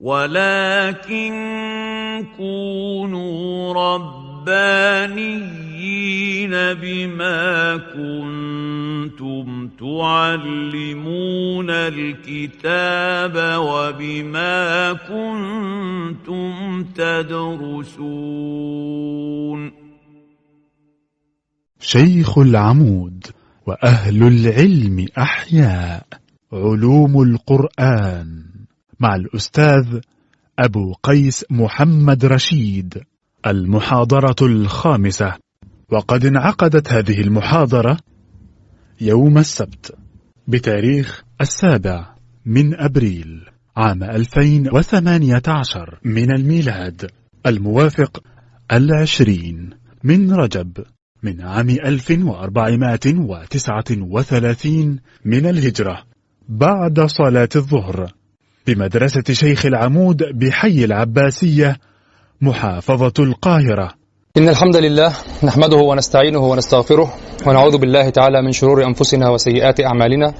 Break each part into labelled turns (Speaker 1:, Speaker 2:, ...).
Speaker 1: ولكن كونوا ربانيين بما كنتم تعلمون الكتاب وبما كنتم تدرسون.
Speaker 2: شيخ العمود وأهل العلم أحياء علوم القرآن. مع الأستاذ أبو قيس محمد رشيد المحاضرة الخامسة. وقد انعقدت هذه المحاضرة يوم السبت بتاريخ السابع من أبريل عام 2018 من الميلاد الموافق العشرين من رجب من عام 1439 من الهجرة بعد صلاة الظهر. بمدرسة شيخ العمود بحي العباسية محافظة القاهرة.
Speaker 3: إن الحمد لله نحمده ونستعينه ونستغفره ونعوذ بالله تعالى من شرور أنفسنا وسيئات أعمالنا.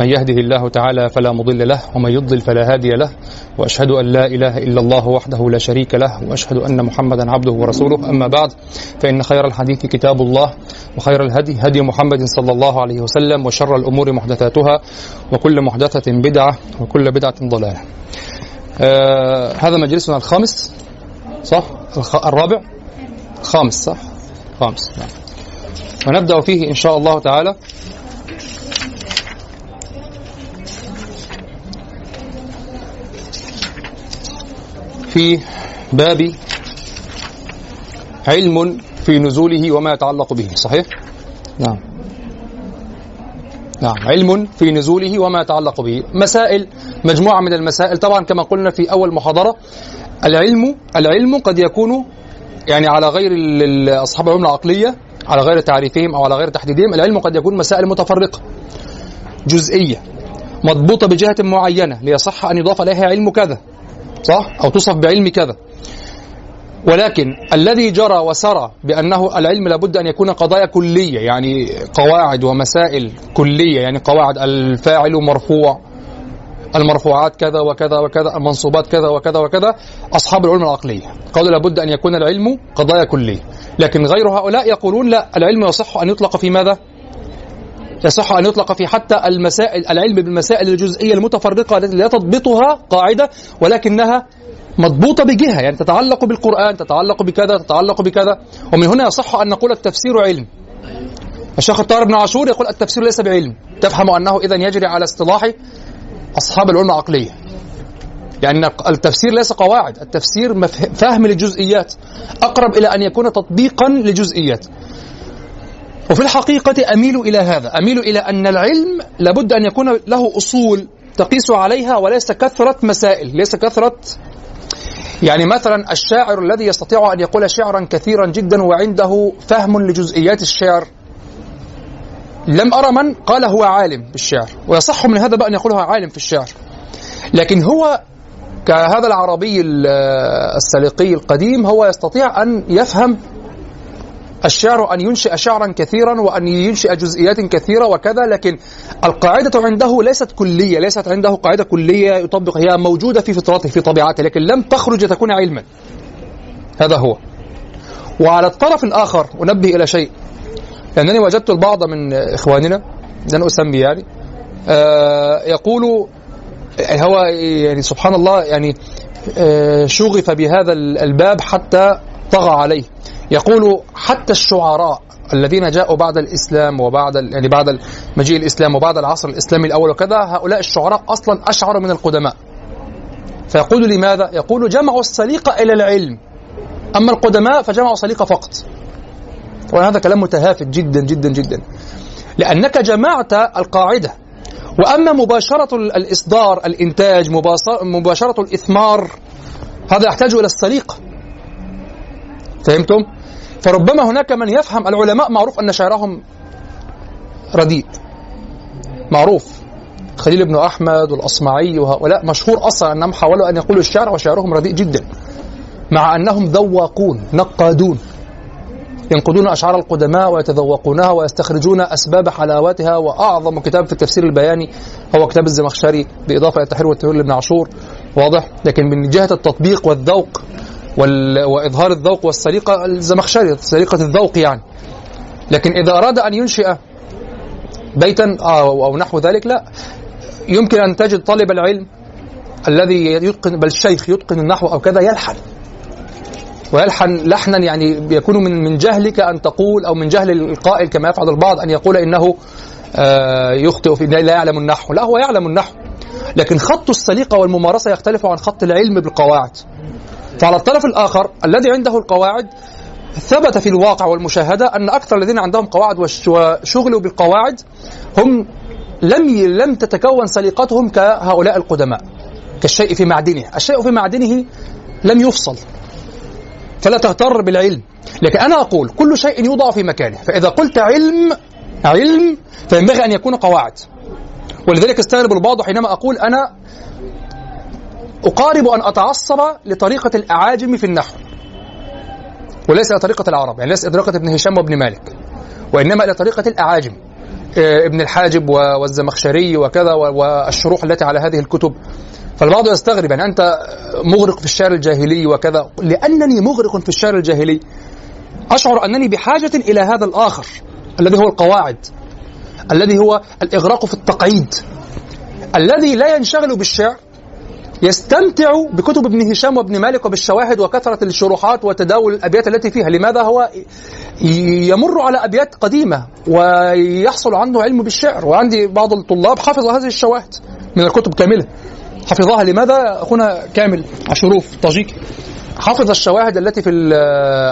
Speaker 3: من يهده الله تعالى فلا مضل له ومن يضلل فلا هادي له وأشهد أن لا إله إلا الله وحده لا شريك له وأشهد أن محمدا عبده ورسوله. أما بعد فإن خير الحديث كتاب الله وخير الهدي هدي محمد صلى الله عليه وسلم وشر الأمور محدثاتها وكل محدثة بدعة وكل بدعة ضلالة. آه هذا مجلسنا الخامس صح؟ الرابع؟ خامس صح؟ خامس نعم. ونبدأ فيه إن شاء الله تعالى. في باب علم في نزوله وما يتعلق به صحيح؟ نعم. نعم علم في نزوله وما يتعلق به. مسائل مجموعة من المسائل. طبعا كما قلنا في أول محاضرة العلم العلم قد يكون يعني على غير أصحاب العلوم العقلية على غير تعريفهم أو على غير تحديدهم العلم قد يكون مسائل متفرقة جزئية مضبوطة بجهة معينة ليصح أن يضاف إليها علم كذا صح؟ أو توصف بعلم كذا ولكن الذي جرى وسرى بأنه العلم لابد أن يكون قضايا كلية يعني قواعد ومسائل كلية يعني قواعد الفاعل مرفوع المرفوعات كذا وكذا وكذا المنصوبات كذا وكذا وكذا. أصحاب العلوم العقلية قالوا لابد أن يكون العلم قضايا كلية. لكن غير هؤلاء يقولون لا العلم يصح أن يطلق في ماذا؟ يصح أن يطلق في حتى المسائل العلم بالمسائل الجزئية المتفرقة التي لا تضبطها قاعدة ولكنها مضبوطة بجهة. يعني تتعلق بالقرآن تتعلق بكذا تتعلق بكذا. ومن هنا يصح أن نقول التفسير علم. الشيخ الطاهر بن عاشور يقول التفسير ليس بعلم. تفهم أنه إذا يجري على اصطلاح أصحاب العلوم العقلية. لأن التفسير ليس قواعد التفسير فهم للجزئيات أقرب إلى أن يكون تطبيقا لجزئيات. وفي الحقيقة أميل إلى هذا أميل إلى أن العلم لابد أن يكون له أصول تقيس عليها وليس كثرة مسائل ليس كثرة يعني مثلا الشاعر الذي يستطيع أن يقول شعرا كثيرا جدا وعنده فهم لجزئيات الشعر لم أرى من قال هو عالم بالشعر ويصح من هذا بقى أن يقول هو عالم في الشعر. لكن هو كهذا العربي السليقي القديم هو يستطيع أن يفهم الشعر أن ينشئ شعرا كثيرا وأن ينشئ جزئيات كثيرة وكذا لكن القاعدة عنده ليست كلية ليست عنده قاعدة كلية يطبق هي موجودة في فطرته في طبيعته لكن لم تخرج تكون علما. هذا هو. وعلى الطرف الآخر أنبه إلى شيء. لأنني وجدت البعض من إخواننا لن أسمي يعني آه يقول هو يعني سبحان الله يعني آه شغف بهذا الباب حتى طغى عليه. يقول حتى الشعراء الذين جاءوا بعد الإسلام وبعد يعني بعد مجيء الإسلام وبعد العصر الإسلامي الأول وكذا هؤلاء الشعراء أصلا أشعر من القدماء. فيقول لماذا؟ يقول جمعوا السليقه إلى العلم. أما القدماء فجمعوا سليقه فقط. وهذا كلام متهافت جدا جدا جدا. لأنك جمعت القاعدة. وأما مباشرة الإصدار الإنتاج مباشرة الإثمار هذا يحتاج إلى السليقه فهمتم؟ فربما هناك من يفهم العلماء معروف أن شعرهم رديء. معروف. خليل بن أحمد والأصمعي وهؤلاء مشهور أصلا أنهم حاولوا أن يقولوا الشعر وشعرهم رديء جدا مع أنهم ذواقون نقادون. ينقدون أشعار القدماء ويتذوقونها ويستخرجون أسباب حلاوتها. وأعظم كتاب في التفسير البياني هو كتاب الزمخشري بإضافة إلى التحرير والتنوير لابن عاشور. واضح. لكن من جهة التطبيق والذوق وال... وإظهار الذوق والسليقة الزمخشري سليقة الذوق يعني. لكن إذا أراد أن ينشئ بيتا أو نحو ذلك لا. يمكن أن تجد طالب العلم الذي يتقن بل الشيخ يتقن النحو أو كذا يلحن. ويلحن لحنا يعني يكون من من جهلك أن تقول أو من جهل القائل كما يفعل البعض أن يقول إنه آه، يخطئ في لا يعلم النحو، لا هو يعلم النحو. لكن خط السليقه والممارسة يختلف عن خط العلم بالقواعد. فعلى الطرف الآخر الذي عنده القواعد ثبت في الواقع والمشاهدة أن أكثر الذين عندهم قواعد وشغلوا بالقواعد هم لم لم تتكون سليقتهم كهؤلاء القدماء كالشيء في معدنه، الشيء في معدنه لم يفصل. فلا تغتر بالعلم. لكن أنا أقول كل شيء يوضع في مكانه. فإذا قلت علم علم فينبغي أن يكون قواعد. ولذلك استغرب البعض حينما أقول أنا أقارب أن أتعصب لطريقة الأعاجم في النحو. وليس إلى طريقة العرب يعني ليس طريقة ابن هشام وابن مالك. وإنما إلى طريقة الأعاجم. آه، ابن الحاجب والزمخشري وكذا والشروح التي على هذه الكتب. فالبعض يستغرب يعني أنت مغرق في الشعر الجاهلي وكذا. لأنني مغرق في الشعر الجاهلي أشعر أنني بحاجة إلى هذا الآخر الذي هو القواعد الذي هو الإغراق في التقعيد الذي لا ينشغل بالشعر يستمتع بكتب ابن هشام وابن مالك وبالشواهد وكثرة الشروحات وتداول الأبيات التي فيها. لماذا هو يمر على أبيات قديمة ويحصل عنه علم بالشعر؟ وعندي بعض الطلاب حفظ هذه الشواهد من الكتب كاملة. حفظها. لماذا اخونا كامل عشروف طاجيكي حفظ الشواهد التي في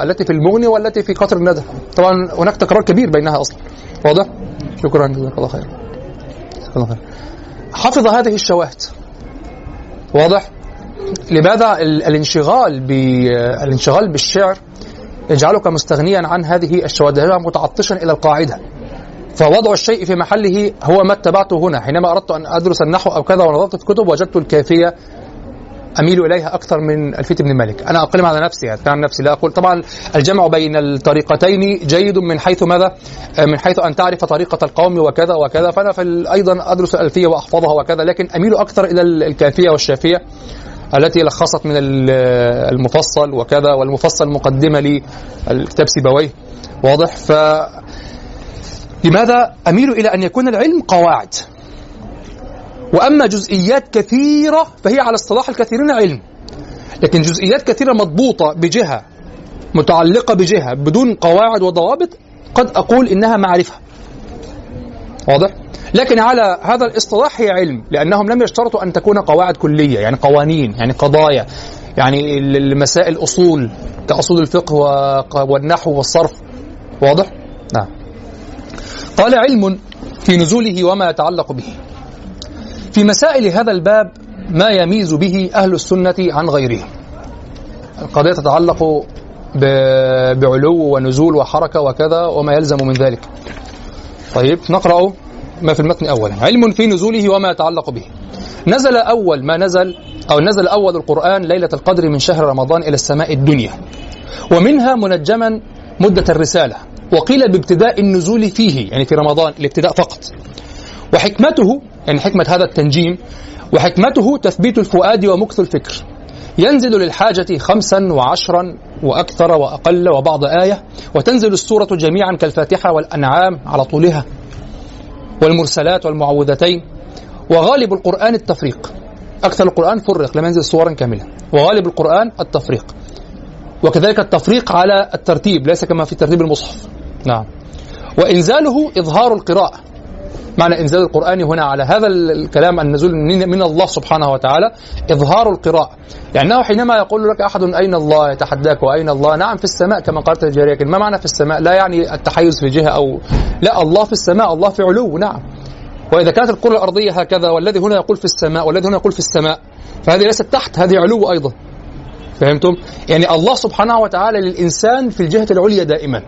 Speaker 3: التي في المغني والتي في قطر الندى. طبعا هناك تكرار كبير بينها أصلا. واضح؟ شكرا جزاك الله خير. الله خير. حفظ هذه الشواهد. واضح؟ لماذا الانشغال بالانشغال بالشعر يجعلك مستغنيا عن هذه الشواهد؟ متعطشا إلى القاعدة. فوضع الشيء في محله هو ما اتبعته هنا. حينما أردت أن أدرس النحو أو كذا ونظرت في كتب وجدت الكافية أميل إليها أكثر من الفيت بن مالك، أنا أقلم على نفسي يعني عن نفسي. لا أقول. طبعا الجمع بين الطريقتين جيد من حيث ماذا؟ من حيث أن تعرف طريقة القوم وكذا وكذا. فأنا في أيضا أدرس الألفية وأحفظها وكذا لكن أميل أكثر إلى الكافية والشافية التي لخصت من المفصل وكذا والمفصل مقدمة للكتاب سيبويه. واضح؟ ف لماذا أميل إلى أن يكون العلم قواعد؟ وأما جزئيات كثيرة فهي على اصطلاح الكثيرين علم. لكن جزئيات كثيرة مضبوطة بجهة متعلقة بجهة بدون قواعد وضوابط قد أقول إنها معرفة. واضح؟ لكن على هذا الاصطلاح هي علم لأنهم لم يشترطوا أن تكون قواعد كلية يعني قوانين يعني قضايا يعني المسائل أصول كأصول الفقه والنحو والصرف. واضح؟ نعم. قال علم في نزوله وما يتعلق به. في مسائل هذا الباب ما يميز به أهل السنة عن غيرهم. القضية تتعلق بعلو ونزول وحركة وكذا وما يلزم من ذلك. طيب نقرأ ما في المتن أولا. علم في نزوله وما يتعلق به. نزل أول ما نزل أو نزل أول القرآن ليلة القدر من شهر رمضان إلى السماء الدنيا. ومنها منجما مدة الرسالة. وقيل بابتداء النزول فيه يعني في رمضان الابتداء فقط. وحكمته يعني حكمة هذا التنجيم وحكمته تثبيت الفؤاد ومكث الفكر. ينزل للحاجة خمسا وعشرا وأكثر وأقل وبعض آية وتنزل السورة جميعا كالفاتحة والأنعام على طولها. والمرسلات والمعوذتين. وغالب القرآن التفريق. أكثر القرآن فرق لم ينزل صورا كاملة. وغالب القرآن التفريق. وكذلك التفريق على الترتيب ليس كما في ترتيب المصحف. نعم. وإنزاله إظهار القراءة. معنى إنزال القرآن هنا على هذا الكلام النزول من الله سبحانه وتعالى إظهار القراءة. لأنه حينما يقول لك أحد أين الله؟ يتحداك وأين الله؟ نعم في السماء كما قالت الجارية ما معنى في السماء؟ لا يعني التحيز في جهة أو لا الله في السماء الله في علو. نعم. وإذا كانت الكرة الأرضية هكذا والذي هنا يقول في السماء والذي هنا يقول في السماء فهذه ليست تحت هذه علو أيضا. فهمتم؟ يعني الله سبحانه وتعالى للإنسان في الجهة العليا دائما.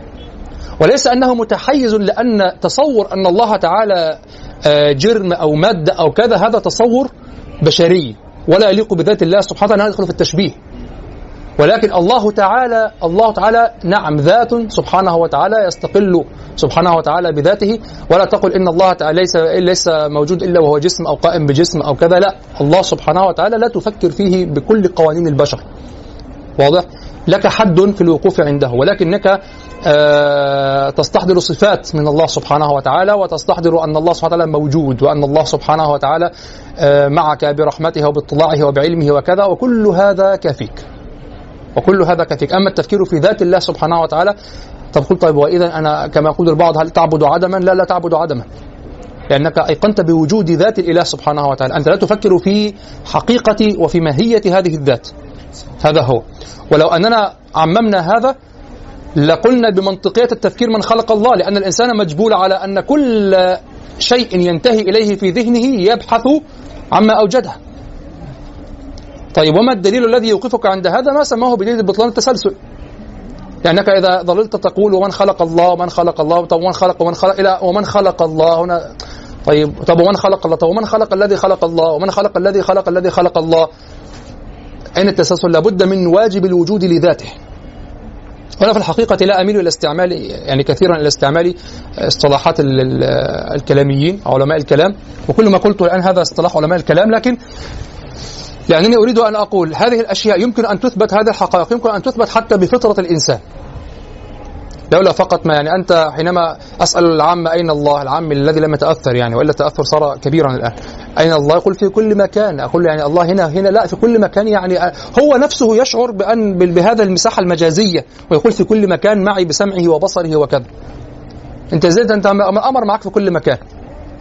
Speaker 3: وليس أنه متحيز لأن تصور أن الله تعالى آه، جرم أو مادة أو كذا هذا تصور بشري ولا يليق بذات الله سبحانه وتعالى يدخل في التشبيه. ولكن الله تعالى الله تعالى نعم ذات سبحانه وتعالى يستقل سبحانه وتعالى بذاته. ولا تقل إن الله تعالى ليس ليس موجود إلا وهو جسم أو قائم بجسم أو كذا لا. الله سبحانه وتعالى لا تفكر فيه بكل قوانين البشر. واضح؟ لك حد في الوقوف عنده ولكنك آه، تستحضر صفات من الله سبحانه وتعالى وتستحضر أن الله سبحانه وتعالى موجود وأن الله سبحانه وتعالى آه، معك برحمته وباطلاعه وبعلمه وكذا وكل هذا كافيك. وكل هذا كافيك. أما التفكير في ذات الله سبحانه وتعالى طب قلت طيب وإذا أنا كما يقول البعض هل تعبد عدما؟ لا لا تعبد عدما. لأنك أيقنت بوجود ذات الإله سبحانه وتعالى. أنت لا تفكر في حقيقة وفي ماهية هذه الذات. هذا هو. ولو أننا عممنا هذا لقلنا بمنطقية التفكير من خلق الله لأن الإنسان مجبول على أن كل شيء ينتهي إليه في ذهنه يبحث عما أوجده. طيب وما الدليل الذي يوقفك عند هذا؟ ما سماه بدليل بطلان التسلسل. لأنك إذا ظللت تقول ومن خلق الله ومن خلق الله طب ومن خلق ومن خلق إلى ومن خلق الله هنا؟ طيب طب ومن خلق الله؟ طب ومن خلق الذي خلق الله؟ ومن خلق الذي خلق الذي خلق الله؟ أين التسلسل؟ لابد من واجب الوجود لذاته. وأنا في الحقيقة لا أميل إلى استعمال يعني كثيرا إلى استعمال اصطلاحات الكلاميين علماء الكلام. وكل ما قلته الآن هذا اصطلاح علماء الكلام لكن لأنني أريد أن أقول هذه الأشياء يمكن أن تثبت هذه الحقائق يمكن أن تثبت حتى بفطرة الإنسان. لولا فقط ما يعني أنت حينما أسأل العام أين الله؟ العام الذي لم يتأثر يعني وإلا التأثر صار كبيرا الآن. أين الله؟ يقول في كل مكان. أقول يعني الله هنا هنا لا في كل مكان يعني هو نفسه يشعر بأن بهذا المساحة المجازية. ويقول في كل مكان معي بسمعه وبصره وكذا. أنت زيد أنت أمر معك في كل مكان.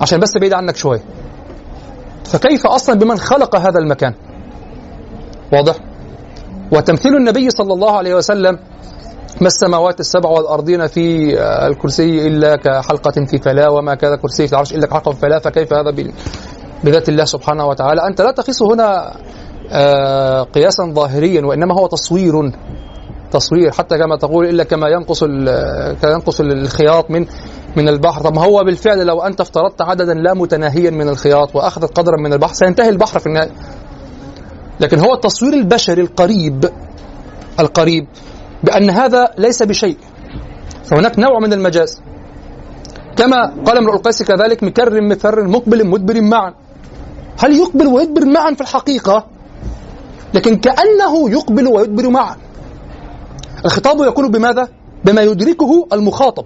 Speaker 3: عشان بس بعيد عنك شوية فكيف أصلا بمن خلق هذا المكان؟ واضح؟ وتمثيل النبي صلى الله عليه وسلم ما السماوات السبع والأرضين في الكرسي إلا كحلقة في فلا وما كان كرسي في العرش إلا كحلقة في فلا فكيف هذا بذات الله سبحانه وتعالى. أنت لا تقيس هنا آه، قياسا ظاهريا وإنما هو تصوير تصوير حتى كما تقول إلا كما ينقص ينقص الخياط من من البحر. طب هو بالفعل لو أنت افترضت عددا لا متناهيا من الخياط وأخذت قدرا من البحر سينتهي البحر في النهاية. لكن هو التصوير البشري القريب القريب بأن هذا ليس بشيء. فهناك نوع من المجاز. كما قال امرؤ القيس كذلك مكر مفر مقبل مدبر معا. هل يقبل ويدبر معا في الحقيقة؟ لكن كأنه يقبل ويدبر معا. الخطاب يكون بماذا؟ بما يدركه المخاطب.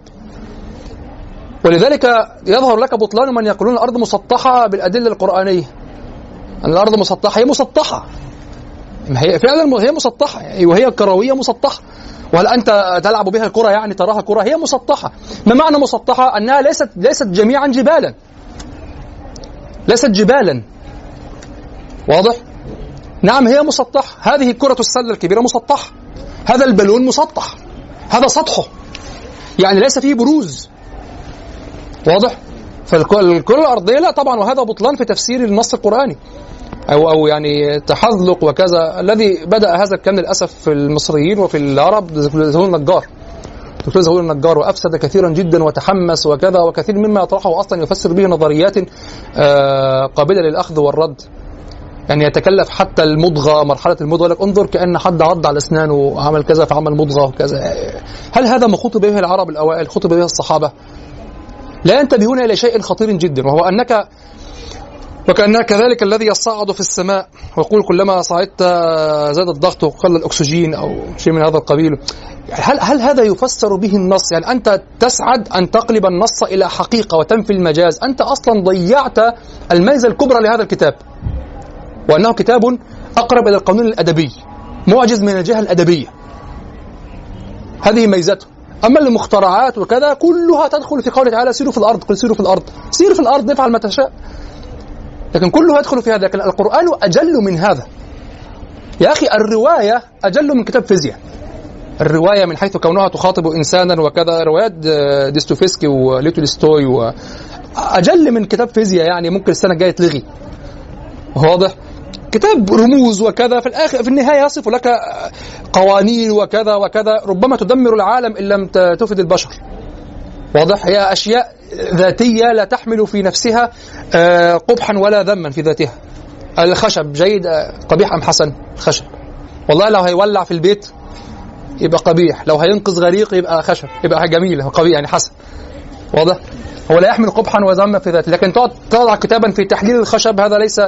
Speaker 3: ولذلك يظهر لك بطلان من يقولون الأرض مسطحة بالأدلة القرآنية. أن الأرض مسطحة هي مسطحة. هي فعلا هي مسطحة. وهي كروية مسطحة. وهل أنت تلعب بها الكرة يعني تراها كرة؟ هي مسطحة. ما معنى مسطحة؟ أنها ليست ليست جميعا جبالا. ليست جبالا. واضح؟ نعم هي مسطحة. هذه كرة السلة الكبيرة مسطحة. هذا البالون مسطح. هذا سطحه. يعني ليس فيه بروز. واضح؟ فالكرة الأرضية لا طبعا وهذا بطلان في تفسير النص القرآني. أو أو يعني تحذلق وكذا. الذي بدأ هذا الكلام للأسف في المصريين وفي العرب زهور النجار. دكتور زهور النجار وأفسد كثيرا جدا وتحمس وكذا وكثير مما يطرحه أصلا يفسر به نظريات آه، قابلة للأخذ والرد. يعني يتكلف حتى المضغة مرحلة المضغة لك انظر كأن حد عض على أسنانه وعمل كذا فعمل مضغة وكذا. هل هذا ما خطب به العرب الأوائل خطب به الصحابة؟ لا ينتبهون إلى شيء خطير جدا وهو أنك وكأنها كذلك الذي يصعد في السماء ويقول كلما صعدت زاد الضغط وقل الأكسجين أو شيء من هذا القبيل هل هل هذا يفسر به النص؟ يعني أنت تسعد أن تقلب النص إلى حقيقة وتنفي المجاز، أنت أصلا ضيعت الميزة الكبرى لهذا الكتاب. وأنه كتاب أقرب إلى القانون الأدبي، معجز من الجهة الأدبية. هذه ميزته. أما المخترعات وكذا كلها تدخل في قوله تعالى سيروا في الأرض قل سيروا في الأرض سير في الأرض افعل ما تشاء لكن كله يدخل في هذا لكن القرآن أجل من هذا. يا أخي الرواية أجل من كتاب فيزياء. الرواية من حيث كونها تخاطب إنسانا وكذا روايات ديستوفيسكي وليتولستوي و أجل من كتاب فيزياء يعني ممكن السنة الجاية تلغي. واضح؟ كتاب رموز وكذا في الآخر في النهاية يصف لك قوانين وكذا وكذا ربما تدمر العالم إن لم تفد البشر. واضح؟ هي أشياء ذاتية لا تحمل في نفسها آه، قبحا ولا ذما في ذاتها. الخشب جيد آه، قبيح أم حسن؟ الخشب والله لو هيولع في البيت يبقى قبيح لو هينقذ غريق يبقى خشب يبقى جميل قبيح يعني حسن. واضح؟ هو لا يحمل قبحا وذما في ذاته لكن تقعد تضع كتابا في تحليل الخشب هذا ليس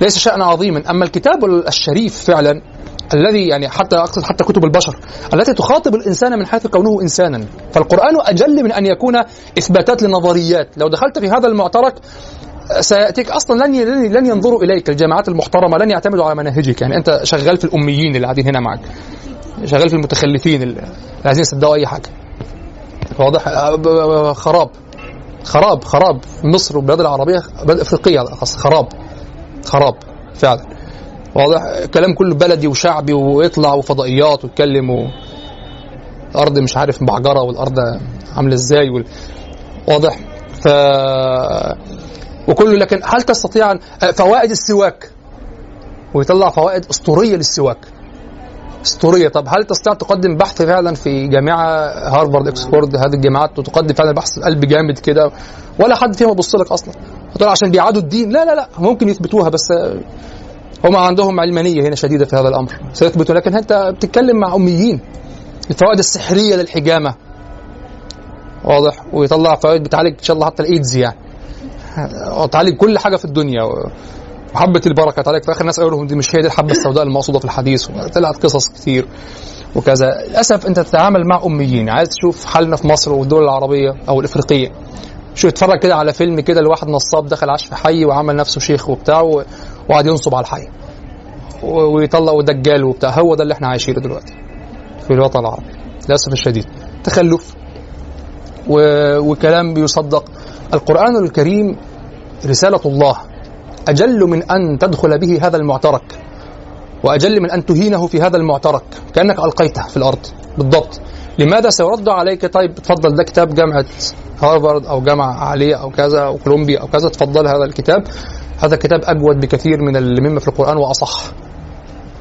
Speaker 3: ليس شأن عظيما. أما الكتاب الشريف فعلا الذي يعني حتى أقصد حتى كتب البشر التي تخاطب الإنسان من حيث كونه إنسانا. فالقرآن أجل من أن يكون إثباتات لنظريات. لو دخلت في هذا المعترك سيأتيك أصلا لن لن ينظروا إليك الجامعات المحترمة لن يعتمدوا على مناهجك. يعني أنت شغال في الأميين اللي قاعدين هنا معك. شغال في المتخلفين اللي عايزين يصدقوا أي حاجة. واضح؟ خراب. خراب خراب. مصر والبلاد العربية بلاد إفريقية خراب. خراب فعلا. واضح؟ كلام كله بلدي وشعبي ويطلع وفضائيات ويتكلم و... الأرض مش عارف بعجره والأرض عاملة إزاي وال... واضح؟ ف وكله لكن هل تستطيع فوائد السواك ويطلع فوائد أسطورية للسواك. أسطورية. طب هل تستطيع تقدم بحث فعلا في جامعة هارفارد إكسفورد؟ هذه الجامعات وتقدم فعلا بحث قلب جامد كده ولا حد فيهم يبص لك أصلا؟ عشان بيعادوا الدين. لا لا لا ممكن يثبتوها بس هم عندهم علمانية هنا شديدة في هذا الأمر. سيثبتوا لكن انت بتتكلم مع أميين؟ الفوائد السحرية للحجامة. واضح؟ ويطلع فوائد بتعالج إن شاء الله حتى الإيدز يعني. تعالج كل حاجة في الدنيا. وحبة البركة. تعالج في آخر الناس قالوا لهم دي مش هي دي الحبة السوداء المقصودة في الحديث. طلعت قصص كتير وكذا. للأسف أنت تتعامل مع أميين. عايز تشوف حالنا في مصر والدول العربية أو الإفريقية. شو اتفرج كده على فيلم كده لواحد نصاب دخل عاش في حي وعمل نفسه شيخ وبتاع وقعد ينصب على الحي. ويطلع ودجال وبتاع. هو ده اللي إحنا عايشينه دلوقتي في الوطن العربي للأسف الشديد. تخلف. و... وكلام بيصدق القرآن الكريم رسالة الله. أجل من أن تدخل به هذا المعترك. وأجل من أن تهينه في هذا المعترك. كأنك ألقيته في الأرض. بالضبط. لماذا سيرد عليك؟ طيب تفضل. ده كتاب جامعة هارفارد أو جامعة عالية أو كذا أو كولومبيا أو كذا. تفضل هذا الكتاب. هذا الكتاب أجود بكثير من مما في القرآن وأصح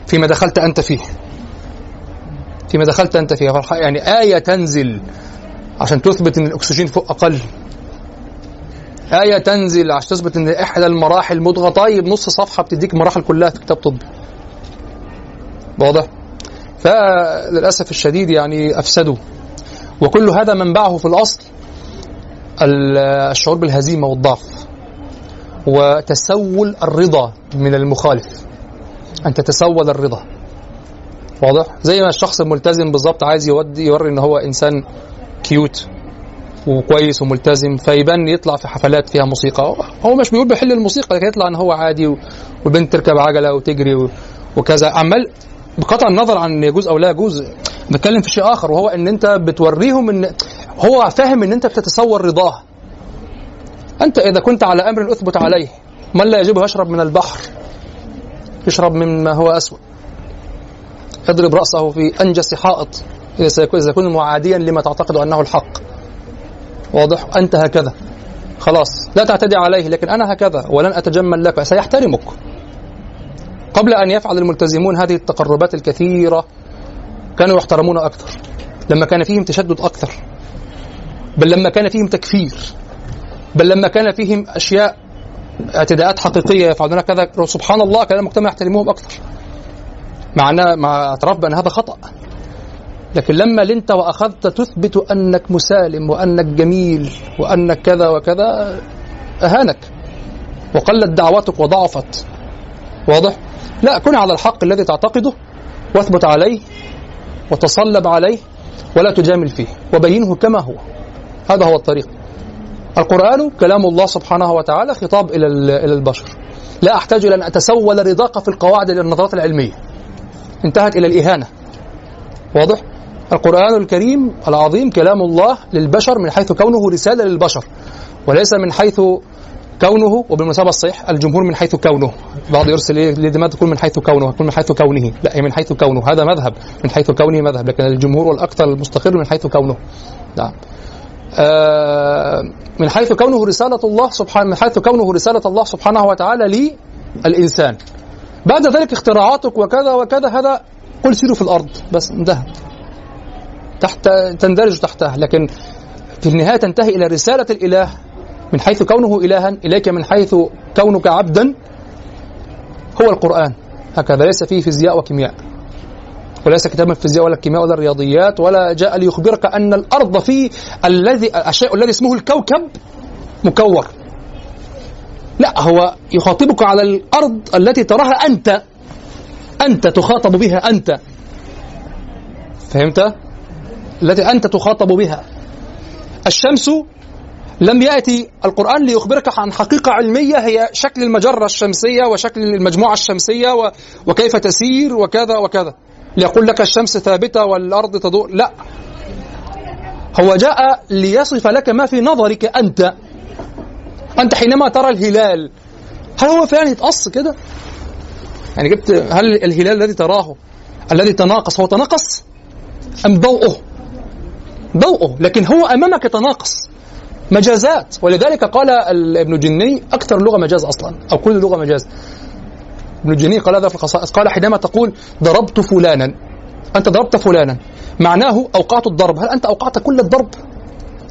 Speaker 3: فيما دخلت أنت فيه. فيما دخلت أنت فيه. يعني آية تنزل عشان تثبت إن الأكسجين فوق أقل. آية تنزل عشان تثبت إن إحدى المراحل مضغة. طيب نص صفحة بتديك المراحل كلها في كتاب طبي واضح؟ فللأسف الشديد يعني أفسدوا. وكل هذا منبعه في الأصل الشعور بالهزيمة والضعف. وتسول الرضا من المخالف. أن تتسول الرضا. واضح؟ زي ما الشخص الملتزم بالظبط عايز يودي يوري إن هو إنسان كيوت وكويس وملتزم فيبان يطلع في حفلات فيها موسيقى. هو مش بيقول بيحل الموسيقى لكن يطلع إن هو عادي والبنت تركب عجلة وتجري وكذا. عمال بقطع النظر عن يجوز أو لا يجوز بتكلم في شيء آخر وهو إن أنت بتوريهم ان هو فاهم إن أنت بتتصور رضاه. أنت إذا كنت على أمر أثبت عليه من لا يجب يشرب من البحر يشرب مما هو أسود. يضرب رأسه في أنجس حائط إذا سيكون معاديا لما تعتقد أنه الحق. واضح؟ أنت هكذا. خلاص لا تعتدي عليه لكن أنا هكذا ولن أتجمل لك سيحترمك. قبل أن يفعل الملتزمون هذه التقربات الكثيرة كانوا يحترمون أكثر. لما كان فيهم تشدد أكثر. بل لما كان فيهم تكفير. بل لما كان فيهم أشياء اعتداءات حقيقية يفعلون كذا سبحان الله كان المجتمع يحترمهم أكثر. مع مع اعتراف بأن هذا خطأ. لكن لما لنت وأخذت تثبت أنك مسالم وأنك جميل وأنك كذا وكذا أهانك. وقلت دعوتك وضعفت. واضح؟ لا كن على الحق الذي تعتقده واثبت عليه وتصلب عليه ولا تجامل فيه. وبينه كما هو. هذا هو الطريق. القرآن كلام الله سبحانه وتعالى خطاب إلى إلى البشر. لا أحتاج إلى أن أتسول رضاك في القواعد للنظرات العلمية. انتهت إلى الإهانة. واضح؟ القرآن الكريم العظيم كلام الله للبشر من حيث كونه رسالة للبشر وليس من حيث كونه وبالمناسبة الصحيح الجمهور من حيث كونه. بعض يرسل إيه لماذا تكون من حيث كونه؟ تكون من حيث كونه. لا هي من حيث كونه. هذا مذهب. من حيث كونه مذهب. لكن الجمهور والأكثر المستقر من حيث كونه. نعم. من حيث كونه رسالة الله سبحانه من حيث كونه رسالة الله سبحانه وتعالى للإنسان. بعد ذلك اختراعاتك وكذا وكذا هذا قل سيروا في الأرض. بس انتهى. تحت تندرج تحتها. لكن في النهاية تنتهي إلى رسالة الإله. من حيث كونه إلها إليك من حيث كونك عبدا. هو القرآن. هكذا ليس فيه فيزياء وكيمياء. وليس كتابا في الفيزياء ولا الكيمياء ولا الرياضيات ولا جاء ليخبرك أن الأرض في الذي الشيء الذي اسمه الكوكب مكور. لا هو يخاطبك على الأرض التي تراها أنت. أنت تخاطب بها أنت. فهمت؟ التي أنت تخاطب بها. الشمس لم يأتي القرآن ليخبرك عن حقيقة علمية هي شكل المجرة الشمسية وشكل المجموعة الشمسية وكيف تسير وكذا وكذا. ليقول لك الشمس ثابتة والأرض تدور لا. هو جاء ليصف لك ما في نظرك أنت. أنت حينما ترى الهلال هل هو فعلا يتقص كده؟ يعني جبت هل الهلال الذي تراه الذي تناقص هو تناقص؟ أم ضوءه؟ ضوءه. لكن هو أمامك تناقص. مجازات. ولذلك قال ابن جني أكثر لغة مجاز أصلا أو كل لغة مجاز. ابن الجني قال هذا في الخصائص. قال حينما تقول ضربت فلانا أنت ضربت فلانا معناه أوقعت الضرب. هل أنت أوقعت كل الضرب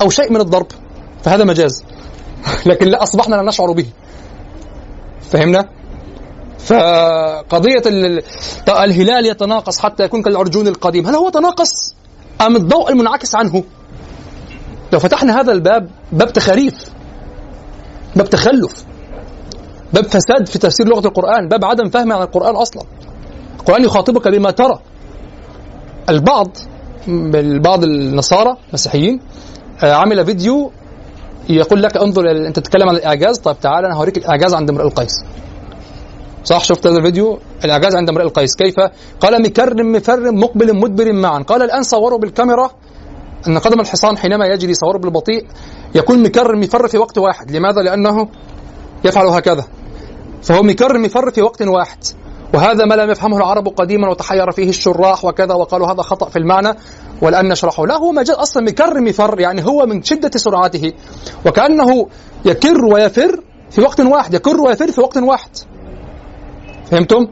Speaker 3: أو شيء من الضرب؟ فهذا مجاز. لكن لا أصبحنا لا نشعر به. فهمنا؟ فقضية الهلال يتناقص حتى يكون كالعرجون القديم. هل هو تناقص أم الضوء المنعكس عنه؟ لو فتحنا هذا الباب باب تخاريف باب تخلف. باب فساد في تفسير لغة القرآن باب عدم فهم عن القرآن أصلا. القرآن يخاطبك بما ترى. البعض بعض النصارى المسيحيين آه، عمل فيديو يقول لك انظر أنت تتكلم عن الإعجاز. طيب تعالى أنا هوريك الإعجاز عند امرئ القيس. صح؟ شفت هذا الفيديو؟ الإعجاز عند امرئ القيس. كيف؟ قال مكرم مفرم مقبل مدبر معا. قال الآن صوروا بالكاميرا. أن قدم الحصان حينما يجري صوره بالبطيء يكون مكرم مفر في وقت واحد. لماذا؟ لأنه يفعل هكذا. فهو مكرم مفر في وقت واحد. وهذا ما لم يفهمه العرب قديما وتحير فيه الشراح وكذا وقالوا هذا خطأ في المعنى. والآن نشرحه لا هو مجال أصلا مكر مفر يعني هو من شدة سرعته. وكأنه يكر ويفر في وقت واحد يكر ويفر في وقت واحد. فهمتم؟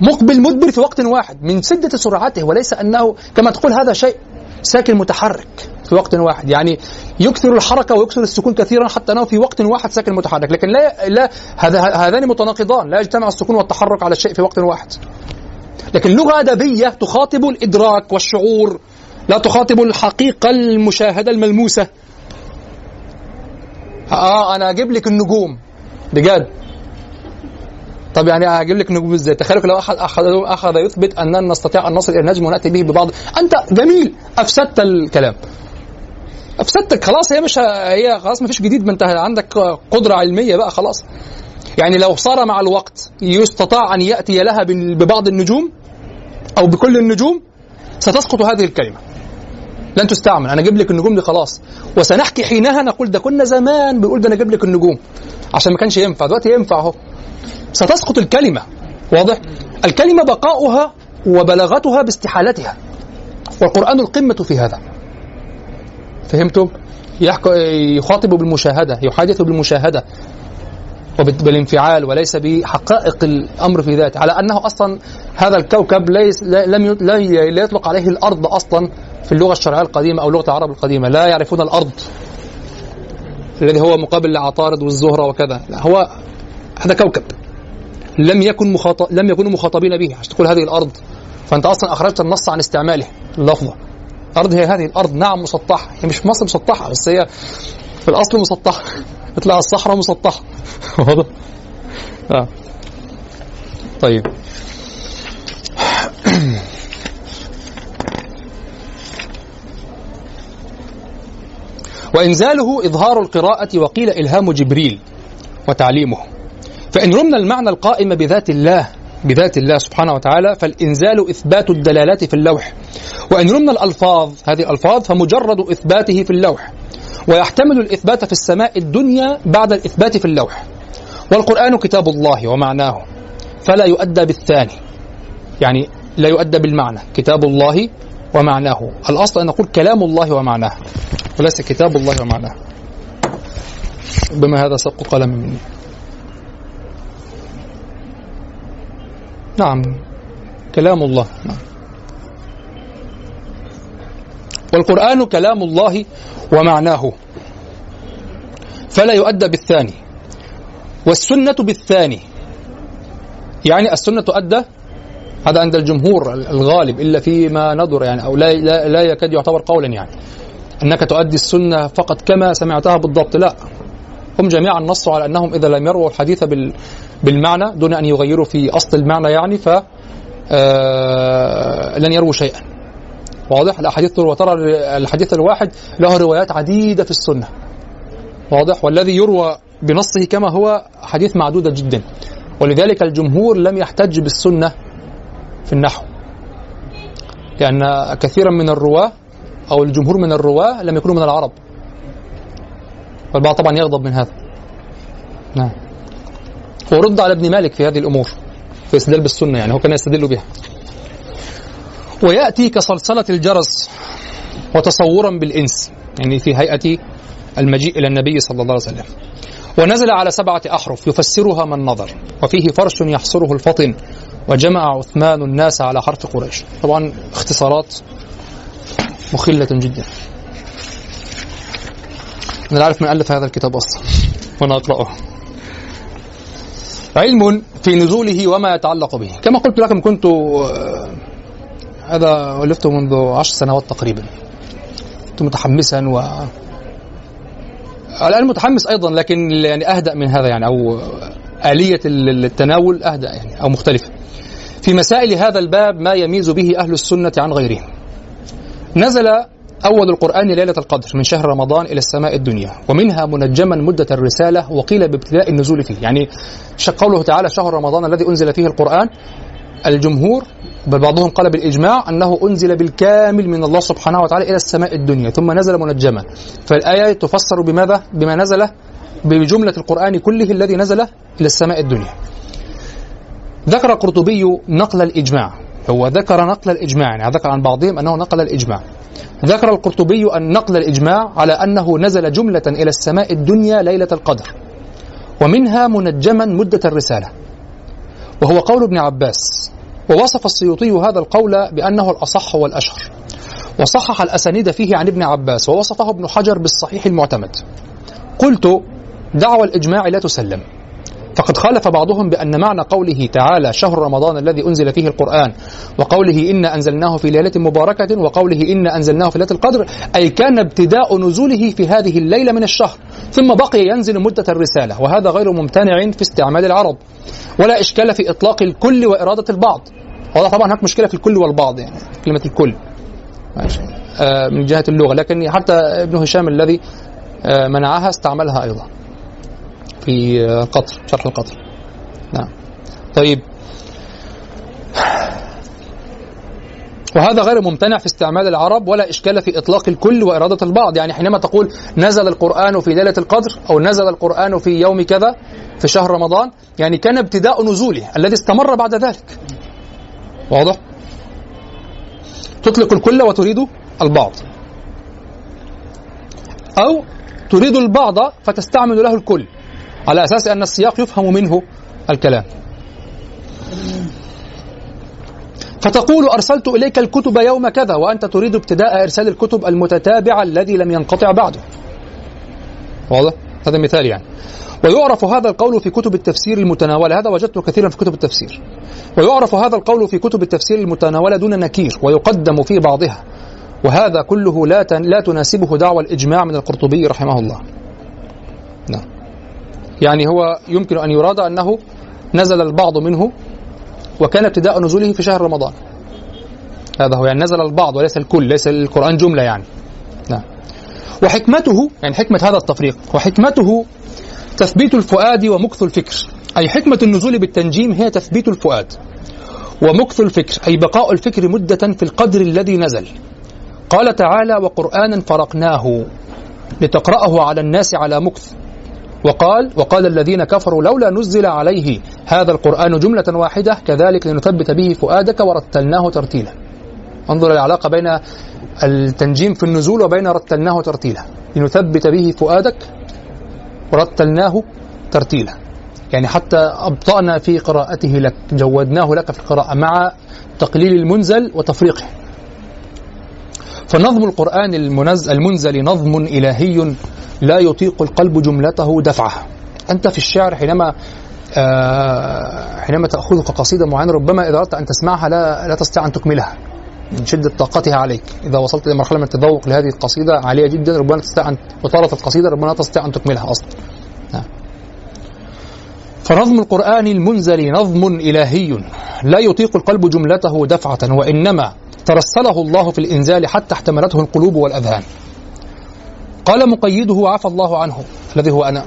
Speaker 3: مقبل مدبر في وقت واحد من شدة سرعته وليس أنه كما تقول هذا شيء ساكن متحرك في وقت واحد. يعني يكثر الحركة ويكثر السكون كثيرا حتى انه في وقت واحد ساكن متحرك. لكن لا لا هذا هذان متناقضان. لا يجتمع السكون والتحرك على الشيء في وقت واحد. لكن لغة أدبية تخاطب الإدراك والشعور لا تخاطب الحقيقة المشاهدة الملموسة. آه أنا أجيب لك النجوم. بجد. طب يعني هجيب لك نجوم إزاي؟ تخيلوا لو احد اخذ أخذ يثبت اننا نستطيع أن نصل إلى النجم ونأتي به ببعض. أنت جميل. أفسدت الكلام. افسدتك خلاص هي مش هي خلاص ما فيش جديد ما انت عندك قدرة علمية بقى خلاص. يعني لو صار مع الوقت يستطاع أن يأتي لها ببعض النجوم أو بكل النجوم ستسقط هذه الكلمة. لن تستعمل. أنا أجيب لك النجوم دي خلاص. وسنحكي حينها نقول ده كنا زمان بنقول ده أنا أجيب لك النجوم. عشان ما كانش ينفع. دلوقتي ينفع أهو. ستسقط الكلمة. واضح؟ الكلمة بقاؤها وبلاغتها باستحالتها. والقرآن القمة في هذا. فهمتم؟ يخاطب بالمشاهدة يحادث بالمشاهدة. وبالانفعال وليس بحقائق الأمر في ذاته. على أنه أصلا هذا الكوكب ليس لم لا يطلق عليه الأرض أصلا في اللغة الشرعية القديمة أو لغة العرب القديمة. لا يعرفون الأرض. الذي هو مقابل لعطارد والزهرة وكذا. لا هو هذا كوكب. لم يكن مخاطب لم يكونوا مخاطبين به. عشان تقول هذه الأرض فأنت أصلا أخرجت النص عن استعماله. اللفظة. الأرض هي هذه الأرض. نعم مسطحة. هي مش في مصر مسطحة بس هي في الأصل مسطحة. تطلع الصحراء مسطحة. واضح؟ آه. طيب. وإنزاله إظهار القراءة وقيل إلهام جبريل وتعليمه. فإن رمنا المعنى القائم بذات الله بذات الله سبحانه وتعالى فالإنزال إثبات الدلالات في اللوح. وإن رمنا الألفاظ هذه الألفاظ فمجرد إثباته في اللوح. ويحتمل الإثبات في السماء الدنيا بعد الإثبات في اللوح. والقرآن كتاب الله ومعناه. فلا يؤدى بالثاني. يعني لا يؤدى بالمعنى. كتاب الله ومعناه. الأصل أن نقول كلام الله ومعناه. وليس كتاب الله ومعناه. بما هذا سبق قلم مني. نعم. كلام الله. نعم. والقرآن كلام الله ومعناه. فلا يؤدى بالثاني. والسنة بالثاني. يعني السنة تؤدى. هذا عند الجمهور الغالب إلا فيما ندر يعني أو لا, لا, لا يكاد يعتبر قولا يعني. أنك تؤدي السنة فقط كما سمعتها بالضبط. لا. هم جميعا نصوا على أنهم إذا لم يروا الحديث بالمعنى دون أن يغيروا في أصل المعنى يعني ف آه، لن يروا شيئا. واضح؟ الأحاديث وترى الحديث الواحد له روايات عديدة في السنة. واضح؟ والذي يروى بنصه كما هو حديث معدودة جدا. ولذلك الجمهور لم يحتج بالسنة في النحو. لأن كثيرا من الرواة أو الجمهور من الرواة لم يكونوا من العرب. والبعض طبعا يغضب من هذا. نعم. ورد على ابن مالك في هذه الأمور في استدلال بالسنة يعني هو كان يستدل بها. ويأتي كصلصلة الجرس وتصورا بالإنس يعني في هيئة المجيء إلى النبي صلى الله عليه وسلم. ونزل على سبعة أحرف يفسرها من نظر وفيه فرش يحصره الفطن وجمع عثمان الناس على حرف قريش. طبعا اختصارات مخلة جدا. أنا عارف من ألف هذا الكتاب أصلا وأنا أقرأه. علم في نزوله وما يتعلق به. كما قلت لكم كنت آه، هذا ألفته منذ عشر سنوات تقريبا. كنت متحمسا و الآن متحمس أيضا لكن يعني أهدأ من هذا يعني أو آلية التناول أهدأ يعني أو مختلفة في مسائل هذا الباب ما يميز به أهل السنة عن غيرهم. نزل أول القرآن ليلة القدر من شهر رمضان إلى السماء الدنيا ومنها منجما مدة الرسالة وقيل بابتداء النزول فيه. يعني قوله تعالى شهر رمضان الذي أنزل فيه القرآن الجمهور بل بعضهم قال بالإجماع أنه أنزل بالكامل من الله سبحانه وتعالى إلى السماء الدنيا ثم نزل منجما. فالآية تفسر بماذا؟ بما نزل بجملة القرآن كله الذي نزل إلى السماء الدنيا. ذكر القرطبي نقل الإجماع هو ذكر نقل الإجماع يعني ذكر عن بعضهم أنه نقل الإجماع. ذكر القرطبي أن نقل الإجماع على أنه نزل جملة إلى السماء الدنيا ليلة القدر ومنها منجما مدة الرسالة وهو قول ابن عباس ووصف السيوطي هذا القول بأنه الأصح والأشهر وصحح الأسانيد فيه عن ابن عباس ووصفه ابن حجر بالصحيح المعتمد قلت دعوى الإجماع لا تسلم. فقد خالف بعضهم بأن معنى قوله تعالى شهر رمضان الذي أنزل فيه القرآن وقوله إنا أنزلناه في ليلة مباركة وقوله إنا أنزلناه في ليلة القدر أي كان ابتداء نزوله في هذه الليلة من الشهر ثم بقي ينزل مدة الرسالة وهذا غير ممتنع في استعمال العرب ولا إشكال في إطلاق الكل وإرادة البعض. وهذا طبعا هناك مشكلة في الكل والبعض يعني كلمة الكل. آه من جهة اللغة لكن حتى ابن هشام الذي آه منعها استعملها أيضا. في القطر شرح القطر. نعم. طيب. وهذا غير ممتنع في استعمال العرب ولا إشكال في إطلاق الكل وإرادة البعض. يعني حينما تقول نزل القرآن في ليلة القدر أو نزل القرآن في يوم كذا في شهر رمضان يعني كان ابتداء نزوله الذي استمر بعد ذلك. واضح؟ تطلق الكل وتريد البعض. أو تريد البعض فتستعمل له الكل. على أساس أن السياق يفهم منه الكلام. فتقول أرسلت إليك الكتب يوم كذا وأنت تريد ابتداء إرسال الكتب المتتابعة الذي لم ينقطع بعده. واضح؟ هذا مثال يعني. ويعرف هذا القول في كتب التفسير المتناولة. هذا وجدته كثيرا في كتب التفسير. ويعرف هذا القول في كتب التفسير المتناولة دون نكير ويقدم في بعضها. وهذا كله لا لا تناسبه دعوى الإجماع من القرطبي رحمه الله. يعني هو يمكن أن يراد أنه نزل البعض منه وكان ابتداء نزوله في شهر رمضان. هذا هو يعني نزل البعض وليس الكل ليس القرآن جملة يعني. نعم. وحكمته يعني حكمة هذا التفريق وحكمته تثبيت الفؤاد ومكث الفكر. أي حكمة النزول بالتنجيم هي تثبيت الفؤاد ومكث الفكر أي بقاء الفكر مدة في القدر الذي نزل. قال تعالى وقرآنا فرقناه لتقرأه على الناس على مكث. وقال وقال الذين كفروا لولا نزل عليه هذا القرآن جملة واحدة كذلك لنثبت به فؤادك ورتلناه ترتيلا. انظر العلاقة بين التنجيم في النزول وبين رتلناه ترتيلا. لنثبت به فؤادك ورتلناه ترتيلا. يعني حتى أبطأنا في قراءته لك جودناه لك في القراءة مع تقليل المنزل وتفريقه. فنظم القرآن المنزل, نظم إلهي لا يطيق القلب جملته دفعه. أنت في الشعر حينما آه، حينما تأخذك قصيدة معينة ربما إذا أردت أن تسمعها لا لا تستطيع أن تكملها من شدة طاقتها عليك. إذا وصلت إلى مرحلة من التذوق لهذه القصيدة عالية جدا ربما تستطيع أن وطالت القصيدة ربما لا تستطيع أن تكملها أصلا. نعم. فنظم القرآن المنزل نظم إلهي لا يطيق القلب جملته دفعة وإنما ترسله الله في الإنزال حتى احتملته القلوب والأذهان. قال مقيده عفى الله عنه الذي هو أنا.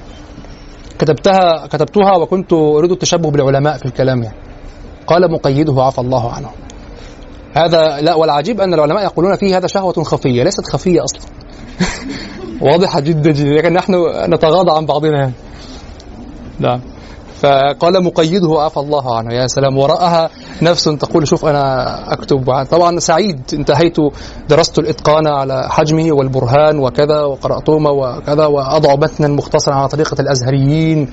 Speaker 3: كتبتها كتبتها وكنت أريد التشبه بالعلماء في الكلام يعني. قال مقيده عفى الله عنه هذا لا والعجيب أن العلماء يقولون فيه هذا شهوة خفية ليست خفية أصلا واضحة جدا جدا لكن نحن نتغاضى عن بعضنا يعني. نعم. فقال مقيده عفى الله عنه. يا سلام وراءها نفس تقول شوف أنا أكتب طبعا سعيد انتهيت درست الإتقان على حجمه والبرهان وكذا وقرأتهما وكذا وأضع متنا مختصرا على طريقة الأزهريين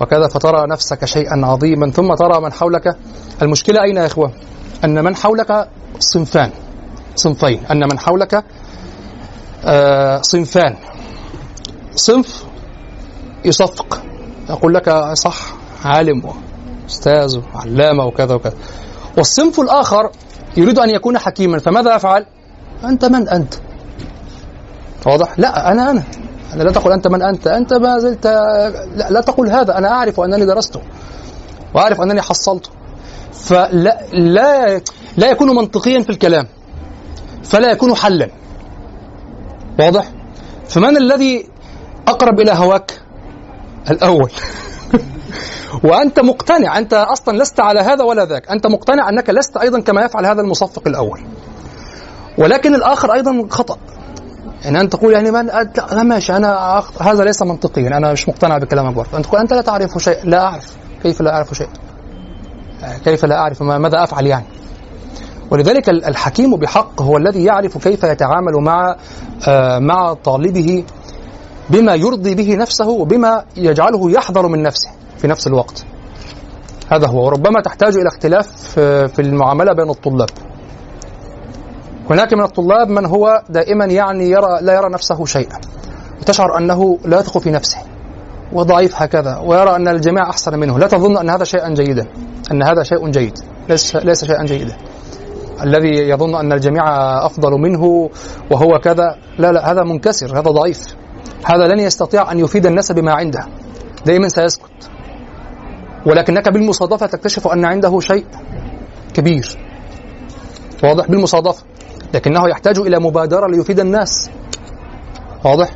Speaker 3: وكذا فترى نفسك شيئا عظيما. ثم ترى من حولك المشكلة أين يا إخوة؟ أن من حولك صنفان صنفين. أن من حولك آه صنفان. صنف يصفق يقول لك صح عالم وأستاذ وعلامة وكذا وكذا والصنف الآخر يريد أن يكون حكيما فماذا يفعل؟ أنت من أنت؟ واضح؟ لا أنا أنا أنا لا تقل أنت من أنت أنت ما زلت لا, لا تقل هذا أنا أعرف أنني درسته وأعرف أنني حصلته فلا لا لا يكون منطقيا في الكلام فلا يكون حلا واضح؟ فمن الذي أقرب إلى هواك؟ الأول وأنت مقتنع أنت أصلا لست على هذا ولا ذاك. أنت مقتنع أنك لست أيضا كما يفعل هذا المصفق الأول. ولكن الآخر أيضا خطأ. يعني أنت تقول يعني من لا ماشي أخ... هذا ليس منطقيا. أنا مش مقتنع بكلامك برضه أنت تقول أنت لا تعرف شيء لا أعرف. كيف لا أعرف شيء؟ كيف لا أعرف؟ ماذا أفعل يعني؟ ولذلك الحكيم بحق هو الذي يعرف كيف يتعامل مع آه، مع طالبه بما يرضي به نفسه وبما يجعله يحذر من نفسه. في نفس الوقت. هذا هو. وربما تحتاج إلى اختلاف في المعاملة بين الطلاب. هناك من الطلاب من هو دائما يعني يرى لا يرى نفسه شيئا. وتشعر أنه لا يثق في نفسه وضعيف هكذا ويرى أن الجميع أحسن منه. لا تظن أن هذا شيئا جيدا. أن هذا شيء جيد. ليس, ليس شيئا جيدا. الذي يظن أن الجميع أفضل منه وهو كذا لا لا هذا منكسر هذا ضعيف. هذا لن يستطيع أن يفيد الناس بما عنده. دائما سيسكت. ولكنك بالمصادفة تكتشف أن عنده شيء كبير. واضح؟ بالمصادفة. لكنه يحتاج إلى مبادرة ليفيد الناس. واضح؟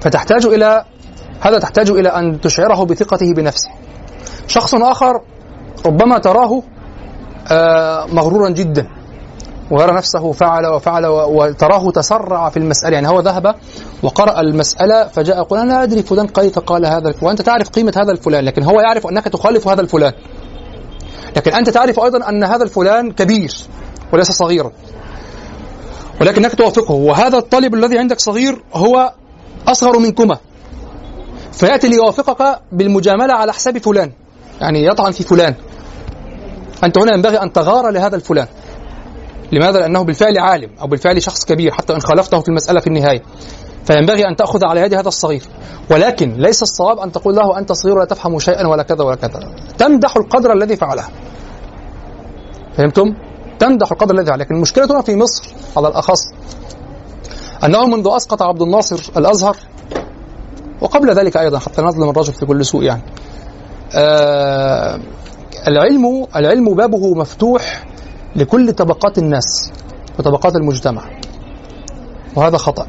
Speaker 3: فتحتاج إلى هذا تحتاج إلى أن تشعره بثقته بنفسه. شخص آخر ربما تراه آه، مغرورا جدا. ويرى نفسه فعل وفعل وتراه تسرع في المسألة. يعني هو ذهب وقرأ المسألة فجاء يقول أنا أدري فلان كيف قال هذا وأنت تعرف قيمة هذا الفلان لكن هو يعرف أنك تخالف هذا الفلان. لكن أنت تعرف أيضا أن هذا الفلان كبير وليس صغيرا. ولكنك توافقه. وهذا الطالب الذي عندك صغير هو أصغر منكما. فيأتي ليوافقك بالمجاملة على حساب فلان. يعني يطعن في فلان. أنت هنا ينبغي أن تغار لهذا الفلان. لماذا؟ لأنه بالفعل عالم أو بالفعل شخص كبير حتى إن خالفته في المسألة في النهاية. فينبغي أن تأخذ على يد هذا الصغير. ولكن ليس الصواب أن تقول له أنت صغير ولا تفهم شيئا ولا كذا ولا كذا. تمدح القدر الذي فعله. فهمتم؟ تمدح القدر الذي فعله. لكن المشكلة هنا في مصر على الأخص أنه منذ أسقط عبد الناصر الأزهر وقبل ذلك أيضا حتى نظلم الرجل في كل سوء يعني. آه العلم العلم بابه مفتوح لكل طبقات الناس وطبقات المجتمع. وهذا خطأ.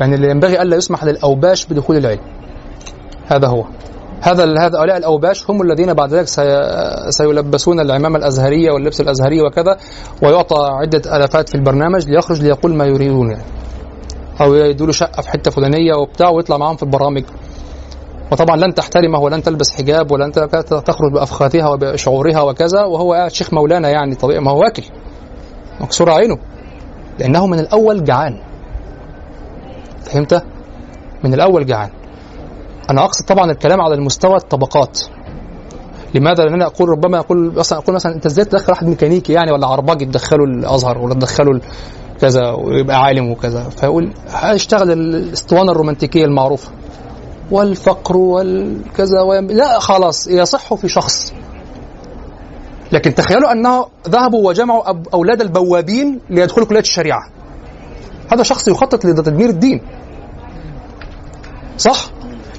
Speaker 3: يعني اللي ينبغي ألا يسمح للأوباش بدخول العلم. هذا هو. هذا هؤلاء الأوباش هم الذين بعد ذلك سيلبسون العمامة الأزهرية واللبس الأزهري وكذا ويعطى عدة ألفات في البرنامج ليخرج ليقول ما يريدون. يعني أو يدوا شقة في حتة فلانية وبتاع ويطلع معاهم في البرامج. وطبعا لن تحترمه ولن تلبس حجاب ولن تخرج بافخاذها وبشعورها وكذا وهو قاعد شيخ مولانا يعني طبيعي ما هو واكل. مكسور عينه. لأنه من الأول جعان. فهمت؟ من الأول جعان. أنا أقصد طبعا الكلام على المستوى الطبقات. لماذا؟ لأن أنا أقول ربما أقول مثلا أقول مثلا أنت إزاي تدخل واحد ميكانيكي يعني ولا عرباجي تدخله الأزهر ولا تدخله كذا ويبقى عالم وكذا؟ فيقول هيشتغل الأسطوانة الرومانتيكية المعروفة. والفقر والكذا. لا خلاص يصح في شخص. لكن تخيلوا أنه ذهبوا وجمعوا أولاد البوابين ليدخلوا كلية الشريعة. هذا شخص يخطط لتدمير الدين. صح؟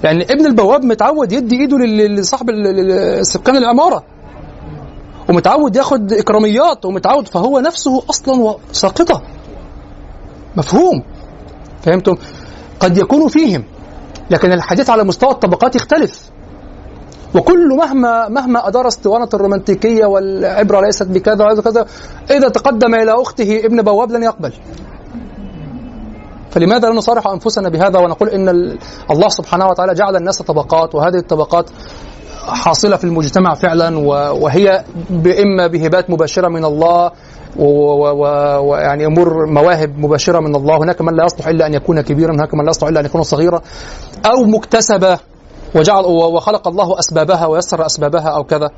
Speaker 3: لأن ابن البواب متعود يدي إيده لصاحب سكان العمارة. ومتعود ياخد إكراميات ومتعود فهو نفسه أصلا ساقطه مفهوم. فهمتم؟ قد يكون فيهم. لكن الحديث على مستوى الطبقات يختلف. وكل مهما مهما أدار اسطوانة الرومانتيكية والعبرة ليست بكذا وهذا كذا إذا تقدم إلى أخته ابن بواب لن يقبل. فلماذا لا نصارح أنفسنا بهذا ونقول إن ال- الله سبحانه وتعالى جعل الناس طبقات وهذه الطبقات حاصلة في المجتمع فعلا وهي اما بهبات مباشرة من الله ويعني أمور مواهب مباشرة من الله. هناك من لا يصلح إلا أن يكون كبيرا هناك من لا يصلح إلا أن يكون صغيرا. أو مكتسبة وجعل وخلق الله أسبابها ويسر أسبابها أو كذا.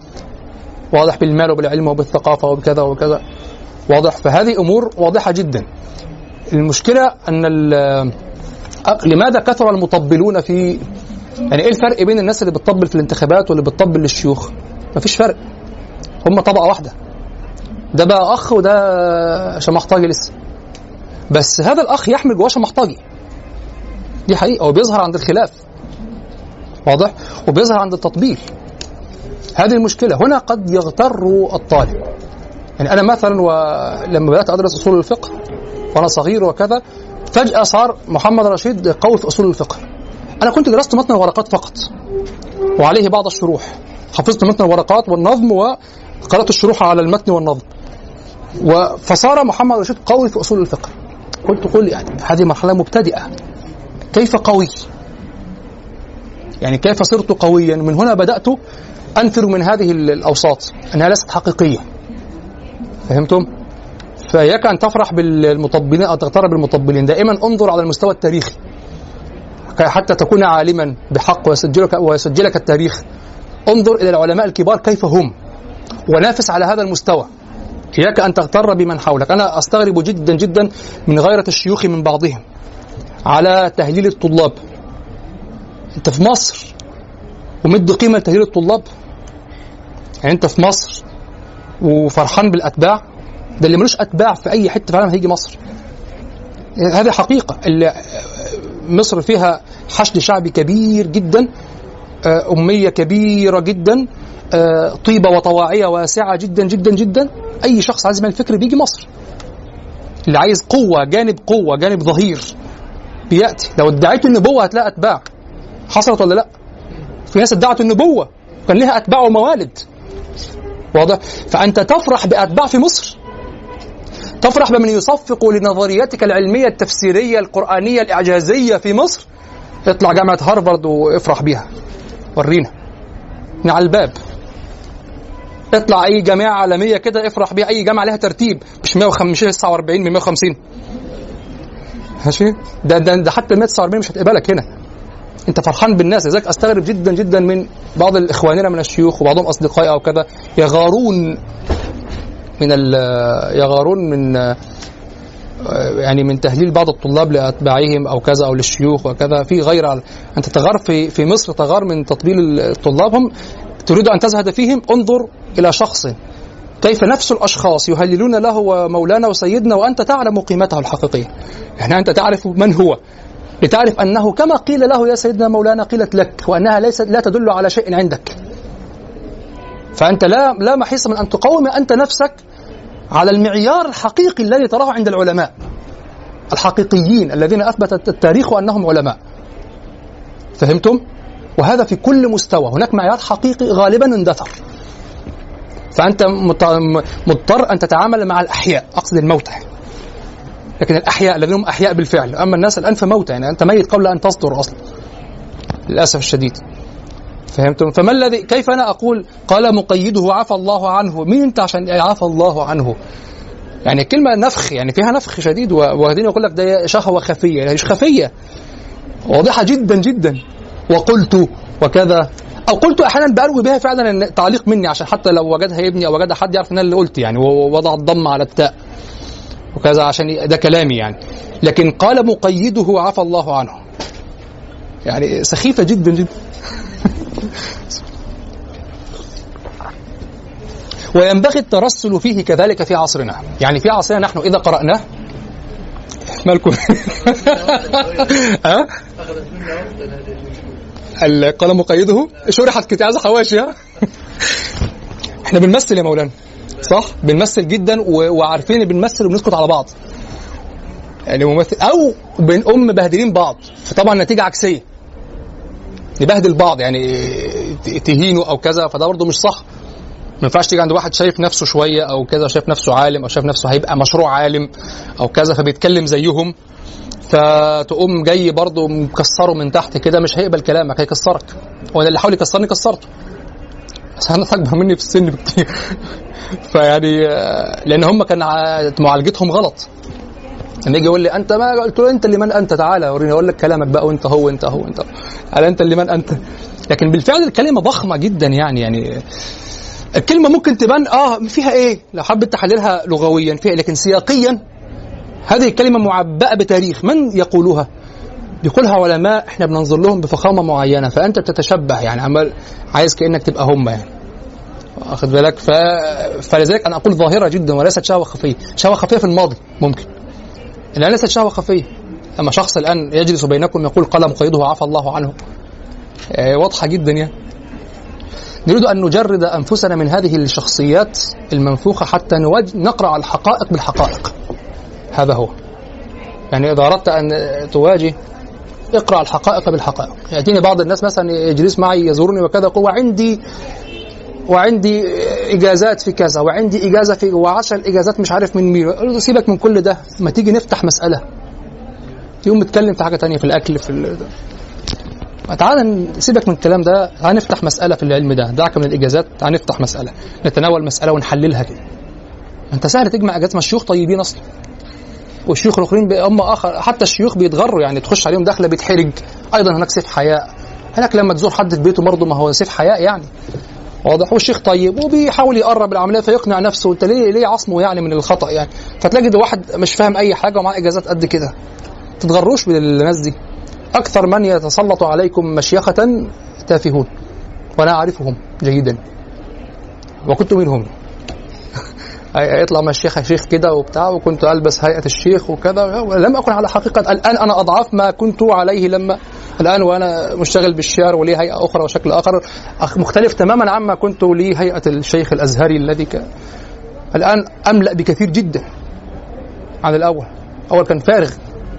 Speaker 3: واضح بالمال وبالعلم وبالثقافة وبكذا وبكذا واضح؟ فهذه أمور واضحة جدا. المشكلة أن ال- أ- لماذا كثر المطبلون في يعني إيه الفرق بين الناس اللي بتطبل في الانتخابات واللي بتطبل للشيوخ؟ مفيش فرق. هم طبقة واحدة. ده بقى أخ وده شمحطاجي لسه. بس هذا الأخ يحمل جواه شمحطاجي دي حقيقة. وبيظهر عند الخلاف. واضح؟ وبيظهر عند التطبيل هذه المشكلة. هنا قد يغتر الطالب. يعني أنا مثلا ولما بدأت أدرس أصول الفقه وأنا صغير وكذا فجأة صار محمد رشيد قوي في أصول الفقه. أنا كنت درست متن الورقات فقط. وعليه بعض الشروح. حفظت متن الورقات والنظم وقرأت الشروح على المتن والنظم. فصار محمد رشيد قوي في أصول الفقه. قلت قل يعني هذه مرحلة مبتدئة. كيف قوي؟ يعني كيف صرت قويا؟ من هنا بدأت أنفر من هذه ال- الأوساط أنها ليست حقيقية. فهمتم؟ فاياك أن تفرح بالمطبلين أو تغتر بالمطبلين. دائما انظر على المستوى التاريخي. حتى تكون عالما بحق ويسجلك ويسجلك التاريخ. انظر إلى العلماء الكبار كيف هم. ونافس على هذا المستوى. اياك أن تغتر بمن حولك. أنا أستغرب جدا جدا من غيرة الشيوخ من بعضهم. على تهليل الطلاب. انت في مصر ومد قيمة لتهليل الطلاب. يعني انت في مصر وفرحان بالأتباع ده اللي ملوش أتباع في أي حتة في العالم هيجي مصر. هذه حقيقة. اللي مصر فيها حشد شعبي كبير جدا آه، أمية كبيرة جدا آه، طيبة وطواعية واسعة جدا جدا جدا. أي شخص عايز يعمل فكر بيجي مصر. اللي عايز قوة جانب قوة جانب ظهير. بيأتي. لو ادعيت النبوة هتلاقي أتباع. حصلت ولا لأ؟ في ناس ادعت النبوة كان لها أتباع وموالد. واضح؟ فأنت تفرح بأتباع في مصر. تفرح بمن يصفق لنظرياتك العلمية التفسيرية القرآنية الإعجازية في مصر. اطلع جامعة هارفارد وافرح بيها. ورينا. من على الباب. اطلع أي جامعة عالمية كده افرح بيها. أي جامعة لها ترتيب. مش 150 مش 49 من 150 ماشي؟ ده ده, ده حتى ال 149 مش هتقبلك هنا. انت فرحان بالناس. لذلك استغرب جدا جدا من بعض الإخواننا من الشيوخ وبعضهم أصدقائي أو كذا يغارون من يغارون من يعني من تهليل بعض الطلاب لأتباعهم أو كذا أو للشيوخ وكذا في غير أنت تغار في في مصر تغار من تطبيل الطلاب هم تريد أن تزهد فيهم؟ انظر إلى شخص كيف نفس الأشخاص يهللون له مولانا وسيدنا وأنت تعلم قيمته الحقيقية. يعني أنت تعرف من هو. لتعرف أنه كما قيل له يا سيدنا مولانا قيلت لك وأنها ليست لا تدل على شيء عندك. فأنت لا لا محيص من أن تقوم أنت نفسك على المعيار الحقيقي الذي تراه عند العلماء. الحقيقيين الذين اثبتت التاريخ أنهم علماء. فهمتم؟ وهذا في كل مستوى. هناك معيار حقيقي غالبا اندثر. فأنت مضطر أن تتعامل مع الأحياء أقصد الموتى لكن الأحياء الذين هم أحياء بالفعل. أما الناس الآن فموتى يعني أنت ميت قبل أن تصدر أصلا. للأسف الشديد. فهمتم؟ فما الذي كيف أنا أقول قال مقيده عفى الله عنه؟ مين أنت عشان عفى الله عنه؟ يعني كلمة نفخ يعني فيها نفخ شديد وبعدين يقول لك ده شهوة خفية. هي مش خفية. واضحة جدا جدا. وقلت وكذا. أو قلت أحيانا بروي بها فعلا تعليق مني عشان حتى لو وجدها ابني أو وجدها حد يعرف إن أنا اللي قلت يعني ووضع الضم على التاء وكذا عشان ده كلامي يعني. لكن قال مقيده عفى الله عنه. يعني سخيفة جدا جدا. وينبغي الترسل فيه كذلك في عصرنا. يعني في عصرنا نحن إذا قرأناه. مالكم؟ ها القلم قيده شرحت كنت عايز حواشي إحنا بنمثل يا مولانا صح؟ بنمثل جدا وعارفين بنمثل وبنسكت على بعض. يعني ممثل أو بنقوم مبهدلين بعض فطبعا النتيجه عكسية. نبهدل بعض يعني تهينه أو كذا فده برضه مش صح. ما ينفعش تيجي عند واحد شايف نفسه شوية أو كذا شايف نفسه عالم أو شايف نفسه هيبقى مشروع عالم أو كذا فبيتكلم زيهم. فتقوم جاي برضه مكسره من تحت كده مش هيقبل كلامك هيكسرك. وأنا اللي حاول يكسرني كسرته. بس أنا اكبر مني في السن بكتير. فيعني آه، لأن هم كان معالجتهم غلط. لما يجي يقول لي أنت ما قلت له أنت اللي من أنت تعالى وريني. أقول لك كلامك بقى وأنت هو انت هو انت على أنت اللي من أنت. لكن بالفعل الكلمة ضخمة جدا يعني يعني الكلمة ممكن تبان آه فيها إيه؟ لو حبيت تحللها لغويا فيها؟ لكن سياقيا هذه الكلمة معبأة بتاريخ. من يقولها بيقولها علماء إحنا بننظر لهم بفخامة معينة. فأنت بتتشبه يعني عمال عايز كأنك تبقى هم يعني. واخد بالك؟ ف... فلذلك أنا أقول ظاهرة جدا وليست شهوة خفية. شهوة خفية في الماضي ممكن. الان ليست شهوة خفية. أما شخص الآن يجلس بينكم يقول قلم قيده عفى الله عنه. آه، واضحة جدا يعني. نريد أن نجرد أنفسنا من هذه الشخصيات المنفوخة حتى نقرأ الحقائق بالحقائق. هذا هو. يعني إذا أردت أن تواجه اقرأ الحقائق بالحقائق. يأتيني بعض الناس مثلا يجلس معي يزورني وكذا يقول وعندي وعندي إجازات في كذا وعندي إجازة في وعشر إجازات مش عارف من مين. سيبك من كل ده. ما تيجي نفتح مسألة. يقوم متكلم في حاجة تانية في الأكل في ال... تعال سيبك من الكلام ده. تعال نفتح مسألة في العلم ده. دعك من الإجازات. تعال نفتح مسألة. نتناول مسألة ونحللها كده. أنت سهل تجمع إجازات ما الشيوخ طيبين أصلا. والشيوخ الأخرين هم اخر حتى الشيوخ بيتغروا يعني تخش عليهم داخلة بيتحرج. أيضا هناك سيف حياء. هناك لما تزور حد في بيته برضه ما هو سيف حياء يعني. واضح. والشيخ طيب وبيحاول يقرب العملية فيقنع نفسه. أنت ليه ليه عصمه يعني من الخطأ يعني؟ فتلاقي واحد مش فاهم أي حاجة ومعاه إجازات قد كده. تتغروش بالناس دي. أكثر من يتسلط عليكم مشيخة تافهون. وأنا أعرفهم جيدا. وكنت منهم. يطلع من الشيخ شيخ كده وبتاع وكنت ألبس هيئة الشيخ وكذا لم أكن على حقيقة الآن أنا اضعاف ما كنت عليه لما الآن وأنا مشتغل بالشعر ولي هيئة أخرى وشكل آخر. مختلف تماما عما كنت لي هيئة الشيخ الأزهري الذي كان الآن أملأ بكثير جدا عن الأول. أول كان فارغ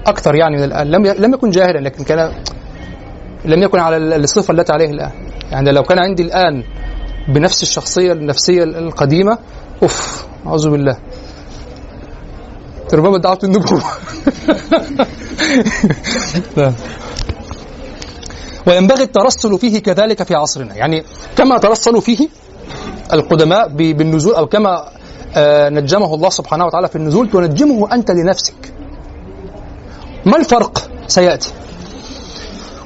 Speaker 3: أكثر يعني من الآن. لم لم يكن جاهلا لكن كان لم يكن على ال- الصفة التي عليه الآن. يعني لو كان عندي الآن بنفس الشخصية النفسية القديمة أوف. أعوذ بالله. ربما دعوت النبوه لا. وينبغي الترسل فيه كذلك في عصرنا. يعني كما ترسلوا فيه القدماء بالنزول أو كما آه، نجمه الله سبحانه وتعالى في النزول تنجمه أنت لنفسك. ما الفرق؟ سيأتي.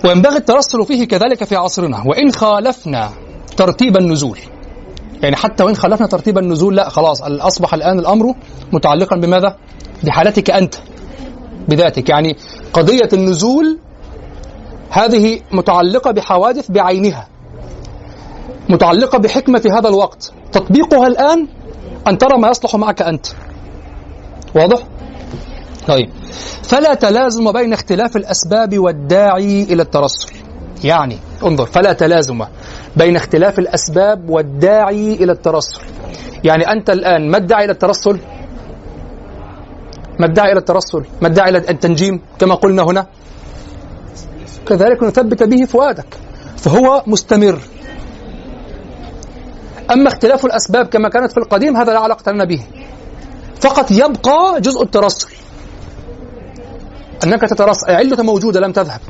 Speaker 3: وينبغي الترسل فيه كذلك في عصرنا. وإن خالفنا ترتيب النزول. يعني حتى وإن خالفنا ترتيب النزول لا خلاص أصبح الآن الأمر متعلقا بماذا؟ بحالتك أنت بذاتك. يعني قضية النزول هذه متعلقة بحوادث بعينها متعلقة بحكمة هذا الوقت. تطبيقها الآن أن ترى ما يصلح معك أنت. واضح؟ طيب. فلا تلازم بين اختلاف الأسباب والداعي إلى الترسل. يعني انظر فلا تلازم بين اختلاف الأسباب والداعي إلى الترسل. يعني أنت الآن ما الداعي إلى الترسل؟ ما الداعي إلى الترسل؟ ما الداعي إلى التنجيم؟ كما قلنا هنا. كذلك نثبت به فؤادك فهو مستمر. أما اختلاف الأسباب كما كانت في القديم هذا لا علاقة لنا به. فقط يبقى جزء الترسل. أنك تترسل علة موجودة لم تذهب.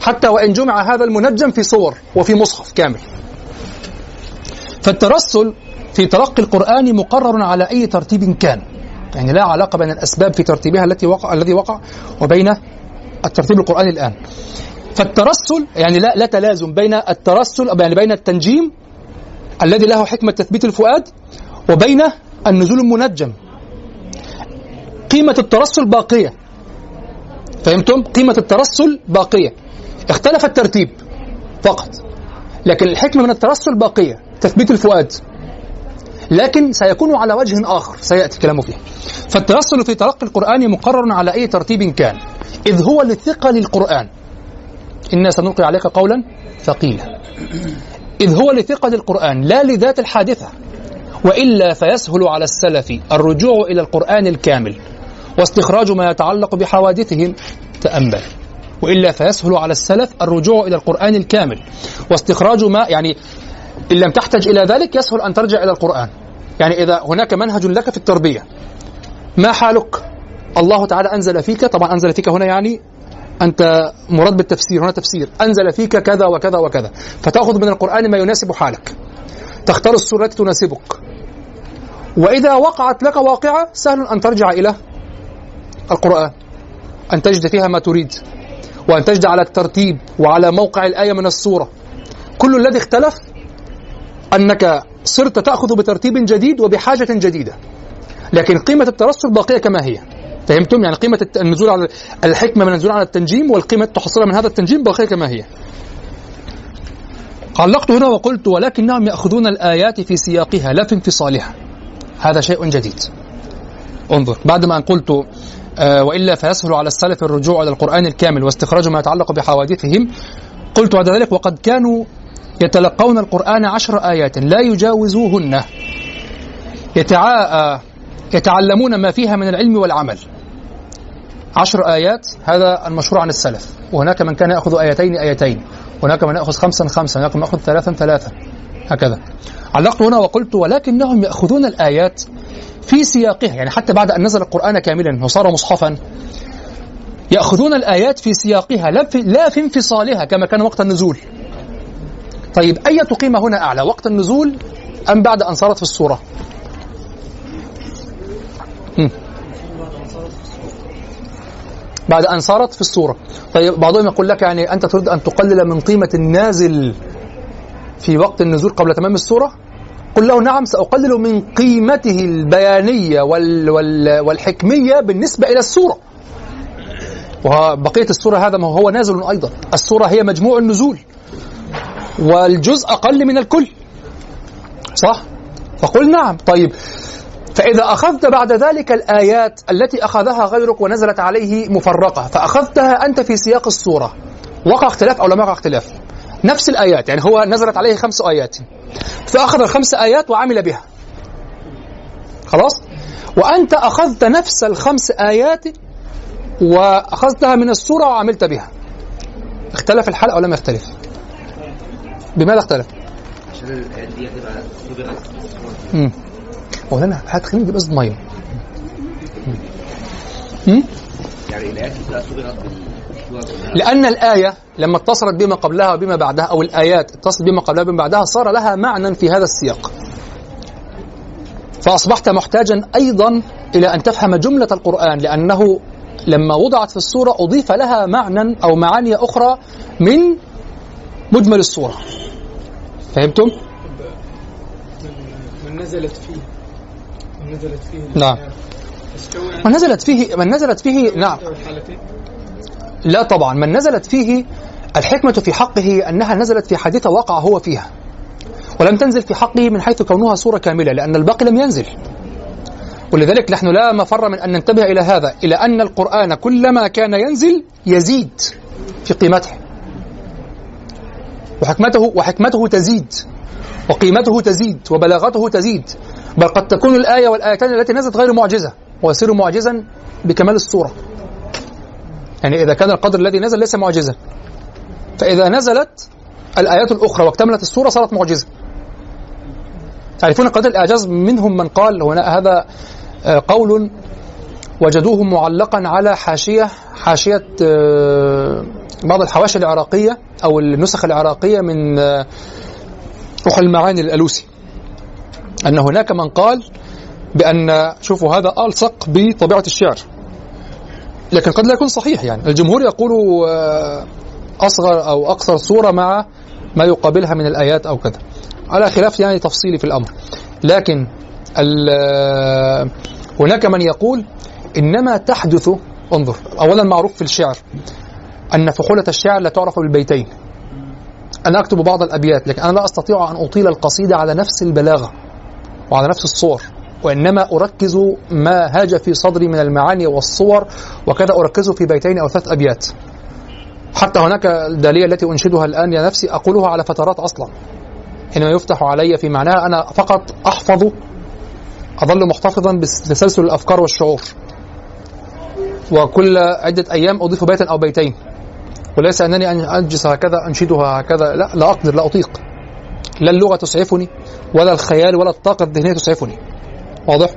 Speaker 3: حتى وإن جمع هذا المنجم في صور وفي مصحف كامل. فالترسل في تلقي القرآن مقرر على أي ترتيب كان. يعني لا علاقة بين الأسباب في ترتيبها التي وقع الذي وقع وبين الترتيب القرآني الآن. فالترسل يعني لا لا تلازم بين الترسل يعني بين التنجيم الذي له حكمة تثبيت الفؤاد وبين النزول المنجم. قيمة الترسل باقية. فهمتم؟ قيمة الترسل باقية. اختلف الترتيب فقط. لكن الحكمة من الترسل باقية تثبيت الفؤاد. لكن سيكون على وجه آخر سيأتي كلامه فيه. فالترسل في تلقي القرآن مقرر على أي ترتيب كان. إذ هو لثقل القرآن إنا سنلقي عليك قولا ثقيلا. إذ هو لثقل القرآن لا لذات الحادثة. وإلا فيسهل على السلف الرجوع إلى القرآن الكامل. واستخراج ما يتعلق بحوادثهم تأمل. وإلا فيسهل على السلف الرجوع إلى القرآن الكامل. واستخراج ما يعني إن لم تحتج إلى ذلك يسهل أن ترجع إلى القرآن. يعني إذا هناك منهج لك في التربية. ما حالك؟ الله تعالى أنزل فيك طبعا أنزل فيك هنا يعني أنت مراد بالتفسير هنا تفسير. أنزل فيك كذا وكذا وكذا. فتأخذ من القرآن ما يناسب حالك. تختار السورة التي تناسبك. وإذا وقعت لك واقعة سهل أن ترجع إلى القرآن. أن تجد فيها ما تريد. وأن تجد على الترتيب وعلى موقع الآية من السورة. كل الذي اختلف أنك صرت تأخذ بترتيب جديد وبحاجة جديدة. لكن قيمة الترسل باقية كما هي. فهمتم؟ يعني قيمة النزول على الحكمة من النزول على التنجيم والقيمة تحصلها من هذا التنجيم باقية كما هي. علقت هنا وقلت ولكنهم يأخذون الآيات في سياقها لا في انفصالها. هذا شيء جديد. انظر بعد ما قلت وإلا فيسهل على السلف الرجوع إلى القرآن الكامل واستخراج ما يتعلق بحوادثهم. قلت بعد ذلك وقد كانوا يتلقون القرآن عشر آيات لا يجاوزوهن. يتعا... يتعلمون ما فيها من العلم والعمل. عشر آيات هذا المشروع عن السلف. وهناك من كان يأخذ آيتين آيتين. هناك من يأخذ خمسا خمسا. هناك من يأخذ ثلاثا ثلاثا. هكذا. علقت هنا وقلت ولكنهم يأخذون الآيات في سياقها يعني حتى بعد أن نزل القرآن كاملا وصار مصحفا يأخذون الآيات في سياقها لا في, لا في انفصالها كما كان وقت النزول. طيب أية قيمة هنا أعلى وقت النزول أم بعد أن صارت في الصورة؟ بعد أن صارت في الصورة. طيب بعضهم يقول لك يعني أنت تريد أن تقلل من قيمة النازل في وقت النزول قبل تمام السورة قل له نعم سأقلل من قيمته البيانية وال وال والحكمية بالنسبة إلى السورة. وبقية السورة هذا ما هو نازل أيضا. السورة هي مجموع النزول والجزء أقل من الكل. صح؟ فقل نعم. طيب فإذا أخذت بعد ذلك الآيات التي أخذها غيرك ونزلت عليه مفرقة فأخذتها أنت في سياق السورة وقع اختلاف أو لم يقع اختلاف؟ نفس الآيات يعني هو نزلت عليه خمس آيات. فأخذ الخمس آيات وعمل بها. خلاص؟ وأنت أخذت نفس الخمس آيات وأخذتها من السورة وعملت بها. اختلف الحال أو لم يختلف؟ بماذا اختلف؟ عشان صبغت مولانا هات خليني نجيب قصد مية. يعني الآيات دي صبغت لأن الآية لما اتصلت بما قبلها وبما بعدها أو الآيات اتصلت بما قبلها وبما بعدها صار لها معنى في هذا السياق. فأصبحت محتاجا أيضا إلى أن تفهم جملة القرآن لأنه لما وضعت في السورة أضيف لها معنى أو معاني أخرى من مجمل السورة. فهمتم؟
Speaker 4: من نزلت فيه. من نزلت فيه
Speaker 3: نعم. من نزلت فيه من نزلت فيه نعم. لا طبعا من نزلت فيه الحكمة في حقه أنها نزلت في حادثة وقع هو فيها. ولم تنزل في حقه من حيث كونها صورة كاملة لأن الباقي لم ينزل. ولذلك نحن لا مفر من أن ننتبه إلى هذا إلى أن القرآن كلما كان ينزل يزيد في قيمته. وحكمته وحكمته تزيد. وقيمته تزيد. وبلاغته تزيد. بل قد تكون الآية والآيتان التي نزلت غير معجزة. ويصير معجزا بكمال الصورة. يعني إذا كان القدر الذي نزل ليس معجزا. فإذا نزلت الآيات الأخرى واكتملت الصورة صارت معجزة. تعرفون قدر الإعجاز منهم من قال هنا هذا قول وجدوه معلقا على حاشية حاشية بعض الحواشي العراقية أو النسخ العراقية من روح المعاني الألوسي. أن هناك من قال بأن شوفوا هذا ألصق بطبيعة الشعر. لكن قد لا يكون صحيح يعني. الجمهور يقول أصغر أو أقصر صورة مع ما يقابلها من الآيات أو كذا. على خلاف يعني تفصيلي في الأمر. لكن هناك من يقول إنما تحدث انظر أولا معروف في الشعر أن فحولة الشعر لا تعرف بالبيتين. أنا أكتب بعض الأبيات لكن أنا لا أستطيع أن أطيل القصيدة على نفس البلاغة وعلى نفس الصور. وإنما أركز ما هاج في صدري من المعاني والصور وكذا أركزه في بيتين أو ثلاث أبيات. حتى هناك الدالية التي أنشدها الآن يا نفسي أقولها على فترات أصلا. حينما يفتح علي في معناها أنا فقط أحفظ أظل محتفظا بتسلسل الأفكار والشعور. وكل عدة أيام أضيف بيتا أو بيتين. وليس أنني أن أجلس هكذا أنشدها هكذا لا لا أقدر لا أطيق. لا اللغة تسعفني ولا الخيال ولا الطاقة الذهنية تسعفني. واضح؟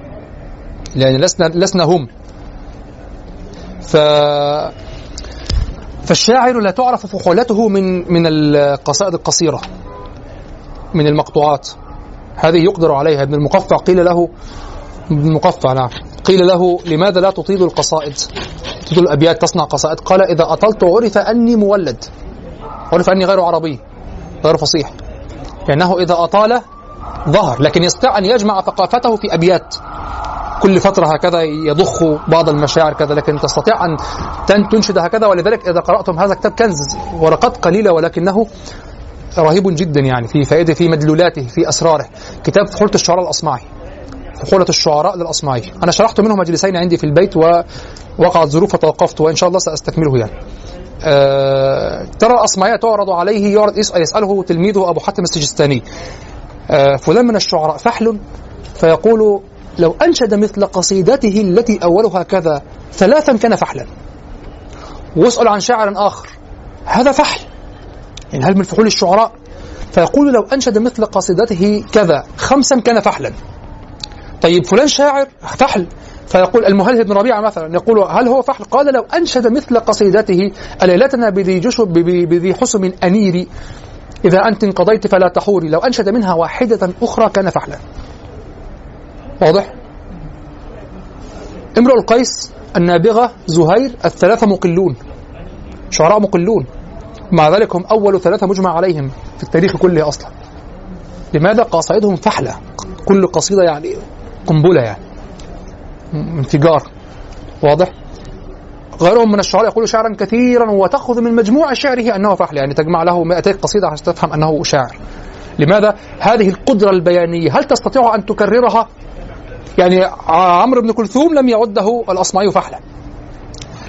Speaker 3: لأن لسنا لسنا هم. ف فالشاعر لا تعرف فحولته من من القصائد القصيرة من المقطوعات. هذه يقدر عليها ابن المقفع. قيل له ابن المقفع نعم. قيل له لماذا لا تطيل القصائد؟ تطيل الأبيات تصنع قصائد؟ قال إذا أطلت عرف أني مولد. عرف أني غير عربي غير فصيح. لأنه إذا أطال ظهر لكن يستطيع أن يجمع ثقافته في أبيات. كل فترة هكذا يضخ بعض المشاعر كذا لكن تستطيع أن تنشد هكذا. ولذلك إذا قرأتم هذا كتاب كنز ورقات قليلة ولكنه رهيب جدا يعني في فائدة في مدلولاته في أسراره. كتاب فحوله الشعراء الأصمعي. فحولة الشعراء للأصمعي. أنا شرحت منه مجلسين عندي في البيت ووقعت ظروف فتوقفت وإن شاء الله سأستكمله يعني. أه ترى الأصمعية تعرض عليه يعرض يسأله تلميذه أبو حاتم السجستاني. فلان من الشعراء فحل. فيقول لو أنشد مثل قصيدته التي أولها كذا ثلاثا كان فحلا. واسأل عن شاعر آخر هذا فحل. يعني هل من فحول الشعراء؟ فيقول لو أنشد مثل قصيدته كذا خمسا كان فحلا. طيب فلان شاعر فحل. فيقول المهلهل بن ربيعة مثلا يقول هل هو فحل؟ قال لو أنشد مثل قصيدته أليلتنا بذي جشب بذي حسم أنيري. إذا أنت انقضيت فلا تحوري لو أنشد منها واحدة أخرى كان فحلا واضح؟ امرؤ القيس النابغة زهير الثلاثة مقلون. شعراء مقلون. مع ذلك هم أول ثلاثة مجمع عليهم في التاريخ كله أصلا. لماذا قصائدهم فحلة؟ كل قصيدة يعني قنبلة يعني. انفجار. واضح؟ غيرهم من الشعراء يقول شعرا كثيرا وتأخذ من مجموع شعره أنه فحل يعني تجمع له 200 قصيدة حتى تفهم أنه شاعر. لماذا؟ هذه القدرة البيانية هل تستطيع أن تكررها؟ يعني عمرو بن كلثوم لم يعده الأصمعي فحلا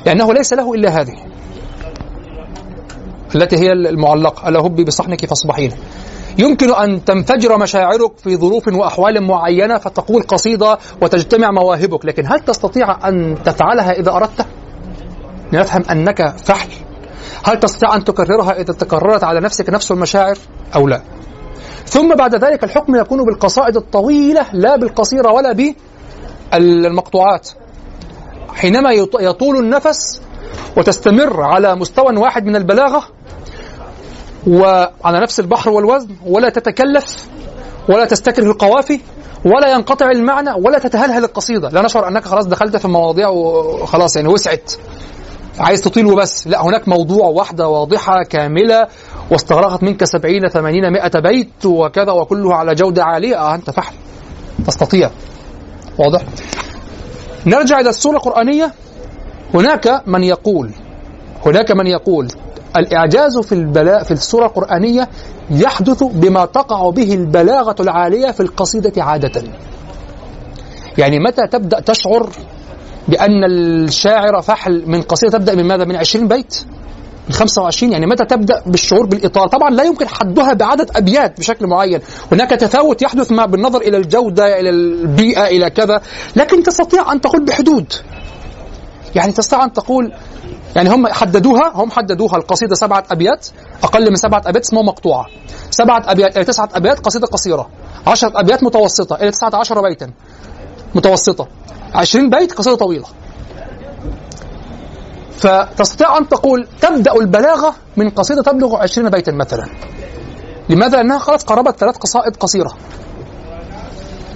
Speaker 3: لأنه ليس له إلا هذه التي هي المعلقة. ألا هبي بصحنك فاصبحين يمكن أن تنفجر مشاعرك في ظروف وأحوال معينة فتقول قصيدة وتجتمع مواهبك لكن هل تستطيع أن تفعلها إذا أردت؟ لنفهم أنك فحل. هل تستطيع أن تكررها إذا تكررت على نفسك نفس المشاعر أو لا؟ ثم بعد ذلك الحكم يكون بالقصائد الطويلة لا بالقصيرة ولا بالمقطوعات. حينما يطول النفس وتستمر على مستوى واحد من البلاغة وعلى نفس البحر والوزن ولا تتكلف ولا تستكره القوافي ولا ينقطع المعنى ولا تتهلهل القصيدة. لا نشعر أنك خلاص دخلت في المواضيع وخلاص يعني وسعت. عايز تطيل وبس لا هناك موضوع واحدة واضحة كاملة. واستغرقت منك سبعين ثمانين مئة بيت وكذا وكله على جودة عالية. آه أنت فحل تستطيع. واضح. نرجع إلى السورة القرآنية. هناك من يقول هناك من يقول الإعجاز في البلاء في السورة القرآنية يحدث بما تقع به البلاغة العالية في القصيدة عادة. يعني متى تبدأ تشعر بأن الشاعر فحل من قصيدة تبدأ من ماذا؟ من 20 بيت؟ من 25 يعني متى تبدأ بالشعور بالإطالة؟ طبعا لا يمكن حدها بعدد أبيات بشكل معين هناك تفاوت يحدث ما بالنظر إلى الجودة إلى البيئة إلى كذا لكن تستطيع أن تقول بحدود يعني تستطيع أن تقول يعني هم حددوها هم حددوها القصيدة سبعة أبيات أقل من سبعة أبيات اسمها مقطوعة سبعة أبيات إلى تسعة أبيات قصيدة قصيرة عشرة أبيات متوسطة إلى تسعة عشر بيتا متوسطة. عشرين بيت قصيدة طويلة. فتستطيع أن تقول تبدأ البلاغة من قصيدة تبلغ عشرين بيتا مثلا. لماذا؟ لأنها خلاص قربت ثلاث قصائد قصيرة.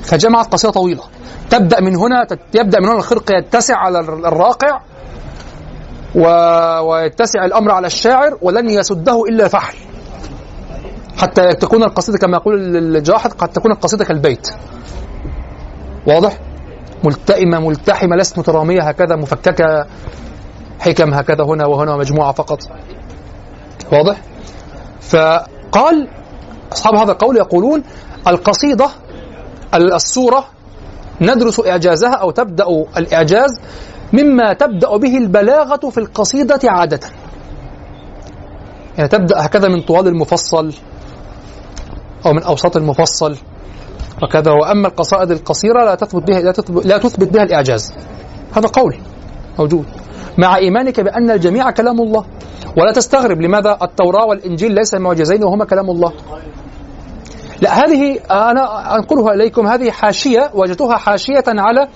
Speaker 3: فجمعت قصيدة طويلة. تبدأ من هنا يبدأ من هنا الخرق يتسع على الراقع و... ويتسع الأمر على الشاعر ولن يسده إلا فحل. حتى تكون القصيدة كما يقول الجاحظ قد تكون القصيدة كالبيت. واضح؟ ملتئمة ملتحمة لست مترامية هكذا مفككة حكم هكذا هنا وهنا مجموعة فقط واضح؟ فقال أصحاب هذا القول يقولون القصيدة السورة ندرس إعجازها أو تبدأ الإعجاز مما تبدأ به البلاغة في القصيدة عادة يعني تبدأ هكذا من طوال المفصل أو من أوسط المفصل وكذا وأما القصائد القصيرة لا تثبت بها لا تثبت, لا تثبت بها الإعجاز. هذا قول موجود. مع إيمانك بأن الجميع كلام الله. ولا تستغرب لماذا التوراة والإنجيل ليس معجزين وهما كلام الله. لا هذه أنا أنقلها إليكم هذه حاشية وجدتها حاشية على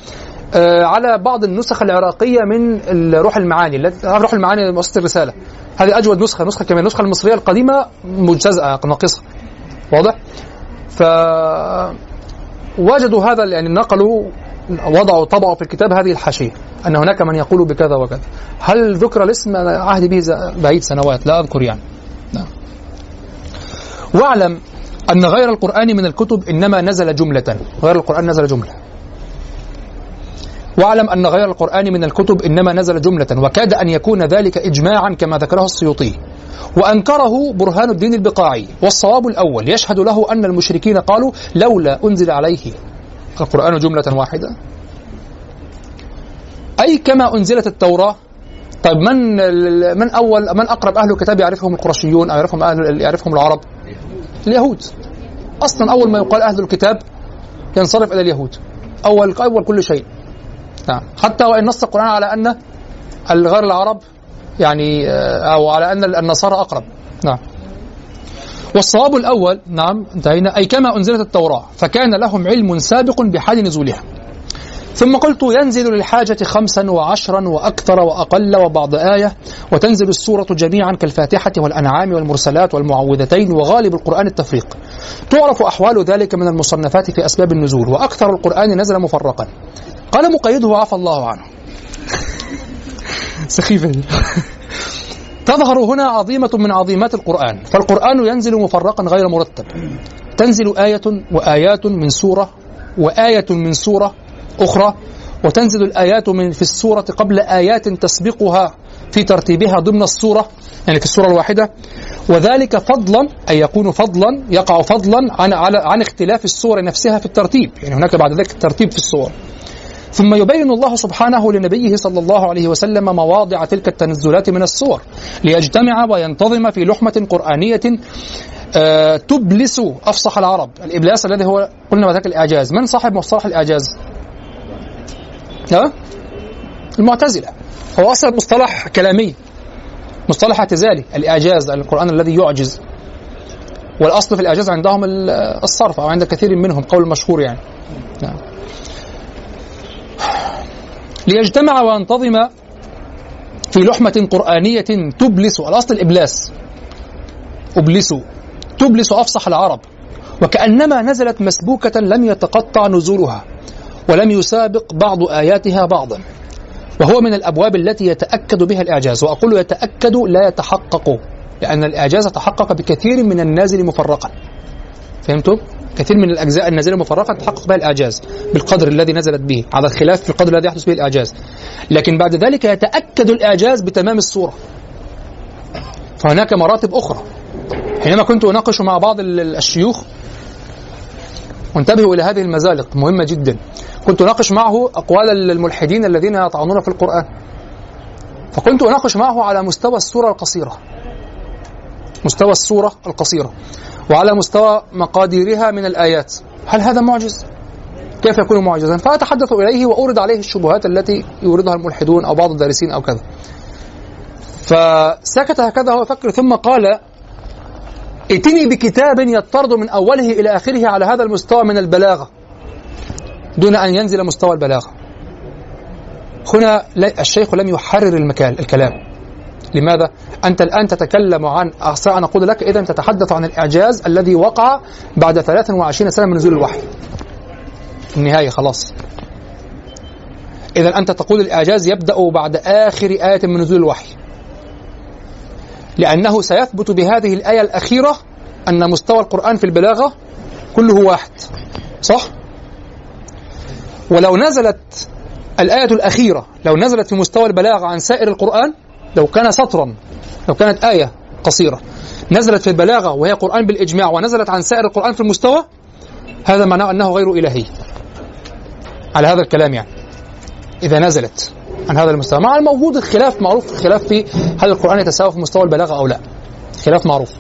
Speaker 3: آه، على بعض النسخ العراقية من روح المعاني روح المعاني مؤسسة الرسالة. هذه أجود نسخة نسخة كمان النسخة المصرية القديمة مجتزأة ناقصة. واضح؟ ف وجدوا هذا يعني نقلوا وضعوا طبعوا في الكتاب هذه الحاشية أن هناك من يقول بكذا وكذا. هل ذكر الاسم عهد به بعيد سنوات؟ لا أذكر يعني. نعم. واعلم أن غير القرآن من الكتب إنما نزل جملة. غير القرآن نزل جملة. واعلم أن غير القرآن من الكتب إنما نزل جملة وكاد أن يكون ذلك إجماعا كما ذكره السيوطي. وأنكره برهان الدين البقاعي. والصواب الأول يشهد له أن المشركين قالوا لولا أنزل عليه. القرآن جملة واحدة. أي كما أنزلت التوراة. طيب من من أول من أقرب أهل الكتاب يعرفهم القرشيون أو يعرفهم أهل يعرفهم العرب؟ اليهود. أصلا أول ما يقال أهل الكتاب ينصرف إلى اليهود. أول أول كل شيء. نعم. حتى وإن نص القرآن على أن الغير العرب يعني آه، أو على أن النصارى أقرب. نعم. والصواب الأول نعم انتهينا أي كما أنزلت التوراة فكان لهم علم سابق بحال نزولها. ثم قلت ينزل للحاجة خمسا وعشرا وأكثر وأقل وبعض آية وتنزل السورة جميعا كالفاتحة والأنعام والمرسلات والمعوذتين وغالب القرآن التفريق. تعرف أحوال ذلك من المصنفات في أسباب النزول وأكثر القرآن نزل مفرقا. قال مقيده عفى الله عنه. سخيفة. تظهر هنا عظيمة من عظيمات القرآن. فالقرآن ينزل مفرقا غير مرتب. تنزل آية وآيات من سورة وآية من سورة أخرى وتنزل الآيات من في السورة قبل آيات تسبقها في ترتيبها ضمن السورة يعني في السورة الواحدة. وذلك فضلا أي يكون فضلا يقع فضلا عن عن اختلاف السور نفسها في الترتيب. يعني هناك بعد ذلك الترتيب في السور. ثم يبين الله سبحانه لنبيه صلى الله عليه وسلم مواضع تلك التنزلات من السور ليجتمع وينتظم في لحمة قرآنية آه، تبلس أفصح العرب. الإبلاس الذي هو قلنا ذاك الإعجاز. من صاحب مصطلح الإعجاز؟ ها؟ المعتزلة. هو أصلا مصطلح كلامي مصطلح اعتزالي الإعجاز القرآن الذي يعجز. والأصل في الإعجاز عندهم الصرف أو عند كثير منهم قول مشهور يعني. نعم. ليجتمع وينتظم في لحمة قرآنية تبلس الأصل الإبلاس. أبلس. تبلس أفصح العرب. وكأنما نزلت مسبوكة لم يتقطع نزولها ولم يسابق بعض آياتها بعضا. وهو من الأبواب التي يتأكد بها الإعجاز. وأقول يتأكد لا يتحقق لأن الإعجاز تحقق بكثير من النازل مفرقا. فهمتم؟ كثير من الأجزاء النازلة مفرقة تحقق بها الإعجاز بالقدر الذي نزلت به على الخلاف في القدر الذي يحدث به الإعجاز. لكن بعد ذلك يتأكد الإعجاز بتمام الصورة. فهناك مراتب أخرى. حينما كنت أناقش مع بعض الشيوخ وانتبهوا إلى هذه المزالق مهمة جدا. كنت أناقش معه أقوال الملحدين الذين يطعنون في القرآن. فكنت أناقش معه على مستوى السورة القصيرة. مستوى السورة القصيرة. وعلى مستوى مقاديرها من الآيات هل هذا معجز؟ كيف يكون معجزا؟ فأتحدث إليه وأورد عليه الشبهات التي يوردها الملحدون أو بعض الدارسين أو كذا فسكت هكذا هو يفكر ثم قال ائتني بكتاب يطرد من أوله إلى آخره على هذا المستوى من البلاغة دون أن ينزل مستوى البلاغة هنا الشيخ لم يحرر المكان الكلام لماذا؟ أنت الآن تتكلم عن أستطيع أن أقول لك إذا تتحدث عن الإعجاز الذي وقع بعد 23 سنة من نزول الوحي النهاية خلاص إذا أنت تقول الإعجاز يبدأ بعد آخر آية من نزول الوحي لأنه سيثبت بهذه الآية الأخيرة أن مستوى القرآن في البلاغة كله واحد صح؟ ولو نزلت الآية الأخيرة لو نزلت في مستوى البلاغة عن سائر القرآن لو كان سطرا لو كانت آية قصيرة نزلت في البلاغة وهي قرآن بالإجماع ونزلت عن سائر القرآن في المستوى هذا معناه أنه غير إلهي. على هذا الكلام يعني. إذا نزلت عن هذا المستوى. مع الموجود الخلاف معروف الخلاف في هل القرآن يتساوى في مستوى البلاغة أو لا. خلاف معروف.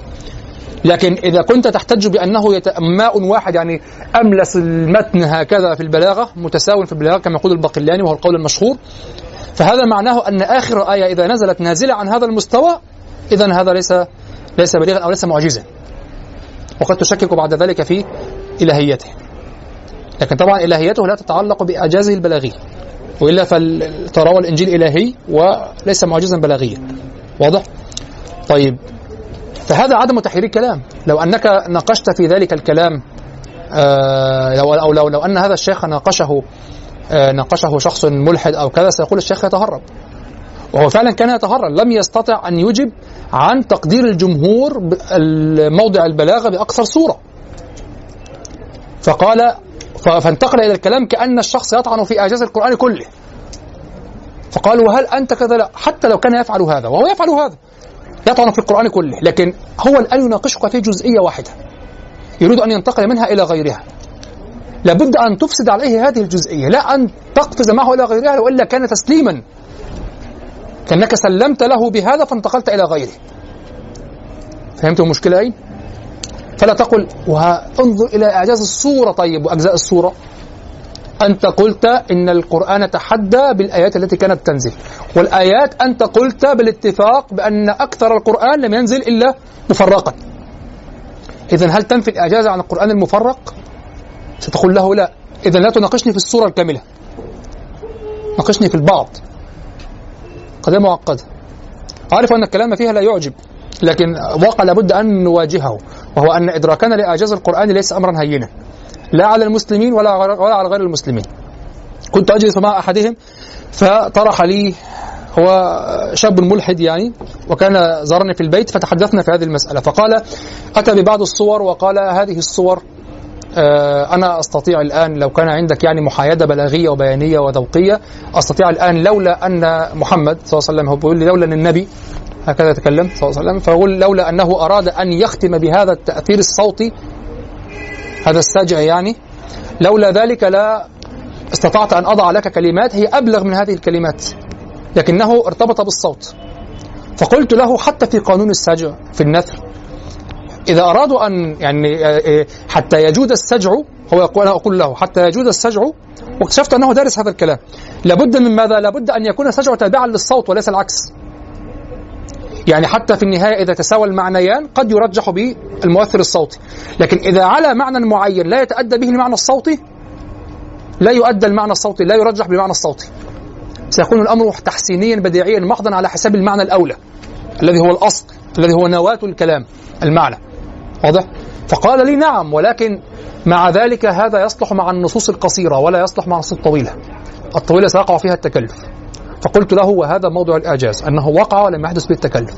Speaker 3: لكن إذا كنت تحتج بأنه. ماء واحد يعني أملس المتن هكذا في البلاغة متساو في البلاغة كما يقول الباقلاني وهو القول المشهور فهذا معناه أن آخر آية إذا نزلت نازلة عن هذا المستوى إذا هذا ليس ليس بليغا أو ليس معجزا. وقد تشكك بعد ذلك في إلهيته. لكن طبعا إلهيته لا تتعلق بإعجازه البلاغي وإلا فالتوراة الإنجيل إلهي وليس معجزا بلاغيا. واضح؟ طيب. فهذا عدم تحرير الكلام. لو أنك ناقشت في ذلك الكلام آه لو أو لو, لو أن هذا الشيخ ناقشه ناقشه شخص ملحد أو كذا سيقول الشيخ يتهرب. وهو فعلا كان يتهرب لم يستطع أن يجب عن تقدير الجمهور موضع البلاغة بأكثر صورة. فقال فانتقل إلى الكلام كأن الشخص يطعن في إعجاز القرآن كله. فقالوا وهل أنت كذا؟ لا حتى لو كان يفعل هذا وهو يفعل هذا. يطعن في القرآن كله لكن هو الآن يناقشك في جزئية واحدة. يريد أن ينتقل منها إلى غيرها. لابد أن تفسد عليه هذه الجزئية لا أن تقفز معه إلى غيرها وإلا كان تسليما. كأنك سلمت له بهذا فانتقلت إلى غيره. فهمت المشكلة أين؟ فلا تقل وانظر إلى إعجاز الصورة طيب وأجزاء الصورة أنت قلت إن القرآن تحدى بالآيات التي كانت تنزل والآيات أنت قلت بالاتفاق بأن أكثر القرآن لم ينزل إلا مفرقا. إذا هل تنفي الإعجاز عن القرآن المفرق؟ ستقول له لا. إذا لا تناقشني في الصورة الكاملة. ناقشني في البعض. قضية معقدة. أعرف أن الكلام فيها لا يعجب لكن واقع لابد أن نواجهه وهو أن إدراكنا لإعجاز القرآن ليس أمرا هينا لا على المسلمين ولا ولا على غير المسلمين. كنت أجلس مع أحدهم فطرح لي هو شاب ملحد يعني وكان زارني في البيت فتحدثنا في هذه المسألة. فقال أتى ببعض الصور وقال هذه الصور أنا أستطيع الآن لو كان عندك يعني محايدة بلاغية وبيانية وذوقية أستطيع الآن لولا أن محمد صلى الله عليه وسلم هو بيقول لي لولا أن النبي هكذا تكلم صلى الله عليه وسلم فيقول لولا أنه أراد أن يختم بهذا التأثير الصوتي هذا السجع يعني لولا ذلك لا استطعت أن أضع لك كلمات هي أبلغ من هذه الكلمات لكنه ارتبط بالصوت فقلت له حتى في قانون السجع في النثر إذا أرادوا أن يعني آه، آه، حتى يجود السجع هو يقول أنا أقول له حتى يجود السجع واكتشفت أنه دارس هذا الكلام. لابد من ماذا؟ لابد أن يكون السجع تابعا للصوت وليس العكس. يعني حتى في النهاية إذا تساوى المعنيان قد يرجح بالمؤثر الصوتي. لكن إذا على معنى معين لا يتأدى به المعنى الصوتي لا يؤدى المعنى الصوتي لا يرجح بالمعنى الصوتي. سيكون الأمر تحسينيا بديعيا محضا على حساب المعنى الأولى الذي هو الأصل الذي هو نواة الكلام المعنى. واضح؟ فقال لي نعم ولكن مع ذلك هذا يصلح مع النصوص القصيرة ولا يصلح مع النصوص الطويلة الطويلة سيقع فيها التكلف فقلت له وهذا موضوع الإعجاز أنه وقع ولم يحدث به التكلف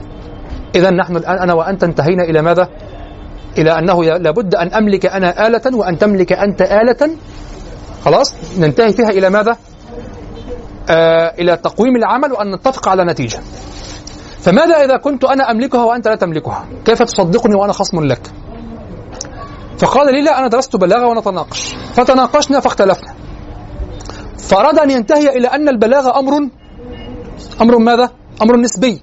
Speaker 3: إذا نحن الآن أنا وأنت انتهينا إلى ماذا؟ إلى أنه لابد أن أملك أنا آلة وأن تملك أنت آلة خلاص ننتهي فيها إلى ماذا؟ آه إلى تقويم العمل وأن نتفق على نتيجة فماذا إذا كنت أنا أملكها وأنت لا تملكها؟ كيف تصدقني وأنا خصم لك؟ فقال لي لا أنا درست بلاغة ونتناقش. فتناقشنا فاختلفنا. فأراد أن ينتهي إلى أن البلاغة أمر أمر ماذا؟ أمر نسبي.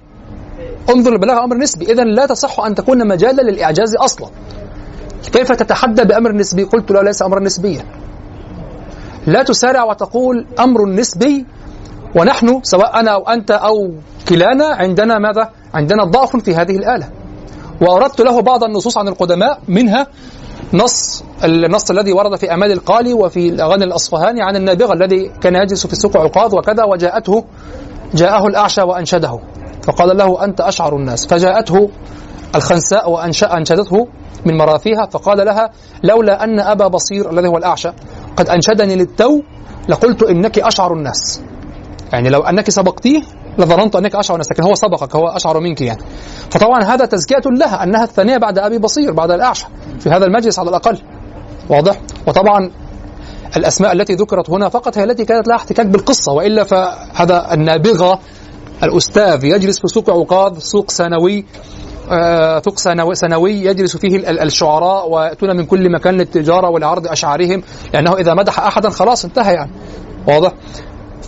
Speaker 3: انظر البلاغة أمر نسبي. إذا لا تصح أن تكون مجالا للإعجاز أصلا. كيف تتحدى بأمر نسبي؟ قلت له ليس أمرا نسبيا. لا تسارع وتقول أمر نسبي ونحن سواء أنا أو أنت أو كلانا عندنا ماذا؟ عندنا ضعف في هذه الآلة. وأردت له بعض النصوص عن القدماء منها نص النص الذي ورد في أمال القالي وفي الأغاني الأصفهاني عن النابغة الذي كان يجلس في سوق عقاظ وكذا وجاءته جاءه الأعشى وأنشده. فقال له أنت أشعر الناس. فجاءته الخنساء وأنشأ أنشدته من مراثيها فقال لها لولا أن أبا بصير الذي هو الأعشى قد أنشدني للتو لقلت إنك أشعر الناس. يعني لو أنك سبقتيه لظننت أنك أشعر الناس لكن هو سبقك هو أشعر منك يعني. فطبعا هذا تزكية لها أنها الثانية بعد أبي بصير بعد الأعشى في هذا المجلس على الأقل. واضح؟ وطبعا الأسماء التي ذكرت هنا فقط هي التي كانت لها احتكاك بالقصة وإلا فهذا النابغة الأستاذ يجلس في سوق عقاد سوق ثانوي آه، سوق سنوي يجلس فيه ال- الشعراء ويأتون من كل مكان للتجارة ولعرض أشعارهم لأنه إذا مدح أحدا خلاص انتهى يعني. واضح؟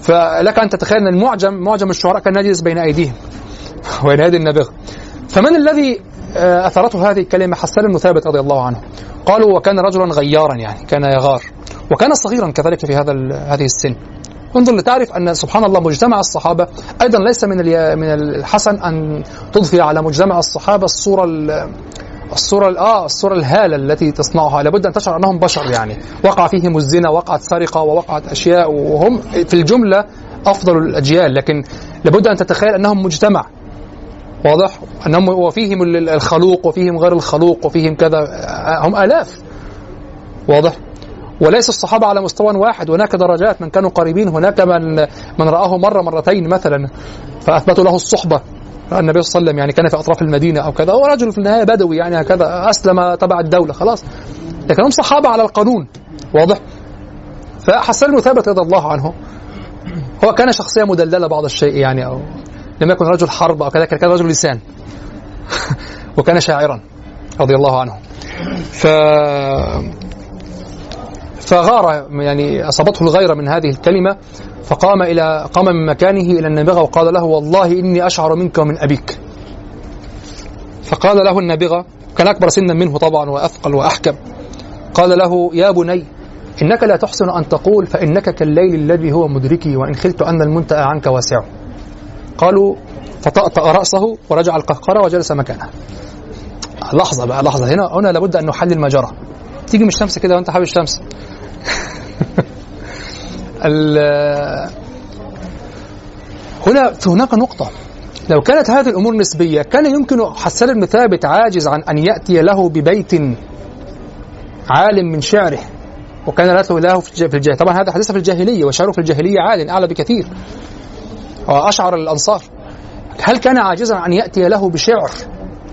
Speaker 3: فلك أن تتخيل أن المعجم معجم الشعراء كان يجلس بين أيديهم وبين أيدي النابغة فمن الذي آه، أثرته هذه الكلمة؟ حسان بن ثابت رضي الله عنه. قالوا وكان رجلا غيارا يعني كان يغار. وكان صغيرا كذلك في هذا هذه السن. انظر لتعرف أن سبحان الله مجتمع الصحابة. أيضا ليس من من الحسن أن تضفي على مجتمع الصحابة الصورة ال- الصورة ال- آه الصورة الهالة التي تصنعها. لابد أن تشعر أنهم بشر يعني. وقع فيهم الزنا وقعت سرقة ووقعت أشياء وهم في الجملة أفضل الأجيال. لكن لابد أن تتخيل أنهم مجتمع. واضح؟ أنهم وفيهم ال- الخلوق وفيهم غير الخلوق وفيهم كذا. آه، هم آلاف. واضح؟ وليس الصحابة على مستوى واحد. هناك درجات من كانوا قريبين هناك من من رآه مرة مرتين مثلا فأثبتوا له الصحبة. النبي صلى الله عليه وسلم يعني كان في أطراف المدينة أو كذا هو رجل في النهاية بدوي يعني هكذا أسلم تبع الدولة خلاص. لكن هم صحابة على القانون واضح؟ فحسن بن ثابت رضي الله عنه. هو كان شخصية مدللة بعض الشيء يعني أو لم يكن رجل حرب أو كذا كان رجل لسان. وكان شاعرا رضي الله عنه. ف فغار يعني أصابته الغيرة من هذه الكلمة. فقام إلى قام من مكانه إلى النابغة وقال له والله إني أشعر منك ومن أبيك. فقال له النابغة كان أكبر سنا منه طبعا وأثقل وأحكم. قال له يا بني إنك لا تحسن أن تقول فإنك كالليل الذي هو مدركي وإن خلت أن المنتهى عنك واسع. قالوا فطأطأ رأسه ورجع القهقرة وجلس مكانه. لحظة بقى لحظة هنا هنا لابد أن نحلل ما جرى. تيجي من الشمس كده وأنت حابب الشمس. هنا هناك نقطة. لو كانت هذه الأمور نسبية كان يمكن حسان بن ثابت عاجز عن أن يأتي له ببيت عالم من شعره وكان له له في الج- في الجاهلية. طبعا هذا حديث في الجاهلية وشعره في الجاهلية عال أعلى بكثير. وأشعر الأنصار. هل كان عاجزا عن يأتي له بشعر؟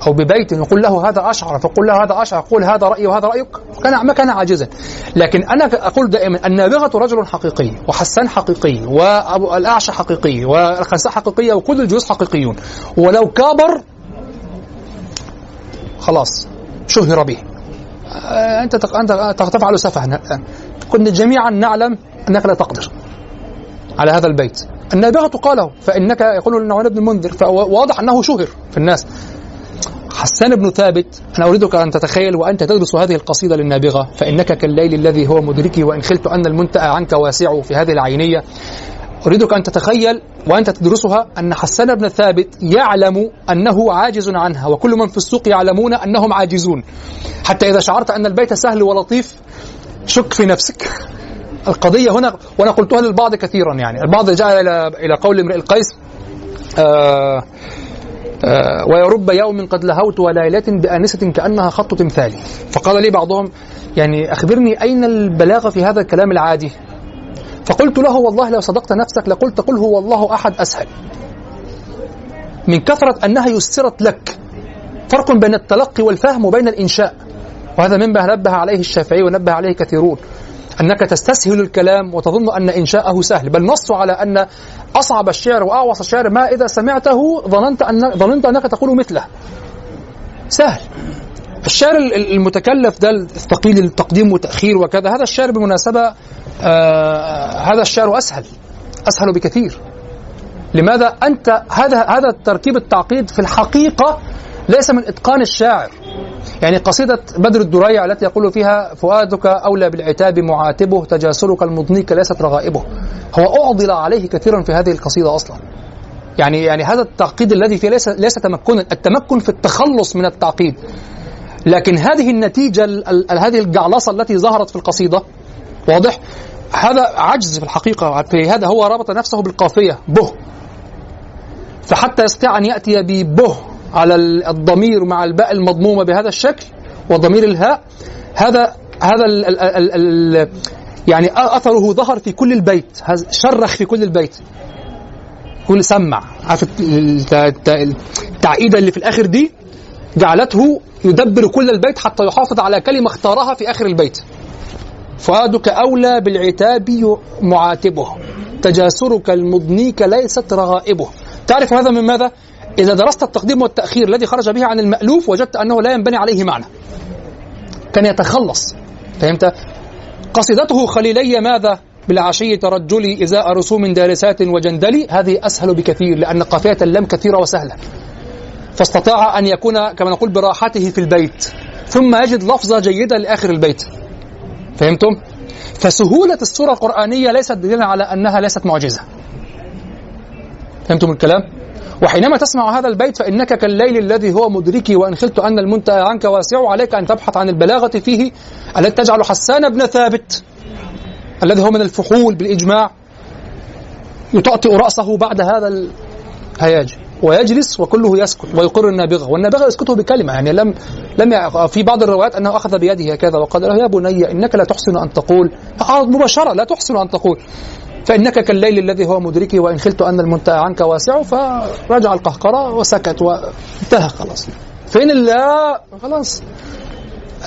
Speaker 3: أو ببيت يقول له هذا أشعر فقل له هذا أشعر قول هذا رأيي وهذا رأيك. كان ما كان عاجزا. لكن أنا أقول دائما النابغة رجل حقيقي وحسان حقيقي وأبو الأعشى حقيقي والخنساء حقيقية وكل الجيوش حقيقيون. ولو كابر خلاص شهر به. آه، أنت أنت تفعل سفها. الآن كنا جميعا نعلم أنك لا تقدر على هذا البيت. النابغة قاله فإنك يقول النعمان بن المنذر فواضح أنه شهر في الناس. حسان بن ثابت أنا أريدك أن تتخيل وأنت تدرس هذه القصيدة للنابغة فإنك كالليل الذي هو مدركي وإن خلت أن المنتأى عنك واسع في هذه العينية. أريدك أن تتخيل وأنت تدرسها أن حسان بن ثابت يعلم أنه عاجز عنها وكل من في السوق يعلمون أنهم عاجزون. حتى إذا شعرت أن البيت سهل ولطيف شك في نفسك. القضية هنا وأنا قلتها للبعض كثيرا يعني. البعض جاء إلى إلى قول امرئ القيس آه، ويرب يوم قد لهوت وليلة بآنسة كأنها خط تمثالي فقال لي بعضهم يعني أخبرني أين البلاغة في هذا الكلام العادي؟ فقلت له والله لو صدقت نفسك لقلت قل هو الله أحد أسهل. من كثرة أنها يسرت لك. فرق بين التلقي والفهم وبين الإنشاء. وهذا مما نبه عليه الشافعي ونبه عليه كثيرون. أنك تستسهل الكلام وتظن أن إنشاءه سهل بل نص على أن أصعب الشعر وأعوص الشعر ما إذا سمعته ظننت أن ظننت أنك تقول مثله. سهل. الشعر ال- ال- المتكلف ده الثقيل التقديم وتأخير وكذا هذا الشعر بالمناسبة آه هذا الشعر أسهل أسهل بكثير. لماذا؟ أنت هذا هذا التركيب التعقيد في الحقيقة ليس من إتقان الشاعر. يعني قصيدة بدر الدريع التي يقول فيها فؤادك أولى بالعتاب معاتبه تجاسرك المضنيك ليست رغائبه. هو أعضل عليه كثيرا في هذه القصيدة أصلا. يعني يعني هذا التعقيد الذي فيه ليس ليس تمكنا. التمكن في التخلص من التعقيد. لكن هذه النتيجة ال- ال- هذه الجعلصة التي ظهرت في القصيدة واضح؟ هذا عجز في الحقيقة. في هذا هو ربط نفسه بالقافية به. فحتى يستطيع أن يأتي ببه. على ال- الضمير مع الباء المضمومة بهذا الشكل وضمير الهاء. هذا هذا ال ال ال ال يعني أثره ظهر في كل البيت. شرخ في كل البيت. كل سمع. عارف الت- الت- الت- التعقيدة اللي في الآخر دي؟ جعلته يدبر كل البيت حتى يحافظ على كلمة اختارها في آخر البيت. فؤادك أولى بالعتاب معاتبه. تجاسرك المضنيك ليست رغائبه. تعرف هذا من ماذا؟ إذا درست التقديم والتأخير الذي خرج به عن المألوف وجدت أنه لا ينبني عليه معنى كان يتخلص فهمت؟ قصيدته خليلي ماذا؟ بالعشي ترجلي إزاء رسوم دارسات وجندلي هذه أسهل بكثير لأن قافية اللم كثيرة وسهلة فاستطاع أن يكون كما نقول براحته في البيت ثم يجد لفظة جيدة لآخر البيت فهمتم؟ فسهولة السورة القرآنية ليست دليلا على أنها ليست معجزة فهمتم الكلام؟ وحينما تسمع هذا البيت فإنك كالليل الذي هو مدركي وإن خلت أن المنتهى عنك واسع عليك أن تبحث عن البلاغة فيه التي تجعل حسان بن ثابت الذي هو من الفحول بالإجماع يطأطئ رأسه بعد هذا الهياج ويجلس وكله يسكت ويقر النابغة. والنابغة يسكته بكلمة يعني لم لم في بعض الروايات أنه أخذ بيده هكذا وقال له يا بني إنك لا تحسن أن تقول. مباشرة لا تحسن أن تقول. فإنك كالليل الذي هو مدركي وإن خلت أن المنتهى عنك واسع فرجع القهقرة وسكت وانتهى خلاص. فإن الله خلاص.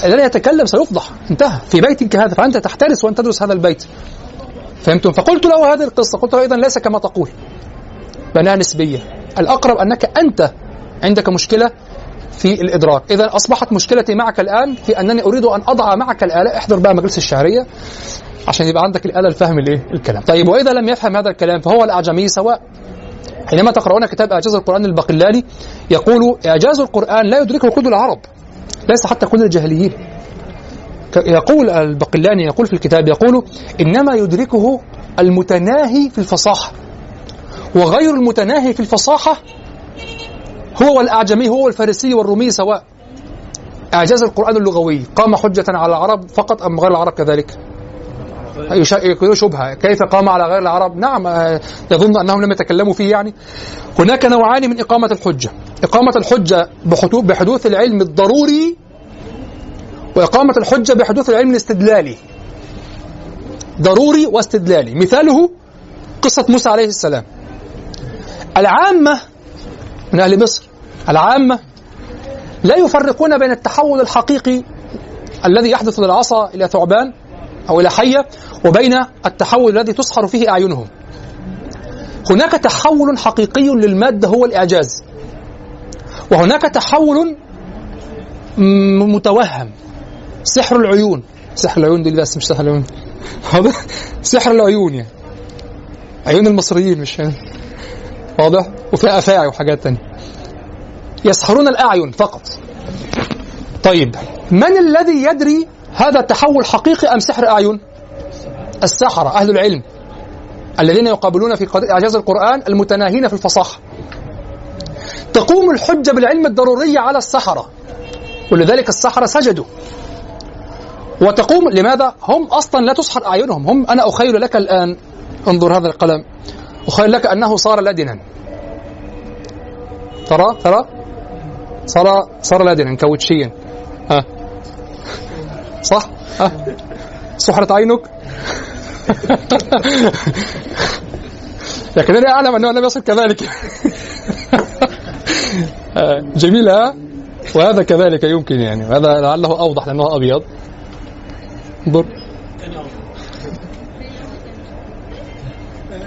Speaker 3: الذي يتكلم سيفضح انتهى. في بيت كهذا فأنت تحترس وأن تدرس هذا البيت. فهمتم؟ فقلت له هذه القصة قلت له أيضا ليس كما تقول. بأنها نسبية. الأقرب أنك أنت عندك مشكلة في الإدراك. إذا أصبحت مشكلتي معك الآن في أنني أريد أن أضع معك الآلة احضر بقى مجلس الشعرية عشان يبقى عندك الآلة الفهم الإيه الكلام. طيب وإذا لم يفهم هذا الكلام فهو الأعجمي سواء حينما تقرؤون كتاب إعجاز القرآن الباقلاني يقول إعجاز القرآن لا يدركه كل العرب ليس حتى كل الجاهليين. يقول البقلاني يقول في الكتاب يقول إنما يدركه المتناهي في الفصاحة وغير المتناهي في الفصاحة هو والأعجمي هو الفارسي والرومي سواء إعجاز القرآن اللغوي. قام حجة على العرب فقط أم غير العرب كذلك؟ يكون شبهة. كيف قام على غير العرب نعم آه، يظن أنهم لم يتكلموا فيه يعني. هناك نوعان من إقامة الحجة. إقامة الحجة بحدوث, بحدوث العلم الضروري وإقامة الحجة بحدوث العلم الاستدلالي. ضروري واستدلالي. مثاله قصة موسى عليه السلام. العامة من أهل مصر العامة لا يفرقون بين التحول الحقيقي الذي يحدث للعصا إلى ثعبان أو إلى حية وبين التحول الذي تسحر فيه أعينهم. هناك تحول حقيقي للمادة هو الإعجاز. وهناك تحول متوهم. سحر العيون. سحر العيون دي بس مش سحر العيون. هذا سحر العيون يعني. عيون المصريين مش واضح؟ وفيها أفاعي وحاجات تانية. يسحرون الأعين فقط. طيب من الذي يدري هذا التحول حقيقي أم سحر أعين؟ السحرة أهل العلم. الذين يقابلون في قضية إعجاز القرآن المتناهين في الفصاحة. تقوم الحجة بالعلم الضروري على السحرة. ولذلك السحرة سجدوا. وتقوم لماذا؟ هم أصلا لا تسحر أعينهم. هم أنا أخيل لك الآن انظر هذا القلم. أخيل لك أنه صار لدنا ترى؟ ترى؟ صار صار لدنا كاوتشيا ها. صح؟ ها سحرت عينك. لكنني أعلم أنه لم يصل كذلك. آه، جميل ها؟ وهذا كذلك يمكن يعني. وهذا لعله أوضح لأنه أبيض. انظر.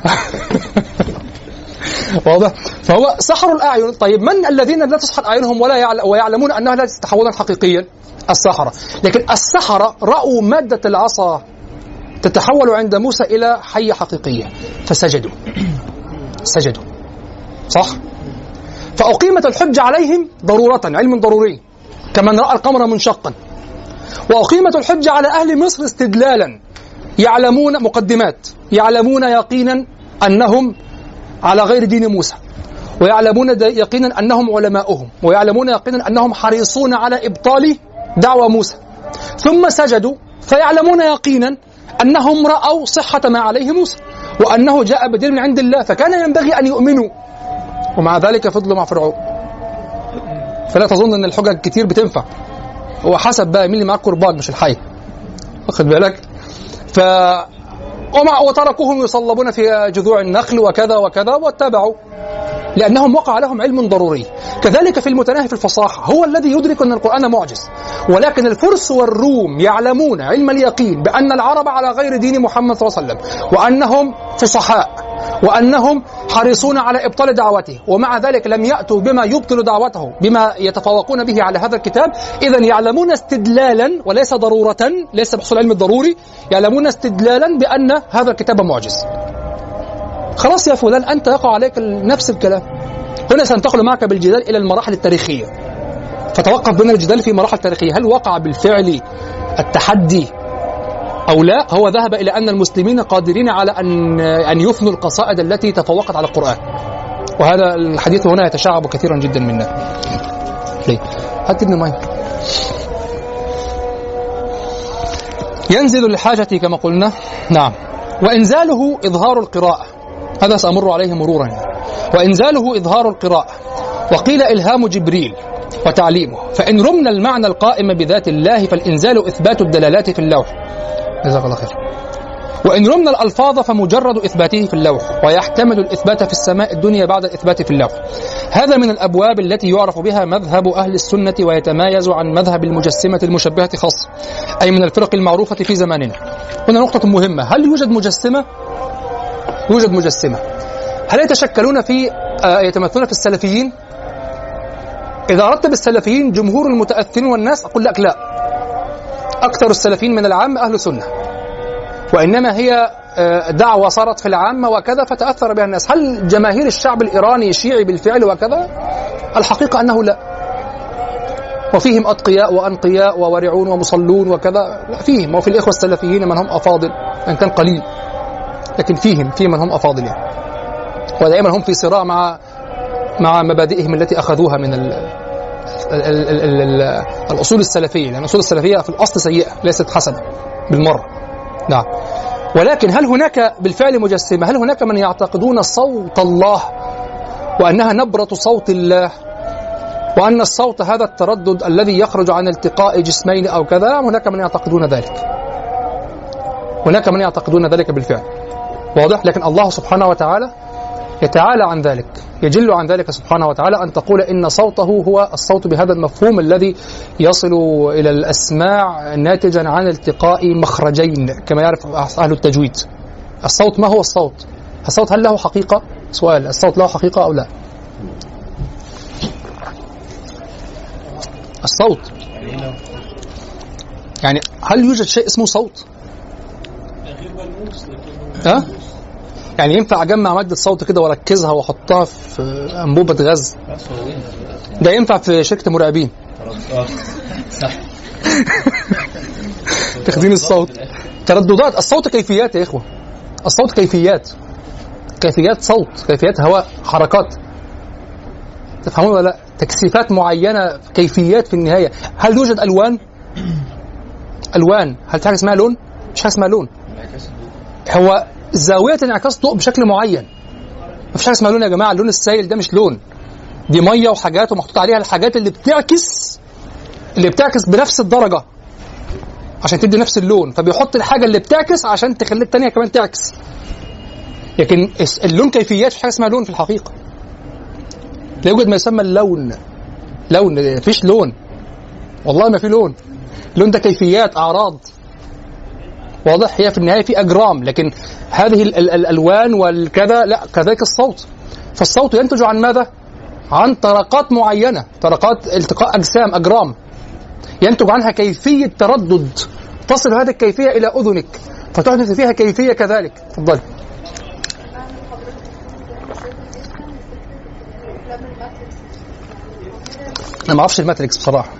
Speaker 3: واضح. فهو سحر الأعين. طيب من الذين لا تسحر أعينهم ولا يعل... ويعلمون أنها لا تتحولا حقيقيا؟ السحرة. لكن السحرة رأوا مادة العصا تتحول عند موسى إلى حية حقيقية. فسجدوا. سجدوا. صح؟ فأقيمت الحجة عليهم ضرورة علم ضروري كمن رأى القمر منشقا. وأقيمت الحجة على أهل مصر استدلالا. يعلمون مقدمات يعلمون يقينا أنهم على غير دين موسى. ويعلمون يقينا أنهم علماؤهم. ويعلمون يقينا أنهم حريصون على إبطال دعوى موسى. ثم سجدوا فيعلمون يقينا أنهم رأوا صحة ما عليه موسى وأنه جاء بدين من عند الله فكان ينبغي أن يؤمنوا. ومع ذلك فضلوا مع فرعون. فلا تظن أن الحجج كتير بتنفع. هو حسب بقى مين اللي معاه كرباج مش الحي. واخد بالك؟ ف وتركوهم يصلبون في جذوع النخل وكذا وكذا واتبعوا. لأنهم وقع لهم علم ضروري. كذلك في المتناهي في الفصاحة هو الذي يدرك أن القرآن معجز. ولكن الفرس والروم يعلمون علم اليقين بأن العرب على غير دين محمد صلى الله عليه وسلم وأنهم فصحاء وأنهم حريصون على إبطال دعوته ومع ذلك لم يأتوا بما يبطل دعوته بما يتفوقون به على هذا الكتاب. إذا يعلمون استدلالا وليس ضرورة ليس بحصول العلم الضروري يعلمون استدلالا بأن هذا الكتاب معجز. خلاص يا فلان أنت يقع عليك نفس الكلام. هنا سننتقل معك بالجدال إلى المراحل التاريخية. فتوقف بنا الجدال في مراحل تاريخية. هل وقع بالفعل التحدي أو لا؟ هو ذهب إلى أن المسلمين قادرين على أن أن يفنوا القصائد التي تفوقت على القرآن. وهذا الحديث هنا يتشعب كثيرا جدا منا. ليه؟ هات ابن مايك. ينزل للحاجة كما قلنا. نعم. وإنزاله إظهار القراءة. هذا سأمر عليه مرورا. وإنزاله إظهار القراءة وقيل إلهام جبريل وتعليمه. فإن رمنا المعنى القائم بذات الله فالإنزال إثبات الدلالات في اللوح. جزاك الله خير. وإن رمنا الألفاظ فمجرد إثباته في اللوح. ويحتمل الإثبات في السماء الدنيا بعد الإثبات في اللوح. هذا من الأبواب التي يعرف بها مذهب أهل السنة ويتمايز عن مذهب المجسمة المشبهة خاصة أي من الفرق المعروفة في زماننا. هنا نقطة مهمة. هل يوجد مجسمة؟ يوجد مجسمة. هل يتشكلون في آه يتمثلون في السلفيين؟ إذا أردت بالسلفيين جمهور المتأثرين والناس أقول لك لا. أكثر السلفيين من العام أهل سنة وإنما هي آه، دعوة صارت في العامة وكذا فتأثر بها الناس. هل جماهير الشعب الإيراني شيعي بالفعل وكذا؟ الحقيقة أنه لا. وفيهم أتقياء وأنقياء وورعون ومصلون وكذا. لا فيهم. وفي الإخوة السلفيين من هم أفاضل إن كان قليل. لكن فيهم في من هم أفاضل يعني ودائما هم في صراع مع مع مبادئهم التي أخذوها من ال ال ال ال ال الأصول السلفية. لأن الأصول السلفية في الأصل سيئة ليست حسنة بالمرة. نعم. ولكن هل هناك بالفعل مجسمة؟ هل هناك من يعتقدون صوت الله وأنها نبرة صوت الله وأن الصوت هذا التردد الذي يخرج عن التقاء جسمين أو كذا؟ هناك من يعتقدون ذلك. هناك من يعتقدون ذلك بالفعل. واضح؟ لكن الله سبحانه وتعالى يتعالى عن ذلك يجل عن ذلك سبحانه وتعالى أن تقول إن صوته هو الصوت بهذا المفهوم الذي يصل إلى الأسماع ناتجا عن التقاء مخرجين كما يعرف أهل التجويد. الصوت ما هو الصوت؟ الصوت هل له حقيقة؟ سؤال الصوت له حقيقة أو لا؟ الصوت. يعني هل يوجد شيء اسمه صوت؟ ها؟ يعني ينفع أجمع مادة صوت كده وأركزها وأحطها في أنبوبة غاز؟ ده ينفع في شركة مراقبين تخزين الصوت. ترددات. الصوت كيفيات يا إخوة؟ الصوت كيفيات. كيفيات صوت. كيفيات هواء. حركات. تفهمون ولا لا؟ تكثيفات معينة. كيفيات في النهاية. هل يوجد ألوان؟ ألوان. هل في حاجة اسمها لون؟ مش حاجة اسمها لون. هو زاوية انعكاس ضوء بشكل معين. ما فيش حاجة اسمها لون يا جماعة اللون السائل ده مش لون. دي مية وحاجات ومحطوط عليها الحاجات اللي بتعكس اللي بتعكس بنفس الدرجة عشان تدي نفس اللون. فبيحط الحاجة اللي بتعكس عشان تخلي الثانية كمان تعكس. لكن اللون كيفيات مفيش حاجة اسمها لون في الحقيقة. لا يوجد ما يسمى اللون. لون مفيش لون. والله ما في لون. اللون ده كيفيات أعراض. واضح هي في النهاية في أجرام لكن هذه ال- ال- الألوان والكذا لا كذلك الصوت. فالصوت ينتج عن ماذا؟ عن طرقات معينة طرقات التقاء أجسام أجرام. ينتج عنها كيفية تردد. تصل هذه الكيفية إلى أذنك فتحدث فيها كيفية كذلك. تفضل. أنا ما أعرفش الماتريكس بصراحة.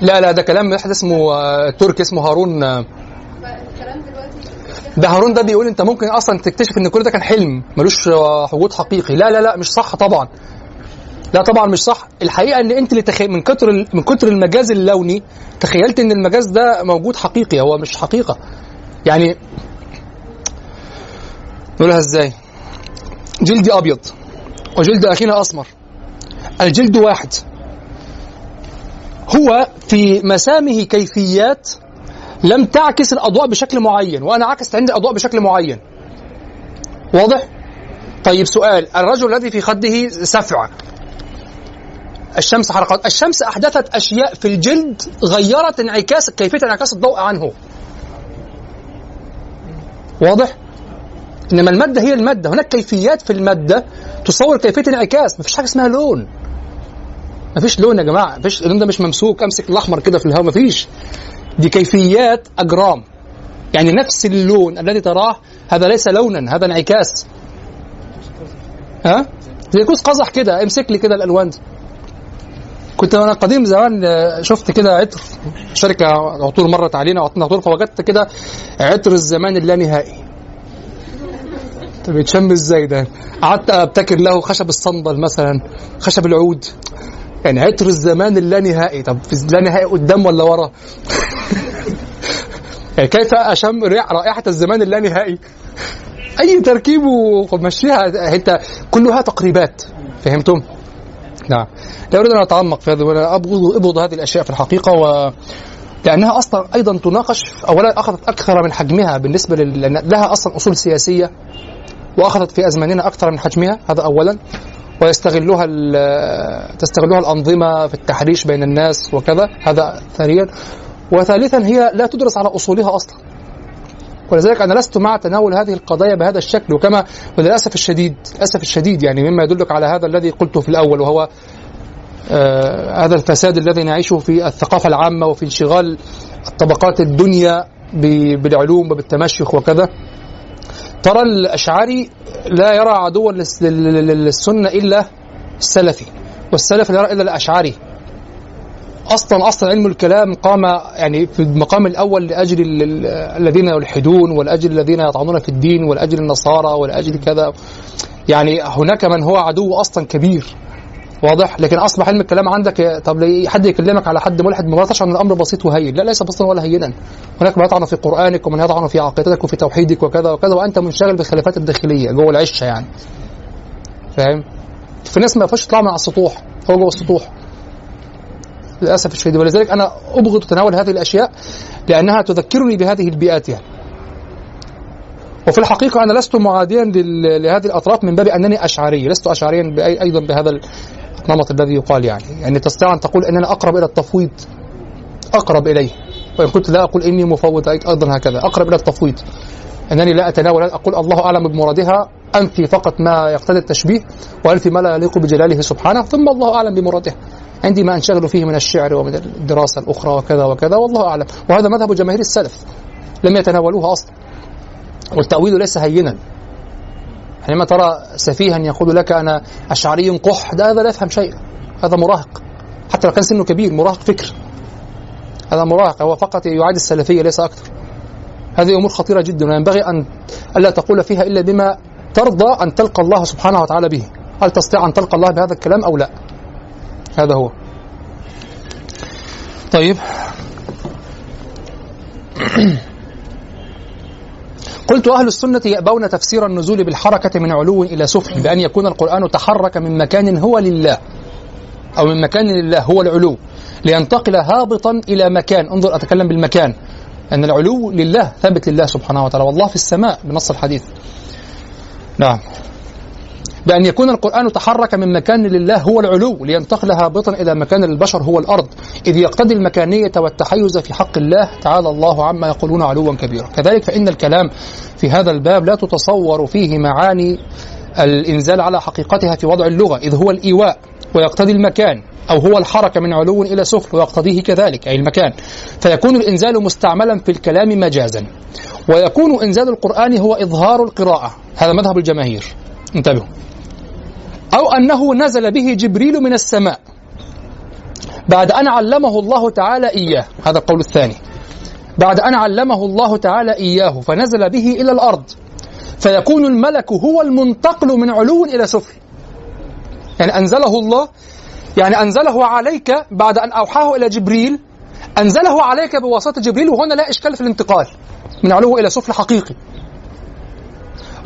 Speaker 3: لا لا ده كلام واحد اسمه آه، تركي اسمه هارون آه، ده هارون ده بيقول انت ممكن أصلا تكتشف ان كل ده كان حلم ملوش آه، وجود حقيقي. لا لا لا مش صح طبعا. لا طبعا مش صح. الحقيقة إن أنت اللي تخي... من كتر من كتر المجاز اللوني تخيلت إن المجاز ده موجود حقيقي هو مش حقيقة. يعني نقولها إزاي؟ جلدي أبيض وجلد أخينا أسمر. الجلد واحد. هو في مسامه كيفيات لم تعكس الأضواء بشكل معين وأنا عكست عندي الأضواء بشكل معين. واضح؟ طيب سؤال الرجل الذي في خده سفع. الشمس حرقت. الشمس أحدثت أشياء في الجلد غيرت انعكاس كيفية انعكاس الضوء عنه. واضح؟ إنما المادة هي المادة. هناك كيفيات في المادة تصور كيفية انعكاس. مفيش حاجة اسمها لون. مفيش لون يا جماعة مفيش اللون ده مش ممسوك أمسك الأحمر كده في الهواء مفيش. دي كيفيات أجرام. يعني نفس اللون الذي تراه هذا ليس لونا هذا انعكاس. ها؟ زي كوس قزح كده امسك لي كده الألوان دي. كنت أنا قديم زمان آه، شفت كده عطر شركة عطور مرت علينا وعطتنا عطور فوجدت كده عطر الزمان اللانهائي. طب يتشم إزاي ده؟ قعدت أبتكر له خشب الصندل مثلا خشب العود. يعني عطر الزمان اللانهائي طب في اللانهائي قدام ولا ورا؟ يعني كيف أشم رائحة الزمان اللانهائي؟ أي تركيب ومشيها انت كلها تقريبات فهمتم؟ نعم لا أريد أن أتعمق في هذا وأنا ابغض أبغض هذه الأشياء في الحقيقة و لأنها أصلا أيضا تناقش اولا أخذت أكثر من حجمها بالنسبة لل... لها أصلا أصول سياسية وأخذت في أزماننا أكثر من حجمها هذا اولا ويستغلها تستغلها الأنظمة في التحريش بين الناس وكذا. هذا ثانيا. وثالثا هي لا تدرس على أصولها أصلا. ولذلك أنا لست مع تناول هذه القضايا بهذا الشكل. وكما وللاسف الشديد للأسف الشديد يعني مما يدلك على هذا الذي قلته في الأول وهو آه هذا الفساد الذي نعيشه في الثقافة العامة وفي انشغال الطبقات الدنيا بالعلوم وبالتمشيخ وكذا. ترى الاشعري لا يرى عدوا للس- لل- لل- للسنة إلا السلفي والسلف لا يرى إلا الاشعري أصلا أصلا علم الكلام قام يعني في المقام الأول لأجل ال- ال- الذين يلحدون ولأجل الذين يطعنون في الدين ولأجل النصارى ولأجل كذا. يعني هناك من هو عدو أصلا كبير. واضح؟ لكن أصبح علم الكلام عندك طب حد يكلمك على حد ملحد تشعر ان الأمر بسيط وهين. لا ليس بسيطا ولا هينا. هناك من يطعن في قرآنك ومن يطعن في عقيدتك وفي توحيدك وكذا وكذا وأنت منشغل بالخلافات الداخلية جوه العشة يعني. فاهم؟ في ناس ما ينفعش يطلعوا من على السطوح هو جوه السطوح. للأسف الشديد. ولذلك أنا ابغض تناول هذه الأشياء لأنها تذكرني بهذه البيئات يعني. وفي الحقيقة أنا لست معاديا لهذه الأطراف من باب أنني أشعري. لست أشعريا أيضا بهذا النمط الذي يقال يعني. يعني تستطيع أن تقول أننا أقرب إلى التفويض. أقرب إليه. وإن كنت لا أقول إني مفوض أيضا هكذا. أقرب إلى التفويض. أنني لا أتناول أقول الله أعلم بمرادها. أنفي فقط ما يقتضي التشبيه وأنفي ما لا يليق بجلاله سبحانه ثم الله أعلم بمرادها. عندي ما أنشغل فيه من الشعر ومن الدراسة الأخرى وكذا وكذا والله أعلم. وهذا مذهب جماهير السلف. لم يتناولوها أصلا. والتأويل ليس هينا. حينما ترى سفيها يقول لك أنا أشعري قح ده هذا لا يفهم شيء هذا مراهق. حتى لو كان سنه كبير مراهق فكر. هذا مراهق هو فقط يعادي السلفية ليس أكثر. هذه أمور خطيرة جدا وينبغي أن ألا تقول فيها إلا بما ترضى أن تلقى الله سبحانه وتعالى به. هل تستطيع أن تلقى الله بهذا الكلام أو لا؟ هذا هو. طيب. قلت أهل السنة يأبون تفسير النزول بالحركة من علو إلى سفل بأن يكون القرآن تحرك من مكان هو لله أو من مكان لله هو العلو لينتقل هابطا إلى مكان. انظر أتكلم بالمكان. أن العلو لله ثابت لله سبحانه وتعالى والله في السماء بنص الحديث. نعم. بأن يكون القرآن تحرك من مكان لله هو العلو لينتقل هابطا إلى مكان للبشر هو الأرض. إذ يقتضي المكانية والتحيز في حق الله تعالى الله عما يقولون علوا كبيرا. كذلك فإن الكلام في هذا الباب لا تتصور فيه معاني الإنزال على حقيقتها في وضع اللغة إذ هو الإيواء ويقتضي المكان أو هو الحركة من علو إلى سفل ويقتضيه كذلك أي المكان. فيكون الإنزال مستعملا في الكلام مجازا. ويكون إنزال القرآن هو إظهار القراءة. هذا مذهب الجماهير. انتبهوا. أو أنه نزل به جبريل من السماء. بعد أن علمه الله تعالى إياه. هذا القول الثاني. بعد أن علمه الله تعالى إياه فنزل به إلى الأرض. فيكون الملك هو المنتقل من علو إلى سفل. يعني أنزله الله يعني أنزله عليك بعد أن أوحاه إلى جبريل. أنزله عليك بواسطة جبريل وهنا لا إشكال في الانتقال. من علو إلى سفل حقيقي.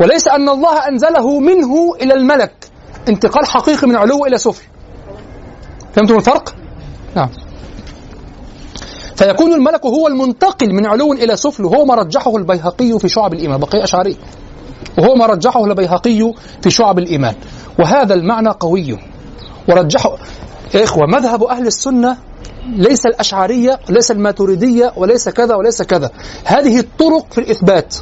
Speaker 3: وليس أن الله أنزله منه إلى الملك. انتقال حقيقي من علو إلى سفل فهمتم الفرق؟ نعم. فيكون الملك هو المنتقل من علو إلى سفل وهو ما رجحه البيهقي في شعب الإيمان. بقية أشعري. وهو ما رجحه البيهقي في شعب الإيمان. وهذا المعنى قوي. ورجحه يا إخوة مذهب أهل السنة ليس الأشعرية ليس الماتريدية وليس كذا وليس كذا. هذه الطرق في الإثبات.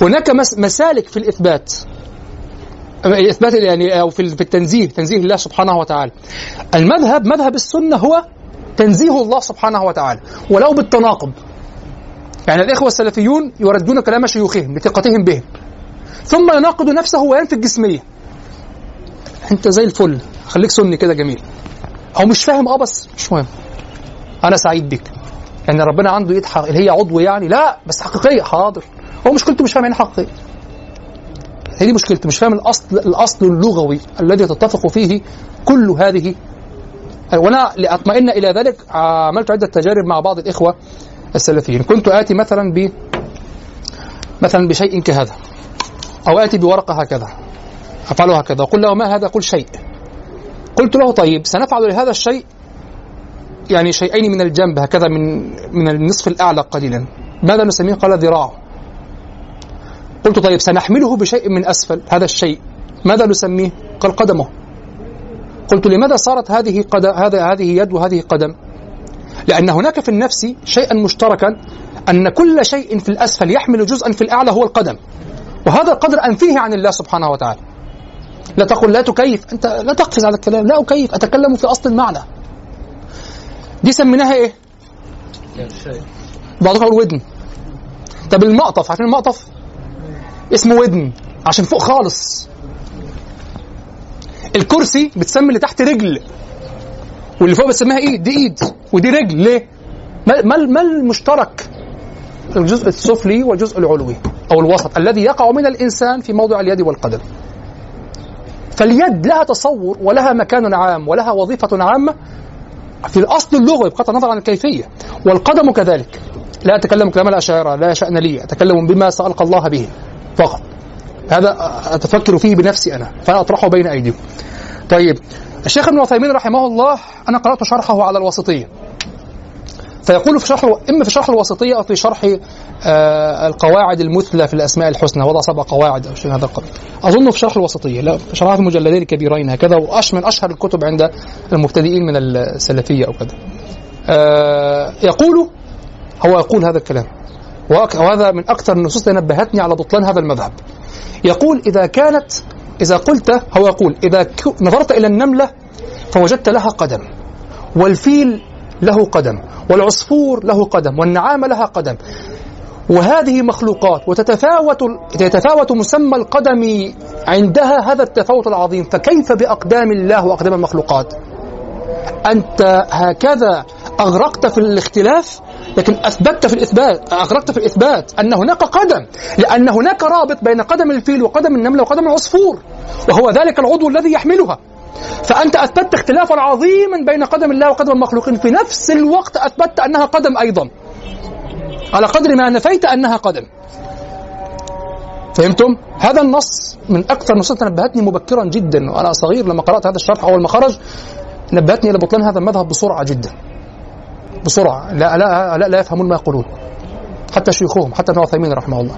Speaker 3: هناك مس- مسالك في الإثبات. الإثبات يعني أو في التنزيه تنزيه الله سبحانه وتعالى. المذهب مذهب السنة هو تنزيه الله سبحانه وتعالى ولو بالتناقض. يعني الإخوة السلفيون يردون كلام شيوخهم لثقتهم بهم. ثم يناقض نفسه وينفي الجسمية أنت زي الفل. خليك سني كده جميل. أو مش فاهم أه بس مش مهم. أنا سعيد بك. يعني ربنا عنده إيد. اللي هي عضو يعني. لا بس حقيقية حاضر. هو مشكلته مش فاهم يعني حقيقية هي دي مشكلته مش فاهم الأصل الأصل اللغوي الذي تتفق فيه كل هذه. وأنا لأطمئن إلى ذلك عملت عدة تجارب مع بعض الإخوة السلفيين. كنت آتي مثلا ب مثلا بشيء كهذا أو آتي بورقة هكذا افعل هكذا أقول له ما هذا؟ قل شيء. قلت له طيب سنفعل لهذا الشيء؟ يعني شيئين من الجنب هكذا من من النصف الأعلى قليلا. ماذا نسميه؟ قال ذراع. قلت طيب سنحمله بشيء من أسفل هذا الشيء. ماذا نسميه؟ قال قدمه. قلت لماذا صارت هذه قدم هذا هذه يد وهذه قدم؟ لأن هناك في النفس شيئا مشتركا أن كل شيء في الأسفل يحمل جزءا في الأعلى هو القدم. وهذا القدر أنفيه عن الله سبحانه وتعالى. لا تقل لا تكيف. أنت لا تقفز على الكلام. لا أكيف. أتكلم في أصل المعنى. دي سميناها إيه؟ بعضهم يقول ودن طب المقطف عارفين المقطف؟ اسمه ودن عشان فوق خالص. الكرسي بتسمي اللي تحت رجل واللي فوق بتسميها ايد دي ايد ودي رجل ليه؟ ما ما المشترك الجزء السفلي والجزء العلوي أو الوسط الذي يقع من الإنسان في موضع اليد والقدم. فاليد لها تصور ولها مكان عام ولها وظيفة عامة في الأصل اللغوي بغض النظر عن الكيفية. والقدم كذلك. لا أتكلم كلام الأشاعرة لا شأن لي أتكلم بما سألقى الله به. فقط. هذا أتفكر فيه بنفسي أنا فأنا أطرحه بين أيديكم. طيب الشيخ ابن عثيمين رحمه الله أنا قرأت شرحه على الوسطية فيقول في شرح إما في شرح الوسطية أو في شرح آه القواعد المثلى في الأسماء الحسنى وضع سبع قواعد أو شيء هذا القبيل. أظنه في شرح الوسطية لا شرحها في مجلدين كبيرين هكذا وأش من أشهر الكتب عند المبتدئين من السلفية أو كذا. آه يقول هو يقول هذا الكلام. وهذا من أكثر النصوص التي نبهتني على بطلان هذا المذهب. يقول إذا كانت إذا قلت هو يقول إذا نظرت إلى النملة فوجدت لها قدم والفيل له قدم والعصفور له قدم والنعامة لها قدم. وهذه مخلوقات وتتفاوت يتفاوت مسمى القدم عندها هذا التفاوت العظيم. فكيف بأقدام الله وأقدام المخلوقات؟ أنت هكذا أغرقت في الاختلاف لكن أثبتت في الإثبات أغرقت في الإثبات أن هناك قدم لأن هناك رابط بين قدم الفيل وقدم النملة وقدم العصفور وهو ذلك العضو الذي يحملها. فأنت أثبتت اختلافا عظيما بين قدم الله وقدم المخلوقين في نفس الوقت أثبتت أنها قدم أيضا. على قدر ما نفيت أنها قدم. فهمتم؟ هذا النص من أكثر النصوص نبهتني مبكرا جدا وأنا صغير لما قرأت هذا الشرح أول ما خرج نبهتني إلى بطلان هذا المذهب بسرعة جدا. بسرعة. لا لا لا, لا يفهمون ما يقولون. حتى شيوخهم حتى ابن عثيمين رحمه الله.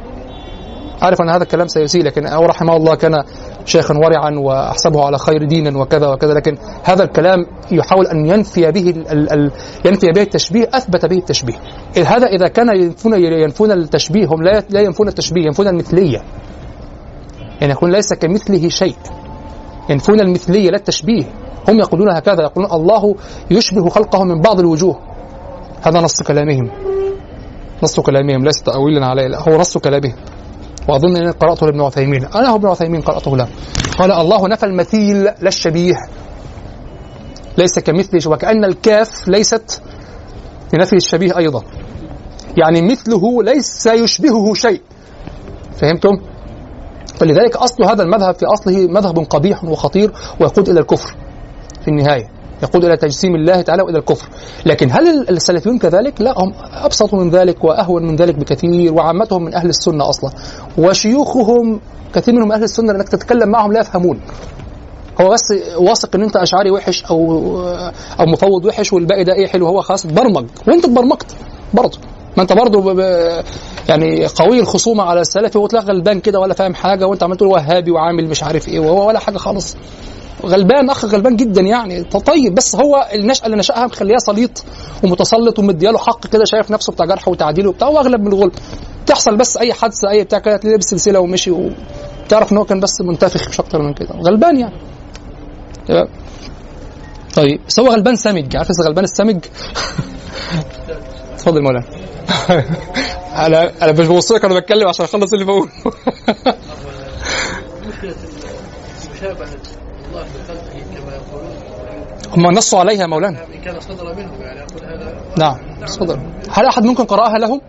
Speaker 3: عارف أن هذا الكلام سيسيء لكن أو رحمه الله كان شيخا ورعا وأحسبه على خير دينا وكذا وكذا لكن هذا الكلام يحاول أن ينفي به ال ال ينفي به التشبيه أثبت به التشبيه. هذا إذا كان ينفون ينفون التشبيه هم لا لا ينفون التشبيه ينفون المثلية. يعني يكون ليس كمثله شيء. ينفون المثلية لا التشبيه. هم يقولون هكذا يقولون الله يشبه خلقه من بعض الوجوه. هذا نص كلامهم. نص كلامهم ليس تأويلا عليه لا هو نص كلامهم. وأظن اني قرأته لابن عثيمين. أنا هو ابن عثيمين قرأته له. قال الله نفى المثيل لا الشبيه. ليس كمثله وكأن الكاف ليست لنفي الشبيه أيضا. يعني مثله ليس يشبهه شيء. فهمتم؟ فلذلك أصل هذا المذهب في أصله مذهب قبيح وخطير ويقود إلى الكفر في النهاية. يقود إلى تجسيم الله تعالى وإلى الكفر. لكن هل السلفيون كذلك؟ لا هم أبسط من ذلك وأهون من ذلك بكثير وعامتهم من أهل السنة أصلا. وشيوخهم كثير منهم أهل السنة لأنك تتكلم معهم لا يفهمون. هو بس واثق إن أنت أشعري وحش أو أو مفوض وحش والباقي ده إيه حلو هو خلاص برمج. وأنت اتبرمجت برضه. ما أنت برضه. يعني قوي الخصومة على السلفي وتلاقي غلبان كده ولا فاهم حاجة وأنت عمال تقول وهابي وعامل مش عارف إيه وهو ولا حاجة خالص. غلبان أخ غلبان جدا يعني. طيب بس هو النشأة اللي نشأها مخليها سليط ومتسلط ومدياله حق كده شايف نفسه بتاع جرح وتعديل وبتاع واغلب من الغلب. تحصل بس أي حادثة أي بتاع كده تلاقيه لابس سلسلة ومشي وتعرف إن هو كان بس منتفخ مش أكتر من كده. غلبان يعني؟ طيب بس هو غلبان سمج. عارف غلبان السمج؟ اتفضل مولانا. أنا أنا مش ببص لك أنا بتكلم عشان أخلص اللي بقوله
Speaker 4: مشكلة مشابهة الله بخلقه كما يقولون
Speaker 3: هم نصوا عليها مولانا.
Speaker 4: كان صدر منهم يعني أقول هذا
Speaker 3: نعم تفضل. هل أحد منكم قرأها لهم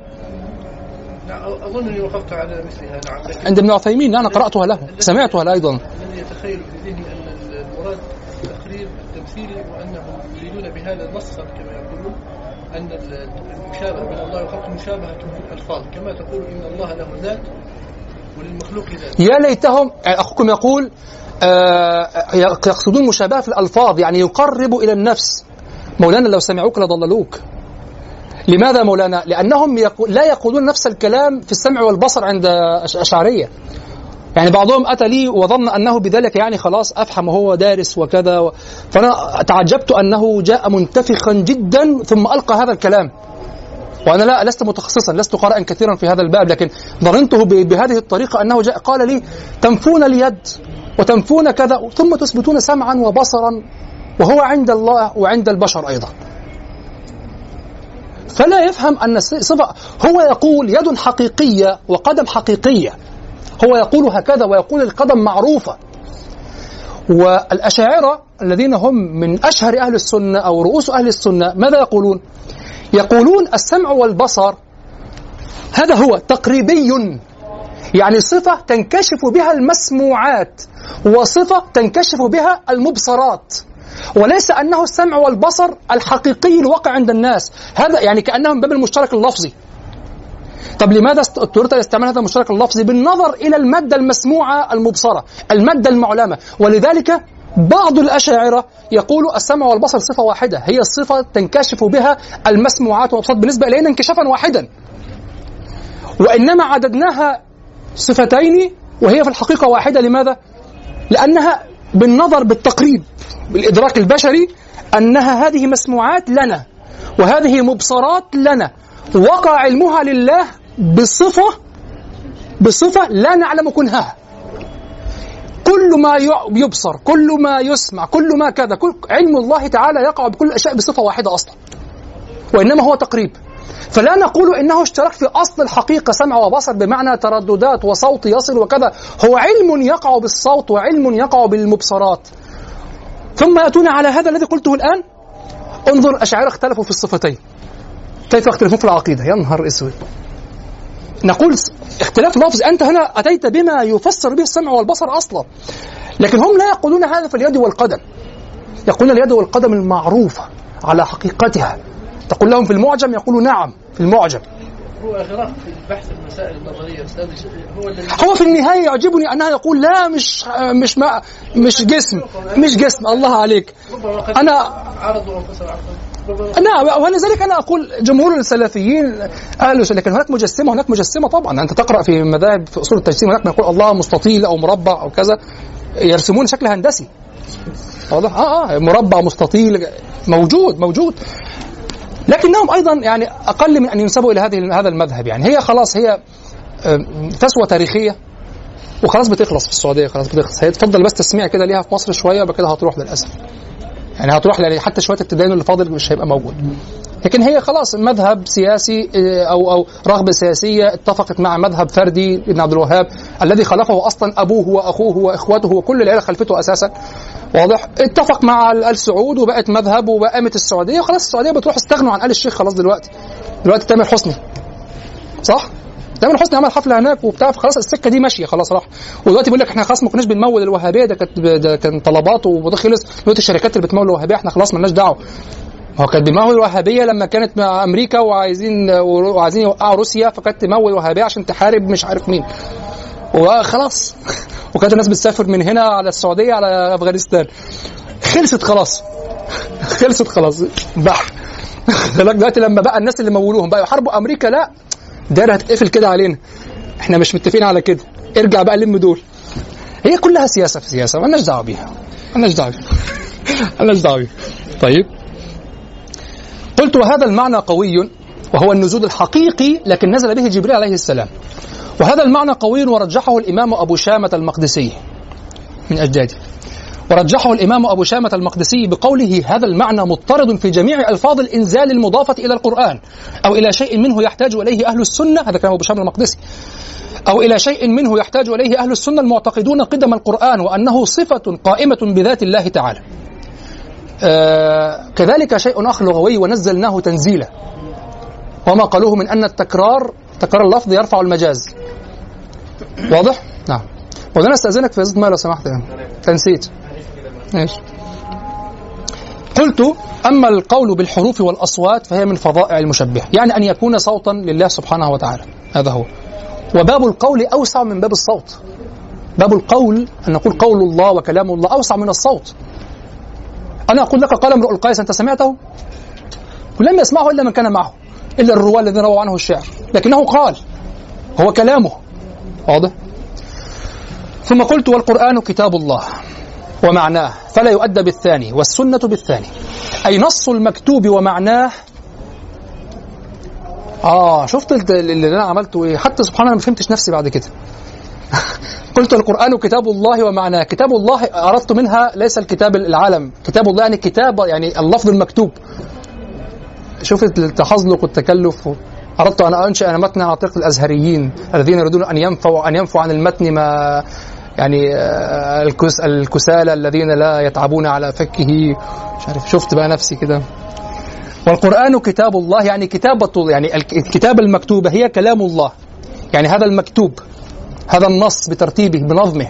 Speaker 4: نعم أظن أني وقفت على مثلها نعم
Speaker 3: عند ابن عثيمين أنا قرأتها له سمعتها له أيضا.
Speaker 4: الذي يتخيل في ذهني أن المراد التقرير التمثيلي وأنهم يريدون بهذا نصا كما يقولون أن المشابهة بين الله وخلقه مشابهة في الألفاظ كما تقول إن الله له ذات وللمخلوق ذات
Speaker 3: يا ليتهم أخوكم يقول يقصدون مشابهة في الألفاظ يعني يقرب إلى النفس. مولانا لو سمعوك لضللوك. لماذا مولانا؟ يقول لا يقولون نفس الكلام في السمع والبصر عند أش- أشعرية. يعني بعضهم أتى لي وظن أنه بذلك يعني خلاص أفهم وهو دارس وكذا و... فأنا تعجبت أنه جاء منتفخا جدا ثم ألقى هذا الكلام. وأنا لا لست متخصصا لست قارئا كثيرا في هذا الباب لكن ظننته بهذه الطريقة أنه جاء قال لي تنفون اليد. وتنفون كذا ثم تثبتون سمعا وبصرا وهو عند الله وعند البشر أيضا. فلا يفهم أن الص- صفة هو يقول يد حقيقية وقدم حقيقية. هو يقول هكذا ويقول القدم معروفة. والأشاعرة الذين هم من أشهر أهل السنة أو رؤوس أهل السنة ماذا يقولون؟ يقولون السمع والبصر هذا هو تقريبي يعني صفة تنكشف بها المسموعات. وصفة تنكشف بها المبصرات. وليس أنه السمع والبصر الحقيقي الواقع عند الناس. هذا يعني كأنه من باب المشترك اللفظي. طب لماذا اضطررت لاستعمال هذا المشترك اللفظي بالنظر إلى المادة المسموعة المبصرة المادة المعلمة؟ ولذلك بعض الأشاعرة يقول السمع والبصر صفة واحدة هي الصفة تنكشف بها المسموعات والأبصار بالنسبة إلينا انكشافا واحدا. وإنما عددناها صفتين وهي في الحقيقة واحدة. لماذا؟ لأنها بالنظر بالتقريب بالإدراك البشري أنها هذه مسموعات لنا وهذه مبصرات لنا وقع علمها لله بصفة بصفة لا نعلم كنهها. كل ما يبصر كل ما يسمع كل ما كذا كل علم الله تعالى يقع بكل الأشياء بصفة واحدة أصلا وإنما هو تقريب. فلا نقول إنه اشترك في أصل الحقيقة سمع وبصر بمعنى ترددات وصوت يصل وكذا. هو علم يقع بالصوت وعلم يقع بالمبصرات. ثم يأتون على هذا الذي قلته الآن. انظر الاشاعره اختلفوا في الصفتين. كيف يختلفون في العقيدة؟ يا نهار أسود. نقول اختلاف لفظ أنت هنا أتيت بما يفسر به السمع والبصر أصلا. لكن هم لا يقولون هذا في اليد والقدم. يقولون اليد والقدم المعروفة على حقيقتها. تقول لهم في المعجم يقولوا نعم في المعجم.
Speaker 4: هو إغراق في البحث المسائل النظرية أستاذ. هو الذي
Speaker 3: هو في النهاية يعجبني أنها يقول لا مش مش ما مش جسم مش جسم. الله عليك. أنا
Speaker 4: عرضوا
Speaker 3: نعم ولذلك أنا أقول جمهور السلفيين أهل لكن هناك مجسمة هناك مجسمة طبعا. أنت تقرأ في مذاهب في أصول التجسيم هناك ما يقول الله مستطيل أو مربع أو كذا يرسمون شكل هندسي. واضح؟ آه آه مربع مستطيل موجود موجود. لكنهم أيضا يعني أقل من أن ينسبوا إلى هذه هذا المذهب يعني. هي خلاص هي فسوة تاريخية. وخلاص بتخلص في السعودية خلاص بتخلص. هي تفضل بس تسميع كده ليها في مصر شوية وبعد كده هتروح للأسف. يعني هتروح لأن حتى شوية التدين اللي فاضل مش هيبقى موجود. لكن هي خلاص مذهب سياسي آه، أو أو رغبة سياسية اتفقت مع مذهب فردي ابن عبد الوهاب الذي خلقه أصلا أبوه وأخوه وإخوته وكل العيلة خلفته أساسا. واضح؟ اتفق مع ال سعود وبقت مذهب وقامت السعودية وخلاص السعودية بتروح استغنوا عن آل الشيخ خلاص دلوقتي. دلوقتي تامر حسني. صح؟ تامر حسني عمل حفلة هناك وبتاع فخلاص السكة دي ماشية خلاص راح. ودلوقتي بيقول لك إحنا خلاص ما كناش بنمول الوهابية ده كانت ده كان طلبات وده خلص. دلوقتي الشركات اللي بتمول الوهابية إحنا خلاص مالناش دعوة. هو كانت بتمول الوهابية لما كانت مع أمريكا وعايزين وعايزين يوقعوا روسيا فكانت تمول الوهابية عشان تحارب مش عارف مين. وخلاص. وكانت الناس بتسافر من هنا على السعودية على أفغانستان. خلصت خلاص. خلصت خلاص. بح دلوقتي لما بقى الناس اللي مولوهم بقى يحاربوا أمريكا لا. دايره هتقفل كده علينا. إحنا مش متفقين على كده. ارجع بقى لم دول. هي كلها سياسة في سياسة مالناش دعوة بيها. مالناش دعوة بيها. مالناش دعوة بيها. طيب. قلت وهذا المعنى قوي وهو النزول الحقيقي لكن نزل به جبريل عليه السلام. وهذا المعنى قوي ورجحه الإمام أبو شامة المقدسي. من أجداده. ورجحه الإمام أبو شامة المقدسي بقوله هذا المعنى مضطرد في جميع ألفاظ الإنزال المضافة إلى القرآن. أو إلى شيء منه يحتاج إليه أهل السنة هذا كلام أبو شامة المقدسي. أو إلى شيء منه يحتاج إليه أهل السنة المعتقدون قدم القرآن وأنه صفة قائمة بذات الله تعالى. آه كذلك شيء آخر لغوي ونزلناه تنزيلا. وما قالوه من أن التكرار تكرار اللفظ يرفع المجاز. واضح؟ نعم. وأنا أستأذنك في ماء لو سمحت. يعني تنسيت. ماشي قلت أما القول بالحروف والأصوات فهي من فظائع المشبه. يعني أن يكون صوتا لله سبحانه وتعالى. هذا هو. وباب القول أوسع من باب الصوت. باب القول أن نقول قول الله وكلام الله أوسع من الصوت. أنا أقول لك قال امرؤ القيس أنت سمعته؟ ولم يسمعه إلا من كان معه إلا الرواة الذين رووا عنه الشعر. لكنه قال هو كلامه. واضح؟ ثم قلت والقرآن كتاب الله ومعناه فلا يؤدى بالثاني والسنة بالثاني. أي نص المكتوب ومعناه آه شفت اللي أنا عملته إيه؟ حتى سبحان الله ما فهمتش نفسي بعد كده. قلت القرآن كتاب الله ومعناه. كتاب الله أردت منها ليس الكتاب العالم. كتاب الله يعني كتاب يعني اللفظ المكتوب. شوف التحزلق والتكلف. أردت أن أنشئ متنا على طريق الأزهريين الذين يريدون أن ينفوا أن ينفوا عن المتن ما يعني آه، الكس الكسالى الذين لا يتعبون على فكه. مش عارف شفت بقى نفسي كده. والقرآن كتاب الله يعني كتابة يعني الكتابة المكتوبة هي كلام الله. يعني هذا المكتوب. هذا النص بترتيبه بنظمه.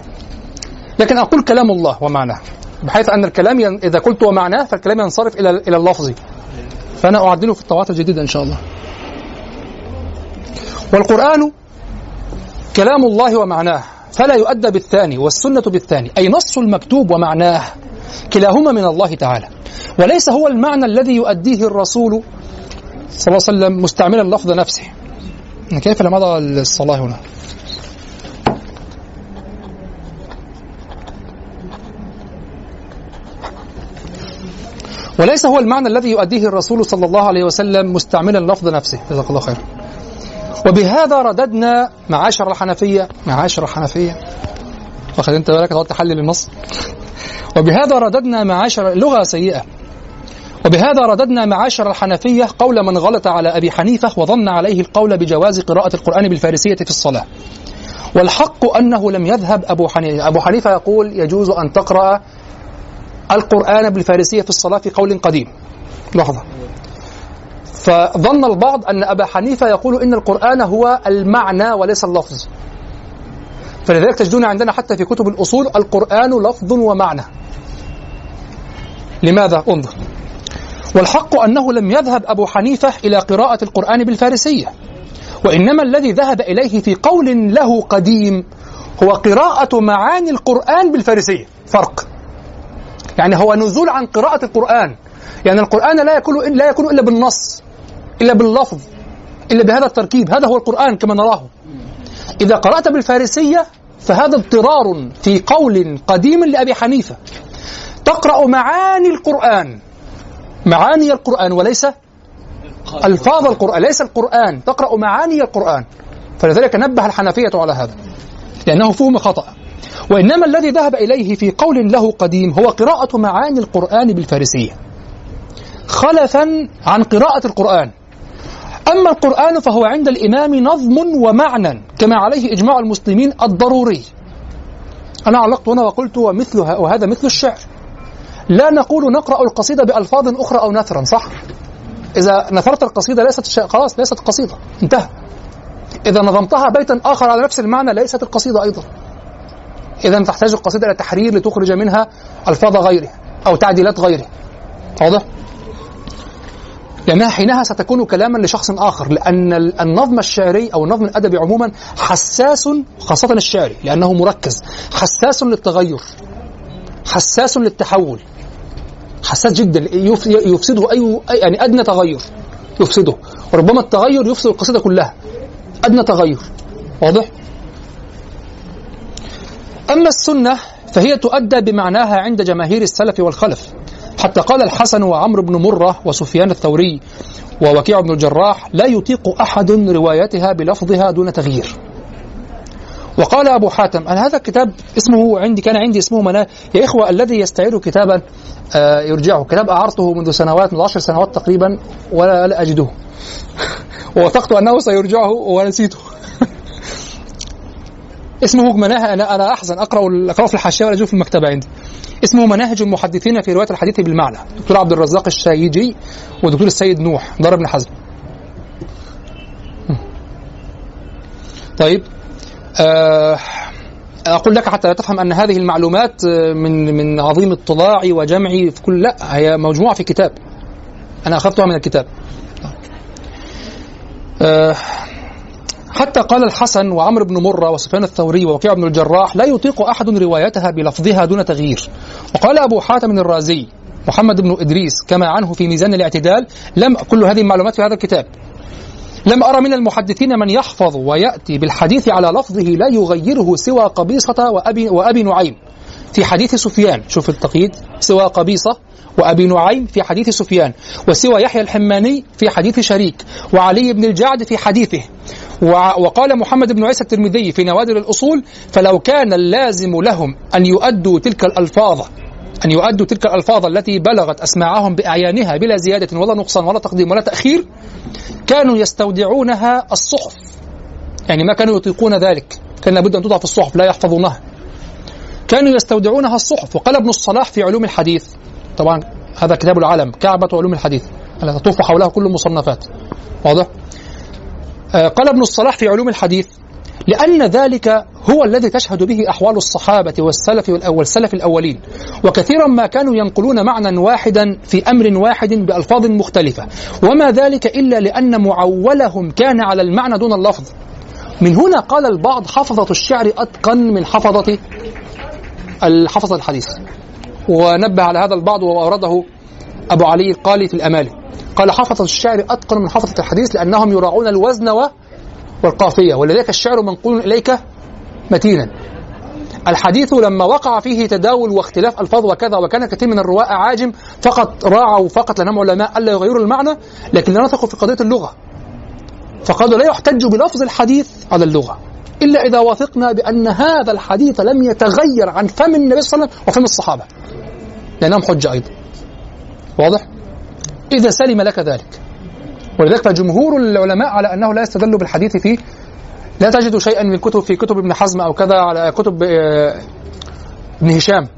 Speaker 3: لكن أقول كلام الله ومعناه بحيث أن الكلام ين... إذا قلت ومعناه فالكلام ينصرف إلى إلى اللفظ. فأنا أعدله في الطوات الجديدة إن شاء الله. والقرآن كلام الله ومعناه فلا يؤدى بالثاني والسنة بالثاني أي نص المكتوب ومعناه كلاهما من الله تعالى. وليس هو المعنى الذي يؤديه الرسول صلى الله عليه وسلم مستعملا لفظ نفسه. كيف لماذا الصلاة هنا؟ وليس هو المعنى الذي يؤديه الرسول صلى الله عليه وسلم مستعملا لفظ نفسه. جزاك الله خير. وبهذا رددنا معاشر الحنفية. معاشر الحنفية. واخد انت بالك؟ تقعد تحلل النص وبهذا رددنا معاشر لغة سيئة. وبهذا رددنا معاشر الحنفية قول من غلط على أبي حنيفة وظن عليه القول بجواز قراءة القرآن بالفارسية في الصلاة. والحق أنه لم يذهب أبو حنيفة أبو حنيفة يقول يجوز أن تقرأ القرآن بالفارسية في الصلاة في قول قديم. لحظة. فظن البعض أن أبا حنيفة يقول إن القرآن هو المعنى وليس اللفظ. فلذلك تجدون عندنا حتى في كتب الأصول القرآن لفظ ومعنى. لماذا؟ انظر. والحق أنه لم يذهب أبو حنيفة إلى قراءة القرآن بالفارسية. وإنما الذي ذهب إليه في قول له قديم هو قراءة معاني القرآن بالفارسية. فرق. يعني هو نزول عن قراءة القرآن. يعني القرآن لا يكون لا يكون إلا بالنص إلا باللفظ إلا بهذا التركيب. هذا هو القرآن كما نراه. إذا قرأت بالفارسية فهذا اضطرار في قول قديم لأبي حنيفة. تقرأ معاني القرآن. معاني القرآن وليس ألفاظ القرآن ليس القرآن. تقرأ معاني القرآن. فلذلك نبه الحنفية على هذا لأنه فهم خطأ. وإنما الذي ذهب إليه في قول له قديم هو قراءة معاني القرآن بالفارسية خلفا عن قراءة القرآن. أما القرآن فهو عند الإمام نظم ومعنى كما عليه إجماع المسلمين الضروري. أنا علقت هنا وقلت ومثلها وهذا مثل الشعر. لا نقول نقرأ القصيدة بألفاظ أخرى أو نثرا صح؟ إذا نثرت القصيدة ليست خلاص ليست قصيدة انتهى. إذا نظمتها بيتا آخر على نفس المعنى ليست القصيدة أيضا. إذا تحتاج القصيدة إلى تحرير لتخرج منها ألفاظ غيره أو تعديلات غيره واضح؟ لأنها حينها ستكون كلاما لشخص آخر لأن النظم الشعري أو النظم الأدبي عموما حساس خاصة الشعري لأنه مركز حساس للتغير حساس للتحول حساس جدا يف- يفسده أي- يعني أدنى تغير يفسده. وربما التغير يفسد القصيدة كلها أدنى تغير. واضح؟ أما السنة فهي تؤدى بمعناها عند جماهير السلف والخلف. حتى قال الحسن وعمرو بن مرة وسفيان الثوري ووكيع بن الجراح لا يطيق أحد روايتها بلفظها دون تغيير. وقال أبو حاتم أنا هذا الكتاب اسمه عندي كان عندي اسمه مناه يا إخوة الذي يستعير كتابا آه، يرجعه. كتاب أعرته منذ سنوات منذ عشر سنوات تقريبا ولا لا أجده. ووثقت أنه سيرجعه ونسيته. اسمه مناهج أنا أنا أحزن أقرأ أقرأه في الحاشية ولا في المكتبة عندي. اسمه مناهج المحدثين في رواية الحديث بالمعنى. دكتور عبد الرزاق الشايجي ودكتور السيد نوح. دار ابن حزم. طيب آه، أقول لك حتى لا تفهم أن هذه المعلومات آه، من من عظيم اطلاعي وجمعي في كل لا هي موجوعة في كتاب. أنا أخذتها من الكتاب. آه، حتى قال الحسن وعمرو بن مرة وسفيان الثوري ووكيع بن الجراح لا يطيق أحد روايتها بلفظها دون تغيير. وقال أبو حاتم الرازي محمد بن إدريس كما عنه في ميزان الاعتدال لم كل هذه المعلومات في هذا الكتاب. لم أرى من المحدثين من يحفظ ويأتي بالحديث على لفظه لا يغيره سوى قبيصة وأبي, وأبي نعيم. في حديث سفيان شوف التقييد سوى قبيصة وأبي نعيم في حديث سفيان وسوى يحيى الحماني في حديث شريك وعلي بن الجعد في حديثه. وقال محمد بن عيسى الترمذي في نوادر الأصول فلو كان اللازم لهم أن يؤدوا تلك الألفاظ أن يؤدوا تلك الألفاظ التي بلغت أسماعهم بأعيانها بلا زيادة ولا نقصان ولا تقديم ولا تأخير كانوا يستودعونها الصحف. يعني ما كانوا يطيقون ذلك كان لابد أن توضع في الصحف لا يحفظونها. كانوا يستودعونها الصحف وقال ابن الصلاح في علوم الحديث طبعا هذا كتاب العالم كعبة علوم الحديث التي تطوف حولها كل المصنفات. واضح؟ آه، قال ابن الصلاح في علوم الحديث لأن ذلك هو الذي تشهد به أحوال الصحابة والسلف والسلف الأولين وكثيرا ما كانوا ينقلون معنى واحدا في أمر واحد بألفاظ مختلفة. وما ذلك إلا لأن معولهم كان على المعنى دون اللفظ. من هنا قال البعض حفظة الشعر أتقن من حفظة الحفظة الحديث. ونبه على هذا البعض وأورده أبو علي القالي في الأمالي قال حفظة الشعر أتقن من حفظة الحديث لأنهم يراعون الوزن و- والقافية ولذلك الشعر منقول إليك متينا. الحديث لما وقع فيه تداول واختلاف ألفاظ وكذا وكان كثير من الرواة عاجم فقط راعوا فقط لانهم علماء ألا يغيروا المعنى لكن لا نثقوا في قضية اللغة. فقالوا لا يحتج بلفظ الحديث على اللغة. إلا إذا وثقنا بأن هذا الحديث لم يتغير عن فم النبي صلى الله عليه وسلم وفم الصحابة. لأنهم حجة أيضا. واضح؟ إذا سلم لك ذلك. ولذلك فجمهور العلماء على أنه لا يستدل بالحديث في لا تجد شيئا من كتب في كتب ابن حزم أو كذا على كتب آه، ابن هشام.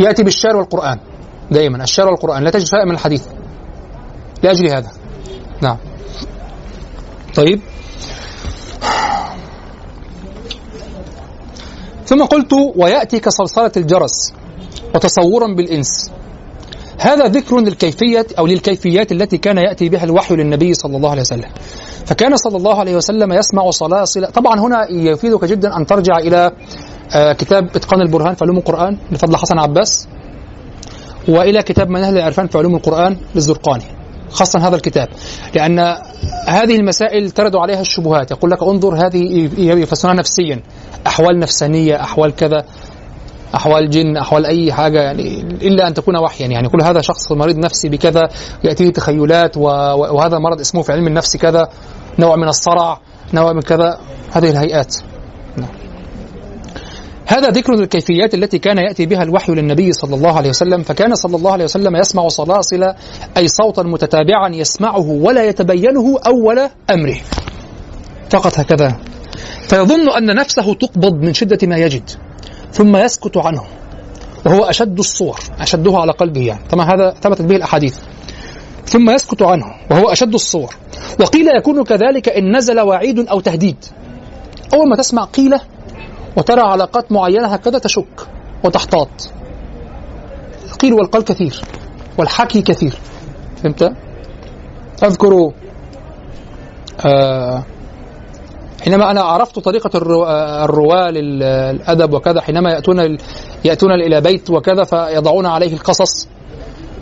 Speaker 3: يأتي بالشعر والقرآن. دائما الشعر والقرآن. لا تجد شيئا من الحديث. لأجل هذا. نعم. طيب. ثم قلت ويأتي كصلصلة الجرس وتصورا بالإنس. هذا ذكر للكيفية أو للكيفيات التي كان يأتي بها الوحي للنبي صلى الله عليه وسلم. فكان صلى الله عليه وسلم يسمع صلاصل طبعا هنا يفيدك جدا أن ترجع إلى آه، كتاب إتقان البرهان في علوم القرآن لفضل حسن عباس وإلى كتاب منهل العرفان في علوم القرآن للزرقاني. خاصة هذا الكتاب. لأن هذه المسائل ترد عليها الشبهات. يقول لك انظر هذه يفسرونها نفسيا. أحوال نفسانية أحوال كذا أحوال جن أحوال أي حاجة يعني إلا أن تكون وحيا. يعني كل هذا شخص مريض نفسي بكذا يأتيه تخيلات وهذا مرض اسمه في علم النفس كذا نوع من الصرع نوع من كذا. هذه الهيئات. هذا ذكر الكيفيات التي كان يأتي بها الوحي للنبي صلى الله عليه وسلم فكان صلى الله عليه وسلم يسمع صلاصل أي صوتا متتابعا يسمعه ولا يتبينه أول أمره. فقط هكذا. فيظن أن نفسه تقبض من شدة ما يجد ثم يسكت عنه وهو أشد الصور أشدها على قلبه يعني. طبعا هذا ثبتت به الأحاديث. ثم يسكت عنه وهو أشد الصور. وقيل يكون كذلك إن نزل وعيد أو تهديد. أول ما تسمع قيلة وترى علاقات معينة هكذا تشك وتحتاط القيل والقال كثير والحكي كثير فهمت؟ أذكر آه حينما أنا عرفت طريقة الرو- الرواة للأدب وكذا حينما يأتون يأتون إلى بيت وكذا فيضعون عليه القصص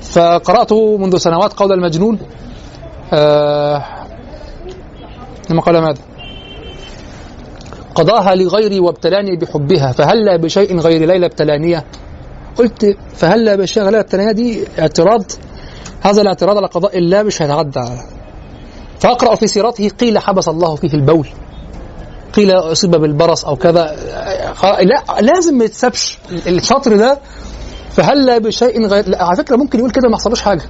Speaker 3: فقرأت منذ سنوات قول المجنون آه لما قال ماذا؟ قضاها لغيري وابتلاني بحبها فهلا بشيء غير ليلى ابتلانية؟ قلت فهلا بشيء غير ليلى ابتلانية؟ دي اعتراض. هذا الاعتراض على قضاء الله مش هيتعدى فأقرأ في سيرته قيل حبس الله فيه البول. قيل أصيب بالبرص أو كذا. لا لازم ما يتسابش. الشطر ده فهلا بشيء غير لا على فكرة ممكن يقول كده ما حصلوش حاجة.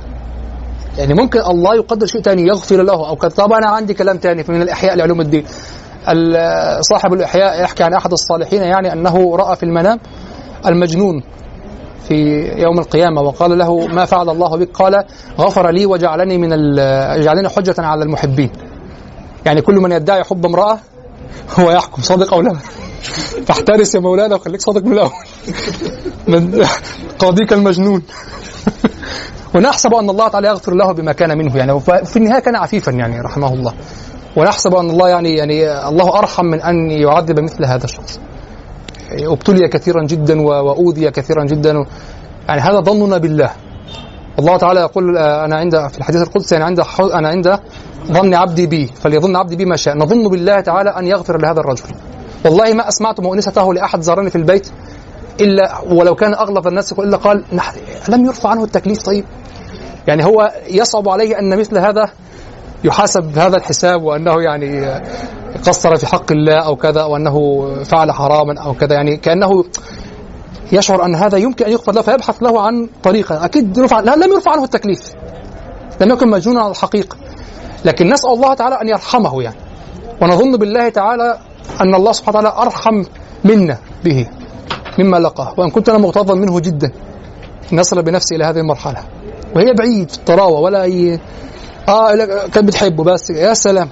Speaker 3: يعني ممكن الله يقدر شيء تاني يغفر له أو كذا. طب أنا عندي كلام تاني من الإحياء لعلوم الدين. ال- صاحب الإحياء يحكي عن أحد الصالحين يعني أنه رأى في المنام المجنون في يوم القيامة وقال له ما فعل الله بك؟ قال غفر لي وجعلني من جعلني حجة على المحبين. يعني كل من يدعي حب امرأة هو يحكم صادق أو لا؟ فاحترس يا مولانا وخليك صادق من الأول من قاضيك المجنون. ونحسب أن الله تعالى يغفر له بما كان منه يعني وفي النهاية كان عفيفا يعني رحمه الله. ونحسب أن الله يعني يعني الله أرحم من أن يعذب مثل هذا الشخص. أبتلي كثيرا جدا و- وأوذي كثيرا جدا. يعني هذا ظننا بالله. الله تعالى يقول آه، أنا عند في الحديث القدسي أنا عند أنا عند ظن عبدي بي فليظن عبدي بي ما شاء. نظن بالله تعالى أن يغفر لهذا الرجل. والله ما أسمعت مؤنسته لأحد زارني في البيت إلا ولو كان أغلب الناس إلا قال لم يرفع عنه التكليف طيب؟ يعني هو يصعب عليه أن مثل هذا يحاسب هذا الحساب وأنه يعني قصر في حق الله أو كذا أو أنه فعل حراما أو كذا. يعني كأنه يشعر أن هذا يمكن أن يغفر له فيبحث له عن طريقة. أكيد رفع لم يرفع عنه التكليف. لم يكن مجنونا على الحقيقة لكن نسأل الله تعالى أن يرحمه يعني. ونظن بالله تعالى أن الله سبحانه وتعالى أرحم منا به مما لقاه. وإن كنت أنا مغتاظا منه جدا أن يصل بنفسي إلى هذه المرحلة. وهي بعيد في الطراوة ولا لا، كانت بتحبه بس يا سلام.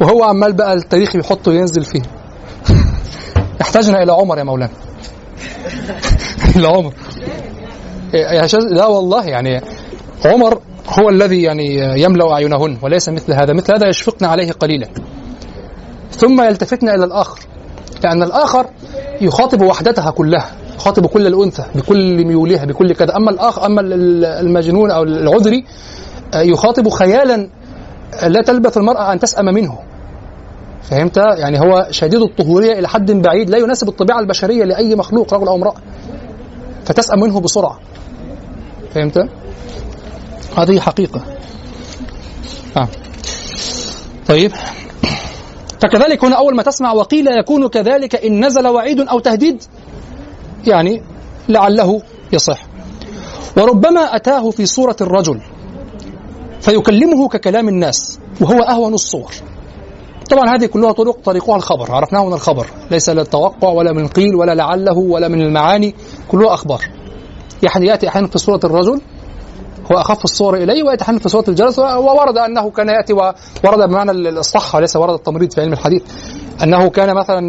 Speaker 3: وهو عمال بقى التاريخ يحطه وينزل فيه. يحتاجنا إلى عمر يا مولانا. إلى عمر. يا شاذ لا والله يعني عمر هو الذي يعني يملأ أعينهن وليس مثل هذا. مثل هذا يشفقن عليه قليلا. ثم يلتفتن إلى الآخر. لأن الآخر يخاطب وحدتها كلها يخاطب كل الأنثى بكل ميولها بكل كذا. أما الآخ أما المجنون أو العذري يخاطب خيالا لا تلبث المرأة أن تسأم منه. فهمت؟ يعني هو شديد الطهورية إلى حد بعيد لا يناسب الطبيعة البشرية لأي مخلوق رجل أو امرأة. فتسأم منه بسرعة. فهمت؟ هذه حقيقة. آه. طيب. فكذلك هنا أول ما تسمع وقيل يكون كذلك إن نزل وعيد أو تهديد يعني لعله يصح. وربما أتاه في صورة الرجل. فيكلمه ككلام الناس وهو أهون الصور. طبعا هذه كلها طرق طريقها الخبر عرفناه من الخبر. ليس للتوقع ولا من قيل ولا لعله ولا من المعاني كلها أخبار. يعني يأتي أحيانا في صورة الرجل هو أخف الصور إليه ويأتي أحيانا في صورة الجلس وورد أنه كان يأتي وورد بمعنى الصحة وليس ورد التمريض في علم الحديث أنه كان مثلا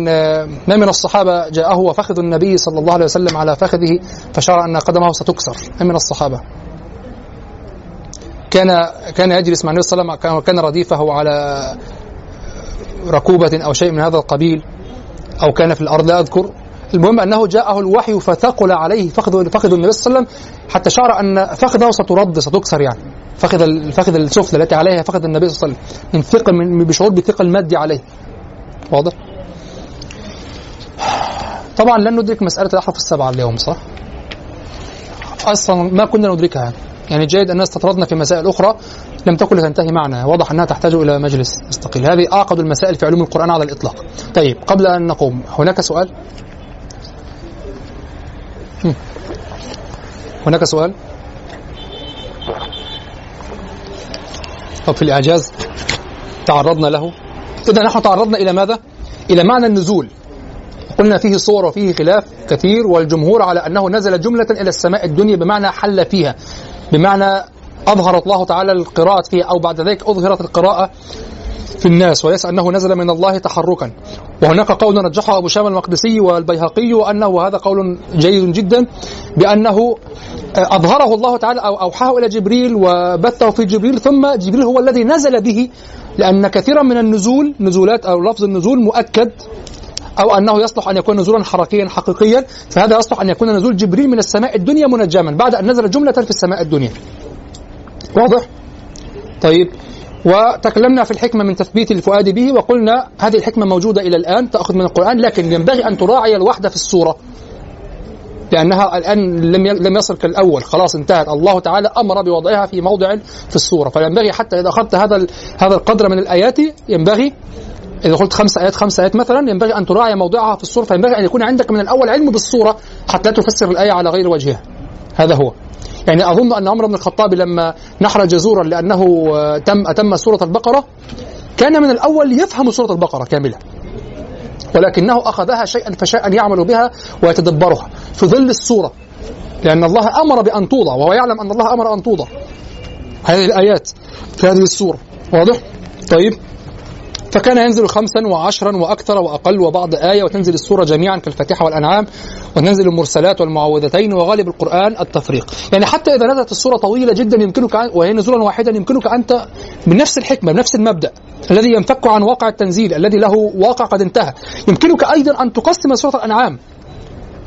Speaker 3: ما من الصحابة جاءه وفخذ النبي صلى الله عليه وسلم على فخذه فشعر أن قدمه ستكسر. ما من الصحابة. كان كان يجلس مع النبي صلى الله عليه وسلم كان رديفه على ركوبة أو شيء من هذا القبيل أو كان في الأرض لا أذكر المهم أنه جاءه الوحي فثقل عليه فخذ فخذ النبي صلى الله عليه وسلم حتى شعر أن فخذه سترد ستكسر يعني فخذ الفخذ السفلى التي عليها فخذ النبي صلى الله عليه وسلم من ثقل من بشعور بثقل مادي عليه واضح؟ طبعا لن ندرك مسألة الأحرف السبعة اليوم صح؟ أصلا ما كنا ندركها يعني جيد أننا استطردنا في مسائل أخرى لم تكن لتنتهي معنا. واضح أنها تحتاج إلى مجلس مستقل. هذه أعقد المسائل في علوم القرآن على الإطلاق. طيب قبل أن نقوم هناك سؤال. هناك سؤال؟ طب في الإعجاز تعرضنا له. إذا نحن تعرضنا إلى ماذا؟ إلى معنى النزول. قلنا فيه صور وفيه خلاف كثير والجمهور على أنه نزل جملة إلى السماء الدنيا بمعنى حل فيها. بمعنى أظهر الله تعالى القراءة فيها أو بعد ذلك أظهرت القراءة في الناس وليس أنه نزل من الله تحركا. وهناك قول رجحه أبو شام المقدسي والبيهقي وأنه وهذا قول جيد جدا بأنه أظهره الله تعالى أو أوحاه إلى جبريل وبثه في جبريل ثم جبريل هو الذي نزل به لأن كثيرا من النزول نزولات أو لفظ النزول مؤكد أو أنه يصلح أن يكون نزولا حركيا حقيقيا. فهذا يصلح أن يكون نزول جبريل من السماء الدنيا منجما بعد أن نزل جملة في السماء الدنيا. واضح؟ طيب. وتكلمنا في الحكمة من تثبيت الفؤاد به وقلنا هذه الحكمة موجودة إلى الآن تأخذ من القرآن لكن ينبغي أن تراعي الوحدة في السورة. لأنها الآن لم لم يصل كالأول خلاص انتهت. الله تعالى أمر بوضعها في موضع في السورة. فينبغي حتى إذا أخذت هذا هذا القدر من الآيات ينبغي إذا قلت خمس آيات خمس آيات مثلا ينبغي أن تراعي موضعها في السورة فينبغي أن يكون عندك من الأول علم بالسورة حتى لا تفسر الآية على غير وجهها. هذا هو. يعني أظن أن عمر بن الخطاب لما نحر جزورا لأنه آه، تم أتم سورة البقرة كان من الأول يفهم سورة البقرة كاملة. ولكنه أخذها شيئا فشيئا يعمل بها ويتدبرها في ظل السورة. لأن الله أمر بأن توضع وهو يعلم أن الله أمر أن توضع. هذه الآيات في هذه السورة. واضح؟ طيب. فكان ينزل خمسا وعشرا وأكثر وأقل وبعض آية وتنزل السورة جميعا كالفاتحة والأنعام وتنزل المرسلات والمعوذتين وغالب القرآن التفريق. يعني حتى إذا نزلت السورة طويلة جدا يمكنك وهي نزولا واحدا يمكنك أنت بنفس الحكمة بنفس المبدأ الذي ينفك عن واقع التنزيل الذي له واقع قد انتهى. يمكنك أيضا أن تقسم سورة الأنعام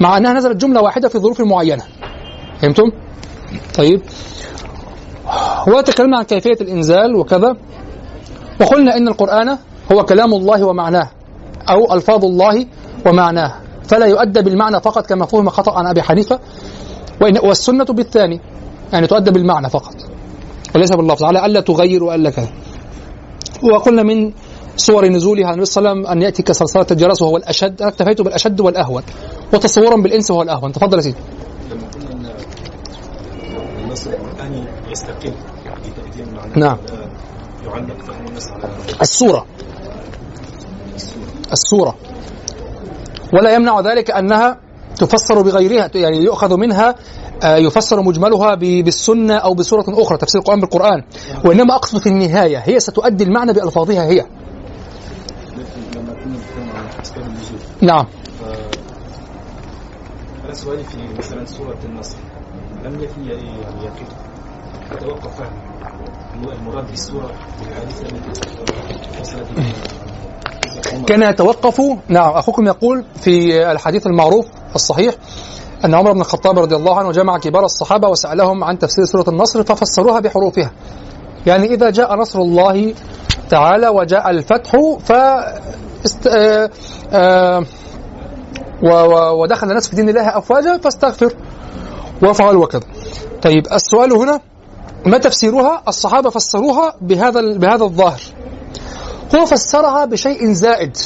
Speaker 3: مع أنها نزلت جملة واحدة في ظروف معينة. فهمتم؟ طيب. وتكلمنا عن كيفية الإنزال وكذا. وقلنا إن القرآن هو كلام الله ومعناه أو ألفاظ الله ومعناه. فلا يؤدى بالمعنى فقط كما فهم خطأ عن أبي حنيفة وإن والسنة بالثاني يعني تؤدى بالمعنى فقط. وليس باللفظ على ألا تغير وألا كذا. وقلنا من صور نزولها النبي صلى الله عليه وسلم أن يأتي كصلصلة الجرس وهو الأشد أنا اكتفيت بالأشد والأهون. وتصورا بالإنس وهو الأهون. تفضل يا سيدي.
Speaker 5: لما قلنا إن النص القراني يستقل
Speaker 3: نعم.
Speaker 5: لا يعلق فهم النص على
Speaker 3: السورة السورة. ولا يمنع ذلك أنها تفسر بغيرها يعني يؤخذ منها آه، يفسر مجملها بالسنة أو بسورة أخرى تفسير القرآن بالقرآن. وإنما أقصد في النهاية هي ستؤدي المعنى بألفاظها هي. نعم.
Speaker 5: أنا سؤالي في مثلا سورة النصر. لم يكن يعني يقين اتوقف فهم المراد بالسورة بالحديث التي
Speaker 3: كان يتوقف. نعم أخوكم يقول في الحديث المعروف الصحيح أن عمر بن الخطاب رضي الله عنه جمع كبار الصحابة وسألهم عن تفسير سورة النصر ففسروها بحروفها. يعني إذا جاء نصر الله تعالى وجاء الفتح ف است... آه... آه... و... و... ودخل الناس في دين الله أفواجا فاستغفر وافعل وكذا. طيب السؤال هنا ما تفسيرها؟ الصحابة فسروها بهذا ال- بهذا الظاهر. هو فسرها بشيء زائد.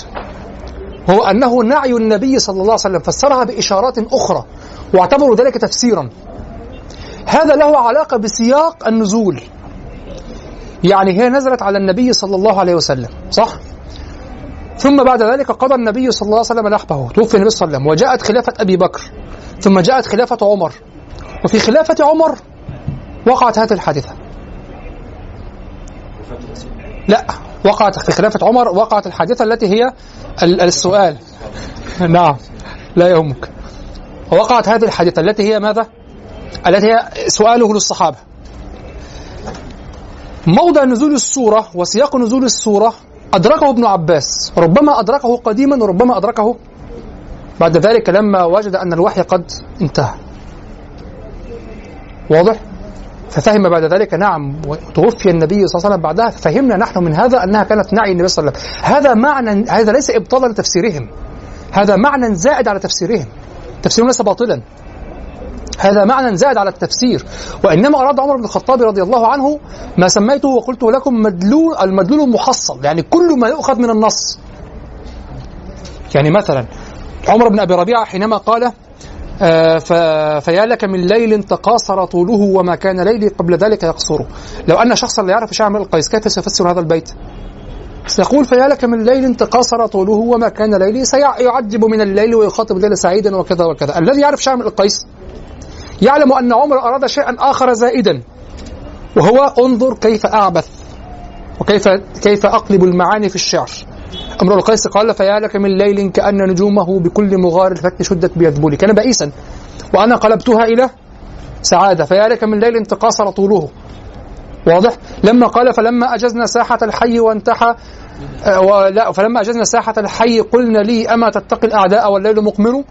Speaker 3: هو أنه نعي النبي صلى الله عليه وسلم فسرها بإشارات أخرى واعتبروا ذلك تفسيرا. هذا له علاقة بسياق النزول. يعني هي نزلت على النبي صلى الله عليه وسلم صح؟ ثم بعد ذلك قضى النبي صلى الله عليه وسلم نحبه توفي النبي صلى الله عليه وسلم وجاءت خلافة أبي بكر ثم جاءت خلافة عمر. وفي خلافة عمر وقعت هذه الحادثة. لا وقعت في خلافة عمر وقعت الحادثة التي هي ال- السؤال. نعم لا يهمك. وقعت هذه الحادثة التي هي ماذا؟ التي هي سؤاله للصحابة. موضع نزول السورة وسياق نزول السورة أدركه ابن عباس. ربما أدركه قديما وربما أدركه بعد ذلك لما وجد أن الوحي قد انتهى. واضح؟ ففهم بعد ذلك نعم وتوفي النبي صلى الله عليه وسلم بعدها ففهمنا نحن من هذا أنها كانت نعي النبي صلى الله عليه وسلم. هذا معنى هذا ليس إبطالا لتفسيرهم. هذا معنى زائد على تفسيرهم. تفسيرهم ليس باطلا. هذا معنى زائد على التفسير. وإنما أراد عمر بن الخطاب رضي الله عنه ما سميته وقلته لكم مدلول المدلول المحصل يعني كل ما يؤخذ من النص. يعني مثلا عمر بن أبي ربيعة حينما قال فيا لك من ليل تقاصر طوله وما كان ليلي قبل ذلك يقصره. لو أن شخصا لا يعرف شعر القيس كيف سيفسر هذا البيت؟ سيقول فيا لك من ليل تقاصر طوله وما كان ليلي سيعجب من الليل ويخاطب الليل سعيدا وكذا وكذا. الذي يعرف شعر القيس يعلم أن عمر أراد شيئا آخر زائدا وهو انظر كيف أعبث وكيف كيف أقلب المعاني في الشعر. امرؤ القيس قال فيا لك من ليل كأن نجومه بكل مغار الفتن شدت بيذبولي كان بئيسا. وأنا قلبتها إلى سعادة. فيا لك من ليل تقاصر طوله. واضح. لما قال فلما أجزنا ساحة الحي وانتحى آه، ولا فلما أجزنا ساحة الحي قلنا لي أما تتقي الأعداء والليل مقمر؟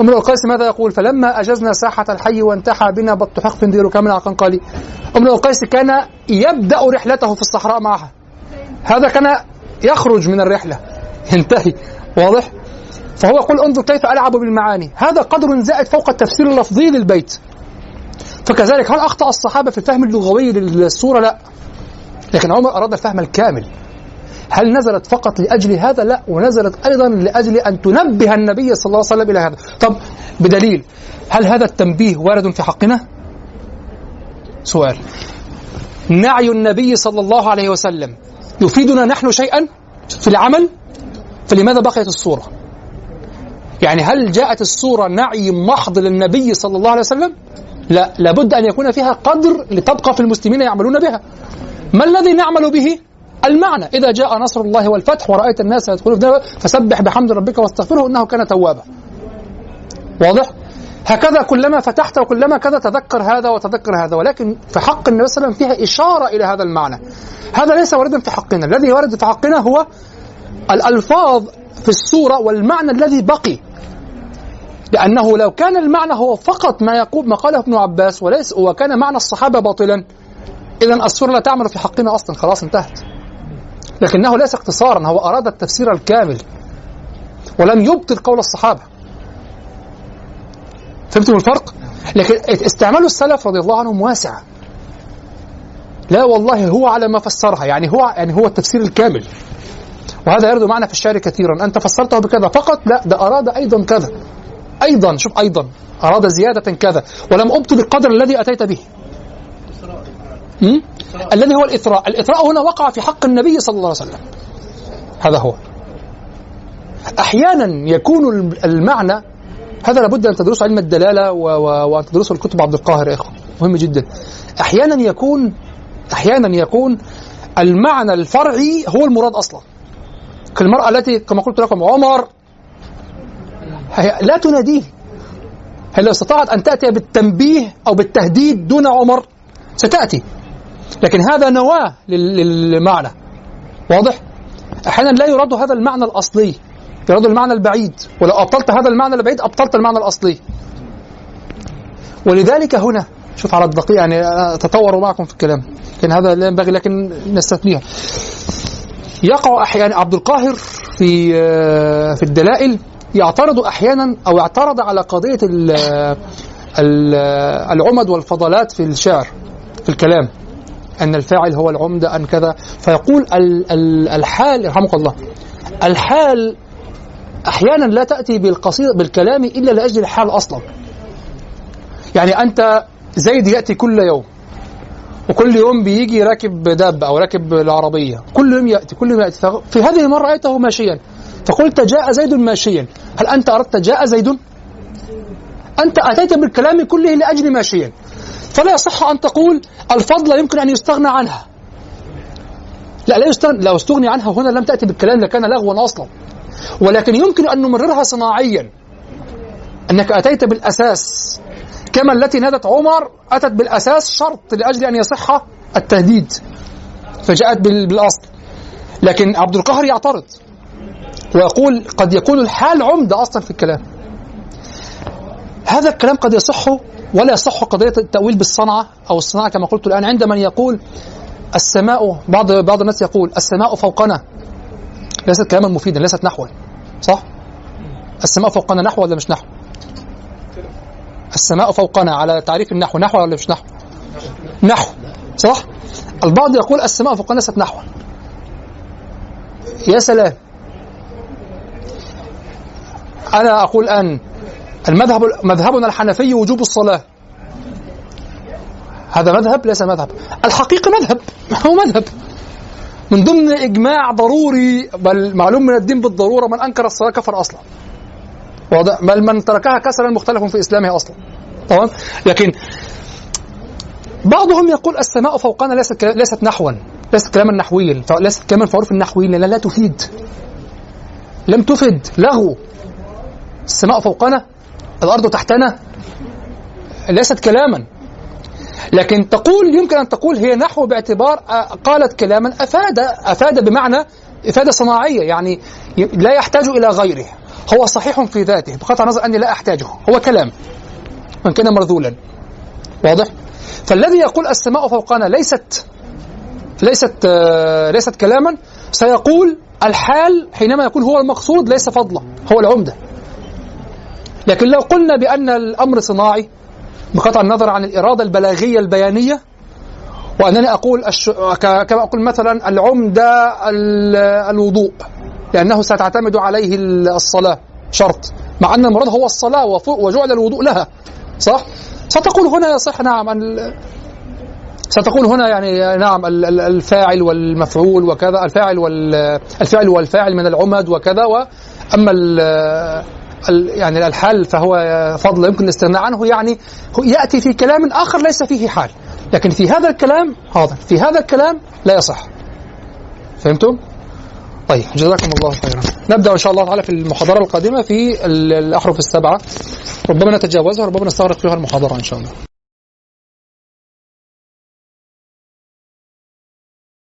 Speaker 3: امرؤ القيس ماذا يقول؟ فلما أجزنا ساحة الحي وانتحى بنا بط حق دير كامل على قنقالي امرؤ القيس كان يبدأ رحلته في الصحراء معها. هذا كان يخرج من الرحلة. ينتهي. واضح؟ فهو يقول انظر كيف ألعب بالمعاني. هذا قدر زائد فوق التفسير اللفظي للبيت. فكذلك هل أخطأ الصحابة في الفهم اللغوي للسورة؟ لا. لكن عمر أراد الفهم الكامل. هل نزلت فقط لأجل هذا؟ لا. ونزلت أيضا لأجل أن تنبه النبي صلى الله عليه وسلم إلى هذا. طب بدليل. هل هذا التنبيه وارد في حقنا؟ سؤال. نعي النبي صلى الله عليه وسلم. يفيدنا نحن شيئا في العمل؟ فلماذا بقيت الصورة؟ يعني هل جاءت الصورة نعي محض للنبي صلى الله عليه وسلم؟ لا لابد أن يكون فيها قدر لتبقى في المسلمين يعملون بها. ما الذي نعمل به؟ المعنى. إذا جاء نصر الله والفتح ورأيت الناس يدخلون فسبح بحمد ربك واستغفره إنه كان توابا. واضح؟ هكذا كلما فتحت وكلما كذا تذكر هذا وتذكر هذا. ولكن في حق النبي صلى الله عليه وسلم فيها إشارة إلى هذا المعنى. هذا ليس واردا في حقنا. الذي ورد في حقنا هو الألفاظ في السورة والمعنى الذي بقي. لأنه لو كان المعنى هو فقط ما يقول ما قاله ابن عباس وليس وكان معنى الصحابة باطلا إذا السورة لا تعمل في حقنا أصلا. خلاص انتهت. لكنه ليس اقتصارا هو أراد التفسير الكامل. ولم يبطل قول الصحابة. فهمتم الفرق؟ لكن استعمال السلف رضي الله عنهم واسع. لا والله هو على ما فسرها يعني هو يعني هو التفسير الكامل. وهذا يرد معنا في الشعر كثيرا. أنت فسرته بكذا. فقط لا ده أراد أيضا كذا. أيضا شوف أيضا. أراد زيادة كذا. ولم أبطل القدر الذي أتيت به. الذي هو الإثراء. الإثراء هنا وقع في حق النبي صلى الله عليه وسلم. هذا هو. أحيانا يكون المعنى هذا لابد أن تدرسوا علم الدلالة. وأن تدرسوا الكتب عبد القاهر يا إخوة. مهم جدا. أحيانا يكون أحيانا يكون المعنى الفرعي هو المراد أصلا. كالمرأة التي كما قلت لكم عمر هي لا تناديه. هل لو استطاعت أن تأتي بالتنبيه أو بالتهديد دون عمر ستأتي. لكن هذا نواة للمعنى. واضح؟ أحيانا لا يراد هذا المعنى الأصلي. يراد المعنى البعيد. ولو أبطلت هذا المعنى البعيد أبطلت المعنى الأصلي. ولذلك هنا شوف على الدقيق يعني أتطور معكم في الكلام. لكن هذا لا ينبغي لكن نستثنيها. يقع أحيانا عبد القاهر في في الدلائل يعترض أحيانا أو اعترض على قضية العمد والفضلات في الشعر في الكلام. أن الفاعل هو العمدة أن كذا. فيقول الحال يرحمك الله الحال أحيانا لا تأتي بالقصيدة بالكلام إلا لأجل الحال أصلا. يعني أنت زيد يأتي كل يوم وكل يوم بيجي راكب دابة أو راكب العربية كل يوم يأتي كل يوم يأتي. في هذه المرة رأيته ماشيا. فقلت جاء زيد ماشيا. هل أنت أردت جاء زيد؟ أنت أتيت بالكلام كله لأجل ماشيا. فلا يصح أن تقول الفضل يمكن أن يستغنى عنها. لا لا يستغنى لو استغني عنها. هنا لم تأتي بالكلام لكان لغوا أصلا. ولكن يمكن أن نمررها صناعيا. أنك أتيت بالأساس. كما التي نادت عمر أتت بالأساس شرط لأجل أن يصح التهديد. فجاءت بالأصل. لكن عبد القاهر يعترض. ويقول قد يكون الحال عمدة أصلا في الكلام. هذا الكلام قد يصح ولا يصح قضية التأويل بالصنعة أو الصناعة كما قلت الآن. عند من يقول السماء بعض بعض الناس يقول السماء فوقنا. ليست كلاما مفيدا ليست نحوا صح؟ السماء فوقنا نحو ولا مش نحو؟ السماء فوقنا على تعريف النحو نحو ولا مش نحو؟ نحو صح؟ البعض يقول السماء فوقنا ليست نحوا يا سلام أنا أقول أن المذهب مذهبنا الحنفي وجوب الصلاة هذا مذهب ليس مذهب الحقيقة مذهب هو مذهب من ضمن إجماع ضروري بل معلوم من الدين بالضرورة من أنكر الصلاة كفر أصلا. واضح؟ بل من تركها كسرا مختلف في إسلامه أصلا. تمام؟ لكن بعضهم يقول السماء فوقنا ليست ليست نحوا ليست كلاما نحويا ليست كلاما في عرف النحوي لأنها لا تفيد. لم تفد لغو السماء فوقنا الأرض تحتنا ليست كلاما. لكن تقول يمكن أن تقول هي نحو باعتبار آه، قالت كلاما أفاد أفاد بمعنى إفادة صناعية يعني لا يحتاج إلى غيره. هو صحيح في ذاته بقطع النظر أني لا أحتاجه. هو كلام وإن كان مرذولا. واضح؟ فالذي يقول السماء فوقنا ليست ليست آه، ليست كلاما سيقول الحال حينما يكون هو المقصود ليس فضلا هو العمدة. لكن لو قلنا بأن الأمر صناعي بقطع النظر عن الإرادة البلاغية البيانية وأنني أقول الش... كما أقول مثلا العمدة ال- الوضوء لأنه ستعتمد عليه ال- الصلاة شرط مع أن المراد هو الصلاة وف- وجعل الوضوء لها صح؟ ستقول هنا يصح نعم ال- ستقول هنا يعني نعم ال- ال- الفاعل والمفعول وكذا الفاعل والفعل والفاعل من العمد وكذا ال- يعني الحال فهو فضل يمكن الاستغناء عنه يعني يأتي في كلام آخر ليس فيه حال. لكن في هذا الكلام حاضر. في هذا الكلام لا يصح. فهمتم؟ طيب جزاكم الله خيرا. نبدأ إن شاء الله تعالى في المحاضرة القادمة في ال- الأحرف السبعة. ربما نتجاوزها وربما نستغرق فيها المحاضرة إن شاء الله.